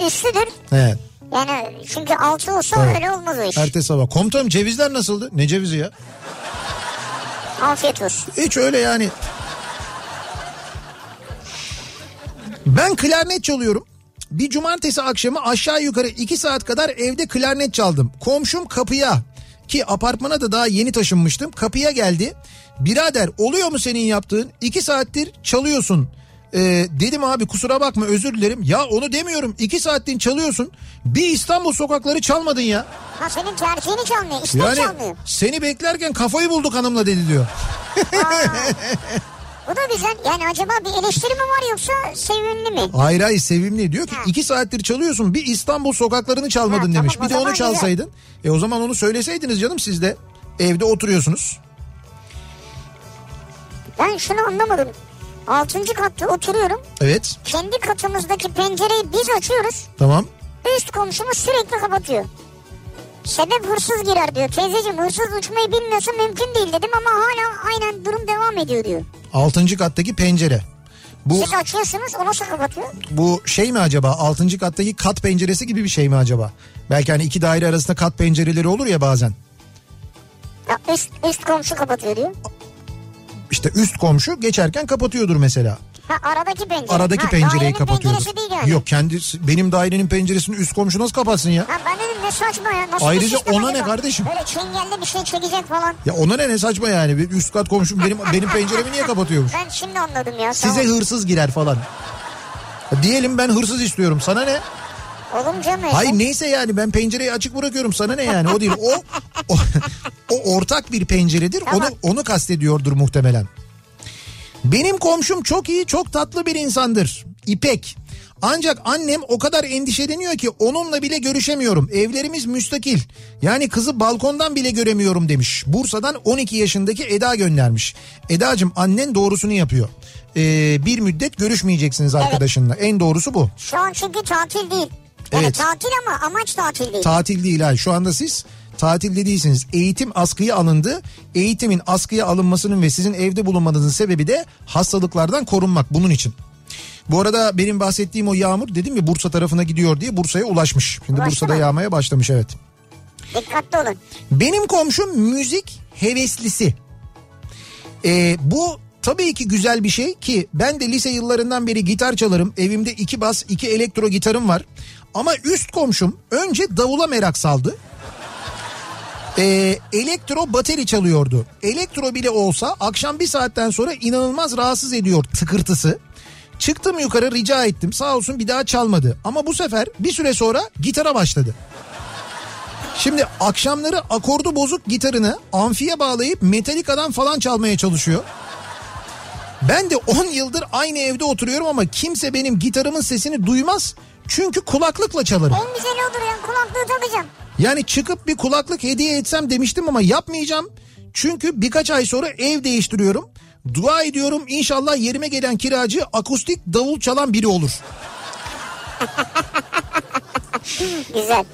e, üstüdür. Evet. Yani çünkü altı olsa Evet. öyle olmaz o iş. Ertesi sabah. Komutanım cevizler nasıldı? Ne cevizi ya? Afiyet olsun. Hiç öyle yani. Ben klarnet çalıyorum. Bir cumartesi akşamı aşağı yukarı iki saat kadar evde klarnet çaldım. Komşum kapıya ki apartmana da daha yeni taşınmıştım. Kapıya geldi. Birader oluyor mu senin yaptığın? İki saattir çalıyorsun. Ee, dedim abi kusura bakma özür dilerim. Ya onu demiyorum. İki saattir çalıyorsun. Bir İstanbul sokakları çalmadın ya. Ha senin tercihini çalmıyor. İstek Yani çalmıyor. seni beklerken kafayı bulduk hanımla dedi diyor. Bu da güzel. Yani acaba bir eleştiri mi var yoksa sevimli mi? Hayır hayır sevimli. Diyor ki Ha. iki saattir çalıyorsun bir İstanbul sokaklarını çalmadın Ha, demiş. tamam, bir o de onu zaman güzel. çalsaydın. E o zaman onu söyleseydiniz canım siz de. Evde oturuyorsunuz. Ben şunu anlamadım. Altıncı katta oturuyorum. Evet Kendi katımızdaki pencereyi biz açıyoruz. tamam. Üst komşumuz sürekli kapatıyor. Sebep hırsız girer diyor. Teyzeciğim hırsız uçmayı bilmiyorsa mümkün değil dedim ama hala aynen durum devam ediyor diyor. Altıncı kattaki pencere. Bu Siz açıyorsunuz o nasıl kapatıyor? bu şey mi acaba altıncı kattaki kat penceresi gibi bir şey mi acaba? Belki hani iki daire arasında kat pencereleri olur ya bazen. Ya üst, üst komşu kapatıyor diyor. İşte üst komşu geçerken kapatıyordur mesela. Ha aradaki pencere. Aradaki ha, pencereyi değil yani. Yok kendi benim dairenin penceresini üst komşu nasıl kapatsın ya? Ha ben dedim ne saçma ya. Nasıl Ayrıca ona acaba? ne kardeşim? Böyle çengelli bir şey çekecek falan. Ya ona ne ne saçma yani. Bir Üst kat komşum benim benim penceremi niye kapatıyormuş? Ben şimdi anladım ya. Size tamam. hırsız girer falan. Ya Diyelim ben hırsız istiyorum. Sana ne? Olur canım. Hayır neyse yani ben pencereyi açık bırakıyorum. Sana ne yani? O değil. O o, o ortak bir penceredir. Tamam. Onu onu kastediyordur muhtemelen. Benim komşum çok iyi, çok tatlı bir insandır. İpek. Ancak annem o kadar endişeleniyor ki onunla bile görüşemiyorum. Evlerimiz müstakil. Yani kızı balkondan bile göremiyorum demiş. Bursa'dan 12 yaşındaki Eda göndermiş. Edacığım annen doğrusunu yapıyor. Ee, bir müddet görüşmeyeceksiniz arkadaşınla. En doğrusu bu. Şu an çünkü tatil değil. Yani Evet. tatil ama amaç tatil değil. Tatil değil ha. Şu anda siz tatilde değilsiniz. Eğitim askıya alındı. Eğitimin askıya alınmasının ve sizin evde bulunmanızın sebebi de hastalıklardan korunmak bunun için. Bu arada benim bahsettiğim o yağmur dedim ya Bursa tarafına gidiyor diye Bursa'ya ulaşmış. Şimdi Ulaştı Bursa'da mı? yağmaya başlamış evet. Dikkatli olun. Benim komşum müzik heveslisi. Ee, bu tabii ki güzel bir şey ki ben de lise yıllarından beri gitar çalarım. Evimde iki bas iki elektro gitarım var. Ama üst komşum önce davula merak saldı. Ee, elektro bateri çalıyordu. Elektro bile olsa akşam bir saatten sonra inanılmaz rahatsız ediyor tıkırtısı. Çıktım yukarı rica ettim sağ olsun bir daha çalmadı. Ama bu sefer bir süre sonra gitara başladı. Şimdi akşamları akordu bozuk gitarını amfiye bağlayıp Metallica'dan falan çalmaya çalışıyor. Ben de 10 yıldır aynı evde oturuyorum ama kimse benim gitarımın sesini duymaz. Çünkü kulaklıkla çalarım. En güzeli odur ya kulaklığı takacağım. Yani çıkıp bir kulaklık hediye etsem demiştim ama yapmayacağım. Çünkü birkaç ay sonra ev değiştiriyorum. Dua ediyorum inşallah yerime gelen kiracı akustik davul çalan biri olur. Güzel.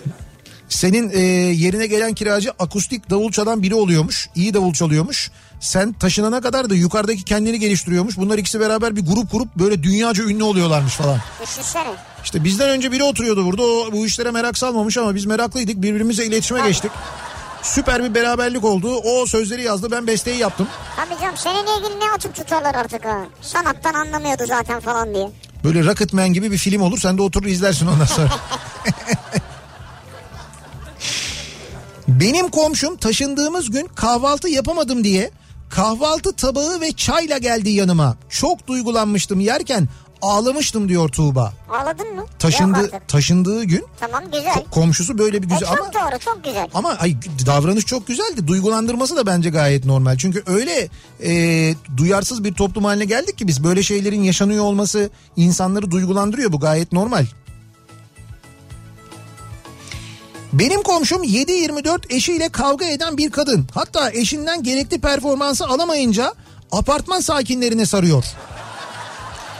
Senin e, yerine gelen kiracı akustik davul çalan biri oluyormuş. İyi davul çalıyormuş. Sen taşınana kadar da yukarıdaki kendini geliştiriyormuş. Bunlar ikisi beraber bir grup kurup böyle dünyaca ünlü oluyorlarmış falan. Düşünsene. İşte bizden önce biri oturuyordu burada. O bu işlere merak salmamış ama biz meraklıydık. Birbirimize iletişime geçtik. Süper bir beraberlik oldu. O sözleri yazdı ben besteyi yaptım. Tabii canım seninle ilgili ne atıp tutarlar artık ha. Sanattan anlamıyordu zaten falan diye. Böyle Rocketman gibi bir film olur. Sen de oturur izlersin ondan sonra. Benim komşum taşındığımız gün kahvaltı yapamadım diye kahvaltı tabağı ve çayla geldi yanıma. Çok duygulanmıştım yerken ağlamıştım diyor Tuğba. Ağladın mı? Taşındı taşındığı gün Tamam güzel. komşusu böyle bir E, güzel çok ama doğru çok güzel. ama ay, davranış çok güzeldi. Duygulandırması da bence gayet normal. Çünkü öyle e, duyarsız bir toplum haline geldik ki biz böyle şeylerin yaşanıyor olması insanları duygulandırıyor. Bu gayet normal. Benim komşum 7-24 eşiyle kavga eden bir kadın. Hatta eşinden gerekli performansı alamayınca apartman sakinlerine sarıyor.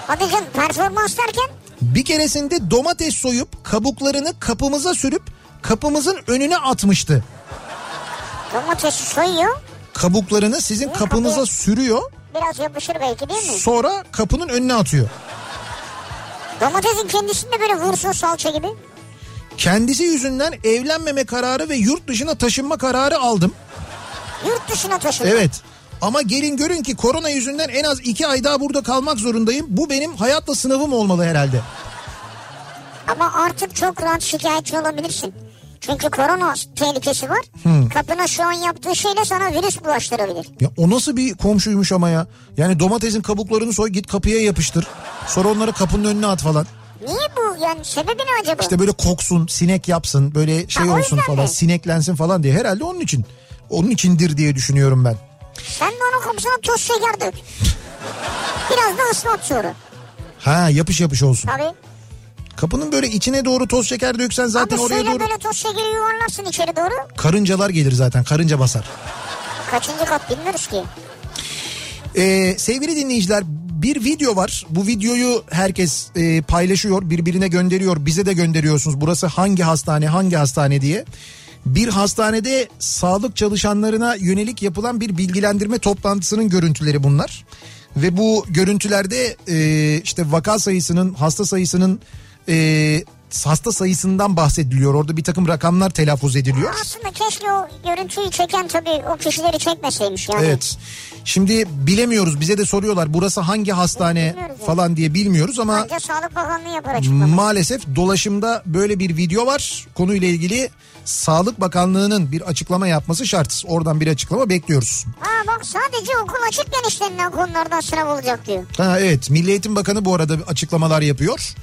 Hadi canım performans derken Bir keresinde domates soyup kabuklarını kapımıza sürüp kapımızın önüne atmıştı. domatesi soyuyor. Kabuklarını sizin Niye kapınıza kapıya- sürüyor. Biraz yapışır belki değil mi? Sonra kapının önüne atıyor. Domatesin kendisinde böyle vursun salça gibi. Kendisi yüzünden evlenmeme kararı ve yurt dışına taşınma kararı aldım. Yurt dışına taşın. Evet. Ama gelin görün ki korona yüzünden en az iki ay daha burada kalmak zorundayım. Bu benim hayatla sınavım olmalı herhalde. Ama artık çok rahat şikayetçi olabilirsin. Çünkü korona tehlikesi var. Kapına şu an yaptığı şeyle sana virüs bulaştırabilir. Ya o nasıl bir komşuymuş ama ya. Yani domatesin kabuklarını soy git kapıya yapıştır. Sonra onları kapının önüne at falan. Niye bu? Yani sebebi ne acaba? İşte böyle koksun, sinek yapsın, böyle şey Ha, olsun falan, mi? sineklensin falan diye. Herhalde onun için. Onun içindir diye düşünüyorum ben. Sen de onun kapısına toz şeker dök. Biraz da ıslat sonra. Ha yapış yapış olsun. Tabii. Kapının böyle içine doğru toz şeker döksen zaten Abi oraya doğru böyle toz şekeri yuvarlarsın içeri doğru. karıncalar gelir zaten. Karınca basar. Kaçıncı kat bilmiyoruz ki. Ee, sevgili dinleyiciler bir video var. Bu videoyu herkes e, paylaşıyor, birbirine gönderiyor. Bize de gönderiyorsunuz. Burası hangi hastane, hangi hastane diye. Bir hastanede sağlık çalışanlarına yönelik yapılan bir bilgilendirme toplantısının görüntüleri bunlar. Ve bu görüntülerde e, işte vaka sayısının, hasta sayısının e, hasta sayısından bahsediliyor. Orada bir takım rakamlar telaffuz ediliyor. Aslında keşke o görüntüyü çeken tabii o kişileri çekmeseymiş yani. Evet. Şimdi bilemiyoruz bize de soruyorlar burası hangi hastane Bilmiyoruz yani. falan diye bilmiyoruz ama Ancak Sağlık Bakanlığı yapar açıklama. maalesef dolaşımda böyle bir video var. Konuyla ilgili Sağlık Bakanlığı'nın bir açıklama yapması şart. Oradan bir açıklama bekliyoruz. Ha bak sadece okul açıkken işlenilen konulardan sınav olacak diyor. Ha, evet Milli Eğitim Bakanı bu arada açıklamalar yapıyor.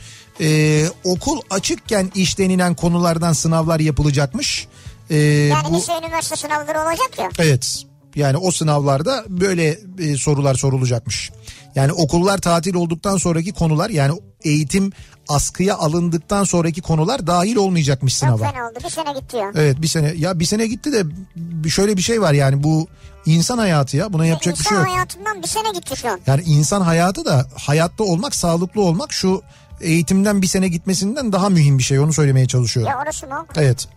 Ee, okul açıkken işlenilen konulardan sınavlar yapılacakmış. Ee, Yani bu... lise üniversite sınavları olacak ya. Evet. Yani o sınavlarda böyle e, sorular sorulacakmış. Yani okullar tatil olduktan sonraki konular yani eğitim askıya alındıktan sonraki konular dahil olmayacakmış Çok sınava. fena oldu bir sene gitti ya. Evet bir sene ya bir sene gitti de bir- şöyle bir şey var yani bu insan hayatı ya buna yapacak bir İnsan şey yok. hayatından bir sene gitti şu an. Yani insan hayatı da hayatta olmak sağlıklı olmak şu eğitimden bir sene gitmesinden daha mühim bir şey onu söylemeye çalışıyorum. Ya orası mı? Evet.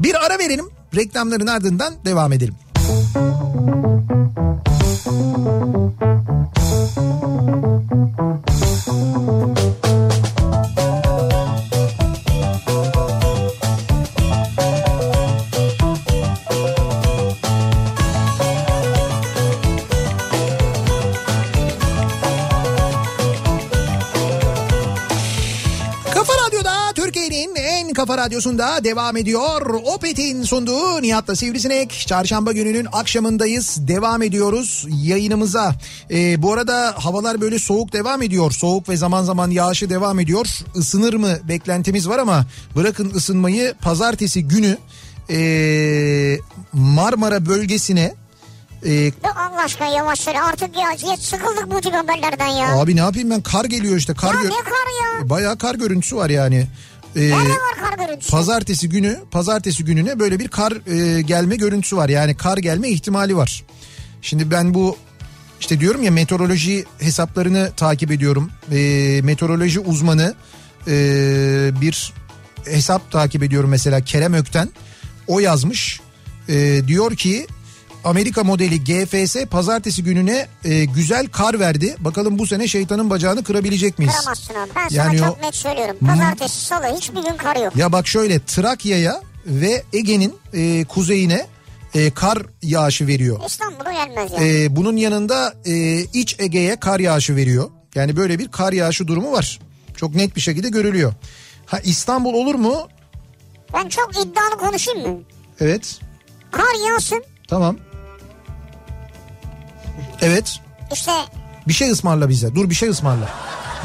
Bir ara verelim. Reklamların ardından devam edelim. Kafa kafa radyosunda devam ediyor. Opet'in sunduğu Nihat'la Sivrisinek. Çarşamba gününün akşamındayız. Devam ediyoruz yayınımıza. Ee, bu arada havalar böyle soğuk devam ediyor. Soğuk ve zaman zaman yağışı devam ediyor. Isınır mı beklentimiz var ama bırakın ısınmayı pazartesi günü ee, Marmara bölgesine ee, Allah aşkına yavaş söyle artık ya, ya sıkıldık bu tip haberlerden ya. abi ne yapayım ben kar geliyor işte kar ya gör- ne kar ya? bayağı kar görüntüsü var yani. Görüntüsü? pazartesi günü pazartesi gününe böyle bir kar e, gelme görüntüsü var. Yani kar gelme ihtimali var. Şimdi ben bu işte diyorum ya meteoroloji hesaplarını takip ediyorum. E, meteoroloji uzmanı e, bir hesap takip ediyorum mesela Kerem Ökten. O yazmış. E, diyor ki Amerika modeli GFS pazartesi gününe e, güzel kar verdi. Bakalım bu sene şeytanın bacağını kırabilecek miyiz? Kıramazsın abi. Ben Yani sana o- çok net söylüyorum. Pazartesi, salı hiçbir gün kar yok. Ya bak şöyle Trakya'ya ve Ege'nin e, kuzeyine e, kar yağışı veriyor. İstanbul'a gelmez yani. E, bunun yanında e, iç Ege'ye kar yağışı veriyor. Yani böyle bir kar yağışı durumu var. Çok net bir şekilde görülüyor. Ha İstanbul olur mu? Ben çok iddialı konuşayım mı? Evet. Kar yağsın. Tamam. Evet. İşte Bir şey ısmarla bize. Dur bir şey ısmarla.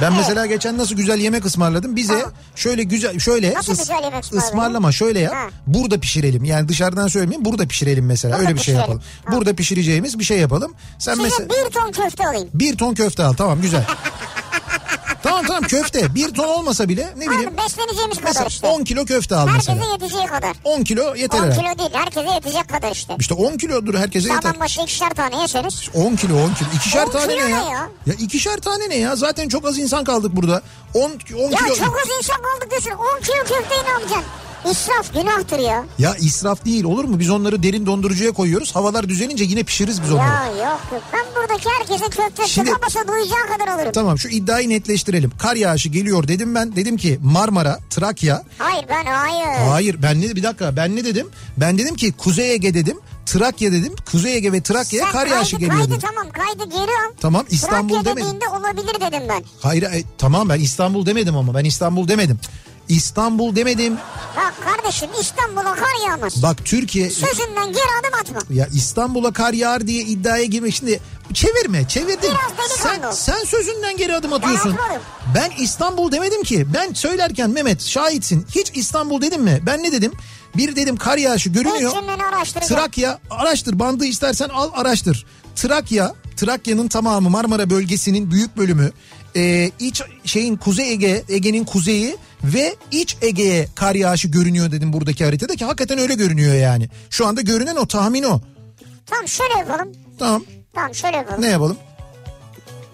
Ben mesela geçen nasıl güzel yemek ısmarladım. Bize Tamam. şöyle güzel şöyle Nasıl güzel yemek ısmarlama şöyle yap. Ha. Burada pişirelim. Yani dışarıdan söylemeyeyim. Burada pişirelim mesela. Burada Öyle bir şey pişirelim. yapalım. Ha. Burada pişireceğimiz bir şey yapalım. Sen size mesela bir ton köfte alayım. bir ton köfte al. Tamam güzel. tamam tamam köfte. Bir ton olmasa bile ne bileyim. Abi besleneceğimiz kadar Mesela işte. 10 kilo köfte al Herkese mesela. yeteceği kadar. 10 kilo yeter 10 herhalde. kilo değil herkese yetecek kadar işte. İşte 10 kilodur herkese yeter. Sağdan başı ikişer tane yeseniz. 10 kilo 10 kilo. İkişer 10 tane kilo ne ya? ya? Ya ikişer tane ne ya? Zaten çok az insan kaldık burada. 10 10 Ya kilo. çok az insan kaldık diyorsun. 10 kilo köfteyi ne yapacaksın? İsraf günahtır ya. Ya israf değil olur mu? Biz onları derin dondurucuya koyuyoruz. Havalar düzelince yine pişiririz biz onları. Ya yok yok. Ben buradaki herkese köfte Şimdi- tıkamasa duyacağı kadar alırım. Tamam şu iddiayı netleştirelim. Kar yağışı geliyor dedim ben. Dedim ki Marmara, Trakya. Hayır ben hayır. Hayır ben ne bir dakika ben ne dedim? Ben dedim ki Kuzey Ege dedim. Trakya dedim. Kuzey Ege ve Trakya'ya Sen kar yağışı kaydı, geliyor kaydı tamam kaydı al. Tamam İstanbul Trakya demedim. dediğinde olabilir dedim ben. Hayır e, tamam ben İstanbul demedim ama ben İstanbul demedim. İstanbul demedim. Bak kardeşim İstanbul'a kar yağmaz. Bak Türkiye Sözünden geri adım atma. ya İstanbul'a kar yağar diye iddiaya girmek şimdi çevirme çevirdin. Biraz Sen, delikanlı ol. sen sözünden geri adım atıyorsun. atmadım. Ben İstanbul demedim ki. Ben söylerken Mehmet şahitsin. Hiç İstanbul dedim mi? Ben ne dedim? Bir dedim kar yağışı görünüyor. Trakya araştır bandı istersen al araştır. Trakya Trakya'nın tamamı Marmara bölgesinin büyük bölümü e, iç şeyin Kuzey Ege Ege'nin kuzeyi ve iç Ege'ye kar yağışı görünüyor dedim buradaki haritada ki hakikaten öyle görünüyor yani. Şu anda görünen o tahmin o. Tamam şöyle yapalım. Tamam Tamam şöyle yapalım. ne yapalım?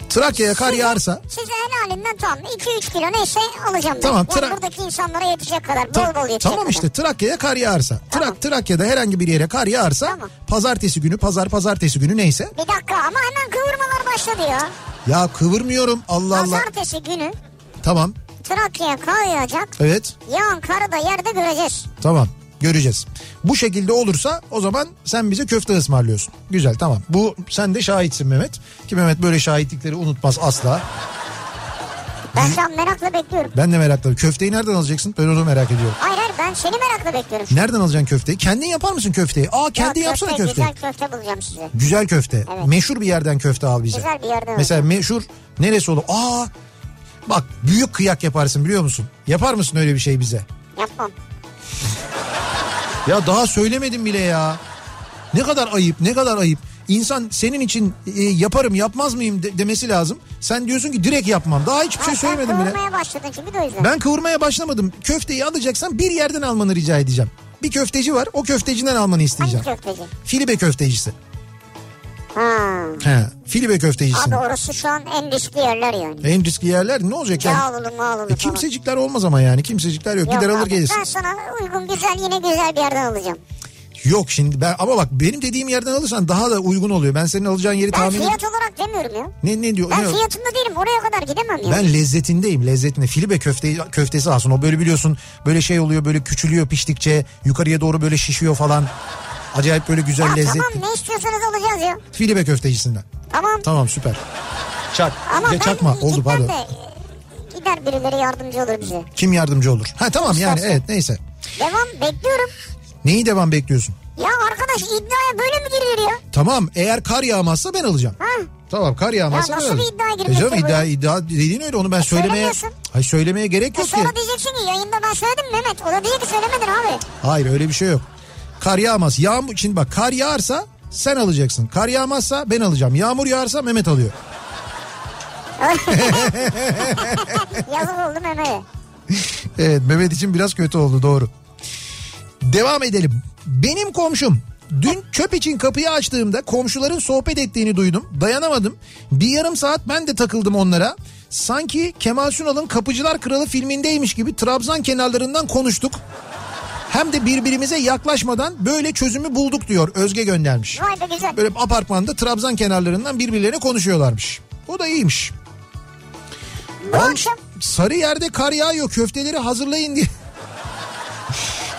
Trakya'ya kar Size- yağarsa Size helalinden tamam 2-3 kilo neyse alacağım. Tamam, Tra- buradaki insanlara yetecek kadar bol Ta- bol yetecek tamam kadar. işte Trakya'ya kar yağarsa. Tamam. Trak Trakya'da herhangi bir yere kar yağarsa Tamam. pazartesi günü pazar pazartesi günü neyse. Bir dakika ama hemen kıvırmalar başladı ya. Ya kıvırmıyorum Allah Allah. Pazartesi günü Tamam Trakya'ya kar yağacak. evet Yağan karı da yerde göreceğiz. tamam göreceğiz. Bu şekilde olursa o zaman sen bize köfte ısmarlıyorsun. Güzel tamam. Bu sen de şahitsin Mehmet. Ki Mehmet böyle şahitlikleri unutmaz asla. Ben şu an merakla bekliyorum. Ben de meraklı. Köfteyi nereden alacaksın? Ben onu merak ediyorum. Hayır hayır ben seni merakla bekliyorum. Nereden alacaksın köfteyi? Kendin yapar mısın köfteyi? Aa kendin Yok, yapsana köfte, köfte. Güzel köfte bulacağım size. Güzel köfte. Evet. Meşhur bir yerden köfte al bize. Güzel bir yerden Mesela meşhur neresi olur? Aa bak büyük kıyak yaparsın biliyor musun? Yapar mısın öyle bir şey bize? Yapmam. Ya daha söylemedim bile ya. Ne kadar ayıp ne kadar ayıp. İnsan senin için e, yaparım yapmaz mıyım de- demesi lazım. Sen diyorsun ki direkt yapmam. Daha hiçbir şey Ha, sen söylemedim bile. kıvırmaya başladın çünkü de o yüzden. Ben kıvırmaya başlamadım. Köfteyi alacaksan bir yerden almanı rica edeceğim. Bir köfteci var o köfteciden almanı Hangi isteyeceğim. köfteci? Filibe köftecisi. Ha. He, Filibe köftecisi. Abi orası şu an en riskli yerler yani. En riskli yerler ne olacak yani? Yağlılı mağlılı E, falan. kimsecikler olmaz ama yani kimsecikler yok. Yok Gider alır abi, gelirsin. Ben sana uygun güzel yine güzel bir yerden alacağım. Yok şimdi ben ama bak benim dediğim yerden alırsan daha da uygun oluyor. Ben senin alacağın yeri Ben tahmin fiyat olarak demiyorum ya. Ne ne diyor? Ben ne- fiyatında değilim oraya kadar gidemem ya. Ben lezzetindeyim lezzetinde. Filibe köfte, köftesi alsın. O böyle biliyorsun böyle şey oluyor böyle küçülüyor piştikçe yukarıya doğru böyle şişiyor falan. Acayip böyle güzel Ya lezzetli. tamam ne istiyorsanız alacağız ya. Filibe köftecisinden. Tamam. Tamam süper. Çak. Ama Ya çakma oldu pardon. de e, gider birileri yardımcı olur bize. Kim yardımcı olur? Ha tamam yani İstersen. evet neyse. Devam bekliyorum. Neyi devam bekliyorsun? Ya arkadaş iddiaya böyle mi girilir ya? Tamam eğer kar yağmazsa ben alacağım. Ha? Tamam kar yağmazsa Ya nasıl ben bir iddiaya girmek E iddia, iddia dediğin öyle onu ben söylemeye... söylemiyorsun. Hayır söylemeye gerek E yok ki. sonra diyeceksin ki yayında ben söyledim Mehmet. O da diyecek ki söylemedin abi. Hayır öyle bir şey yok. Kar yağmaz. Yağmur şimdi bak kar yağarsa sen alacaksın. Kar yağmazsa ben alacağım. Yağmur yağarsa Mehmet alıyor. Yazık oldu Mehmet'e. Evet Mehmet için biraz kötü oldu doğru. Devam edelim. Benim komşum dün çöp için kapıyı açtığımda komşuların sohbet ettiğini duydum. Dayanamadım. Bir yarım saat ben de takıldım onlara. Sanki Kemal Sunal'ın Kapıcılar Kralı filmindeymiş gibi Trabzon kenarlarından konuştuk. Hem de birbirimize yaklaşmadan böyle çözümü bulduk diyor Özge göndermiş. Vay be güzel. Böyle apartmanda Trabzon kenarlarından birbirlerine konuşuyorlarmış. O da iyiymiş. Bu akşam sarı yerde kar yağıyor köfteleri hazırlayın diye.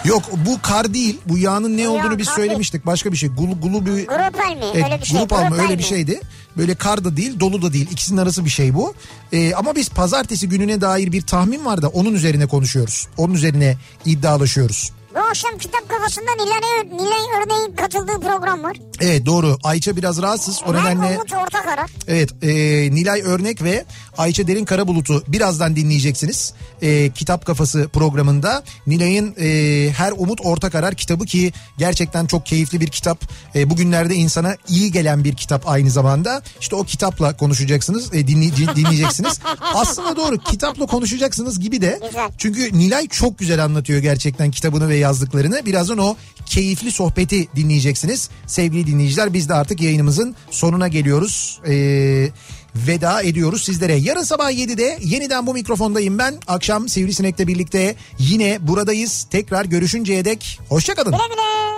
Yok bu kar değil. Bu yağın ne Bu olduğunu biz söylemiştik. Başka bir şey. Gulu, gulu bir... Grupal mi? Evet, öyle bir şey. Grupal öyle bir şeydi. Böyle kar da değil dolu da değil. İkisinin arası bir şey bu. Ee, ama biz pazartesi gününe dair bir tahmin var da onun üzerine konuşuyoruz. Onun üzerine iddialaşıyoruz. Bu akşam kitap kafasında Nilay, Nilay Örneğin katıldığı program var. Evet doğru. Ayça biraz rahatsız. O nedenle Umut Ortakarar. evet e, Nilay Örnek ve Ayça Derin Karabulut'u birazdan dinleyeceksiniz. E, Kitap Kafası programında Nilay'ın e, Her Umut Orta Karar kitabı ki gerçekten çok keyifli bir kitap. E, bugünlerde insana iyi gelen bir kitap aynı zamanda. İşte o kitapla konuşacaksınız, e, dinley- dinleyeceksiniz. Aslında doğru kitapla konuşacaksınız gibi de. Güzel. Çünkü Nilay çok güzel anlatıyor gerçekten kitabını ve yazdıklarını. Birazdan o keyifli sohbeti dinleyeceksiniz. Sevgili dinleyiciler biz de artık yayınımızın sonuna geliyoruz. Ee, veda ediyoruz sizlere. Yarın sabah 7'de yeniden bu mikrofondayım ben. Akşam Sivrisinek'le birlikte yine buradayız. Tekrar görüşünceye dek hoşçakalın. Güle güle.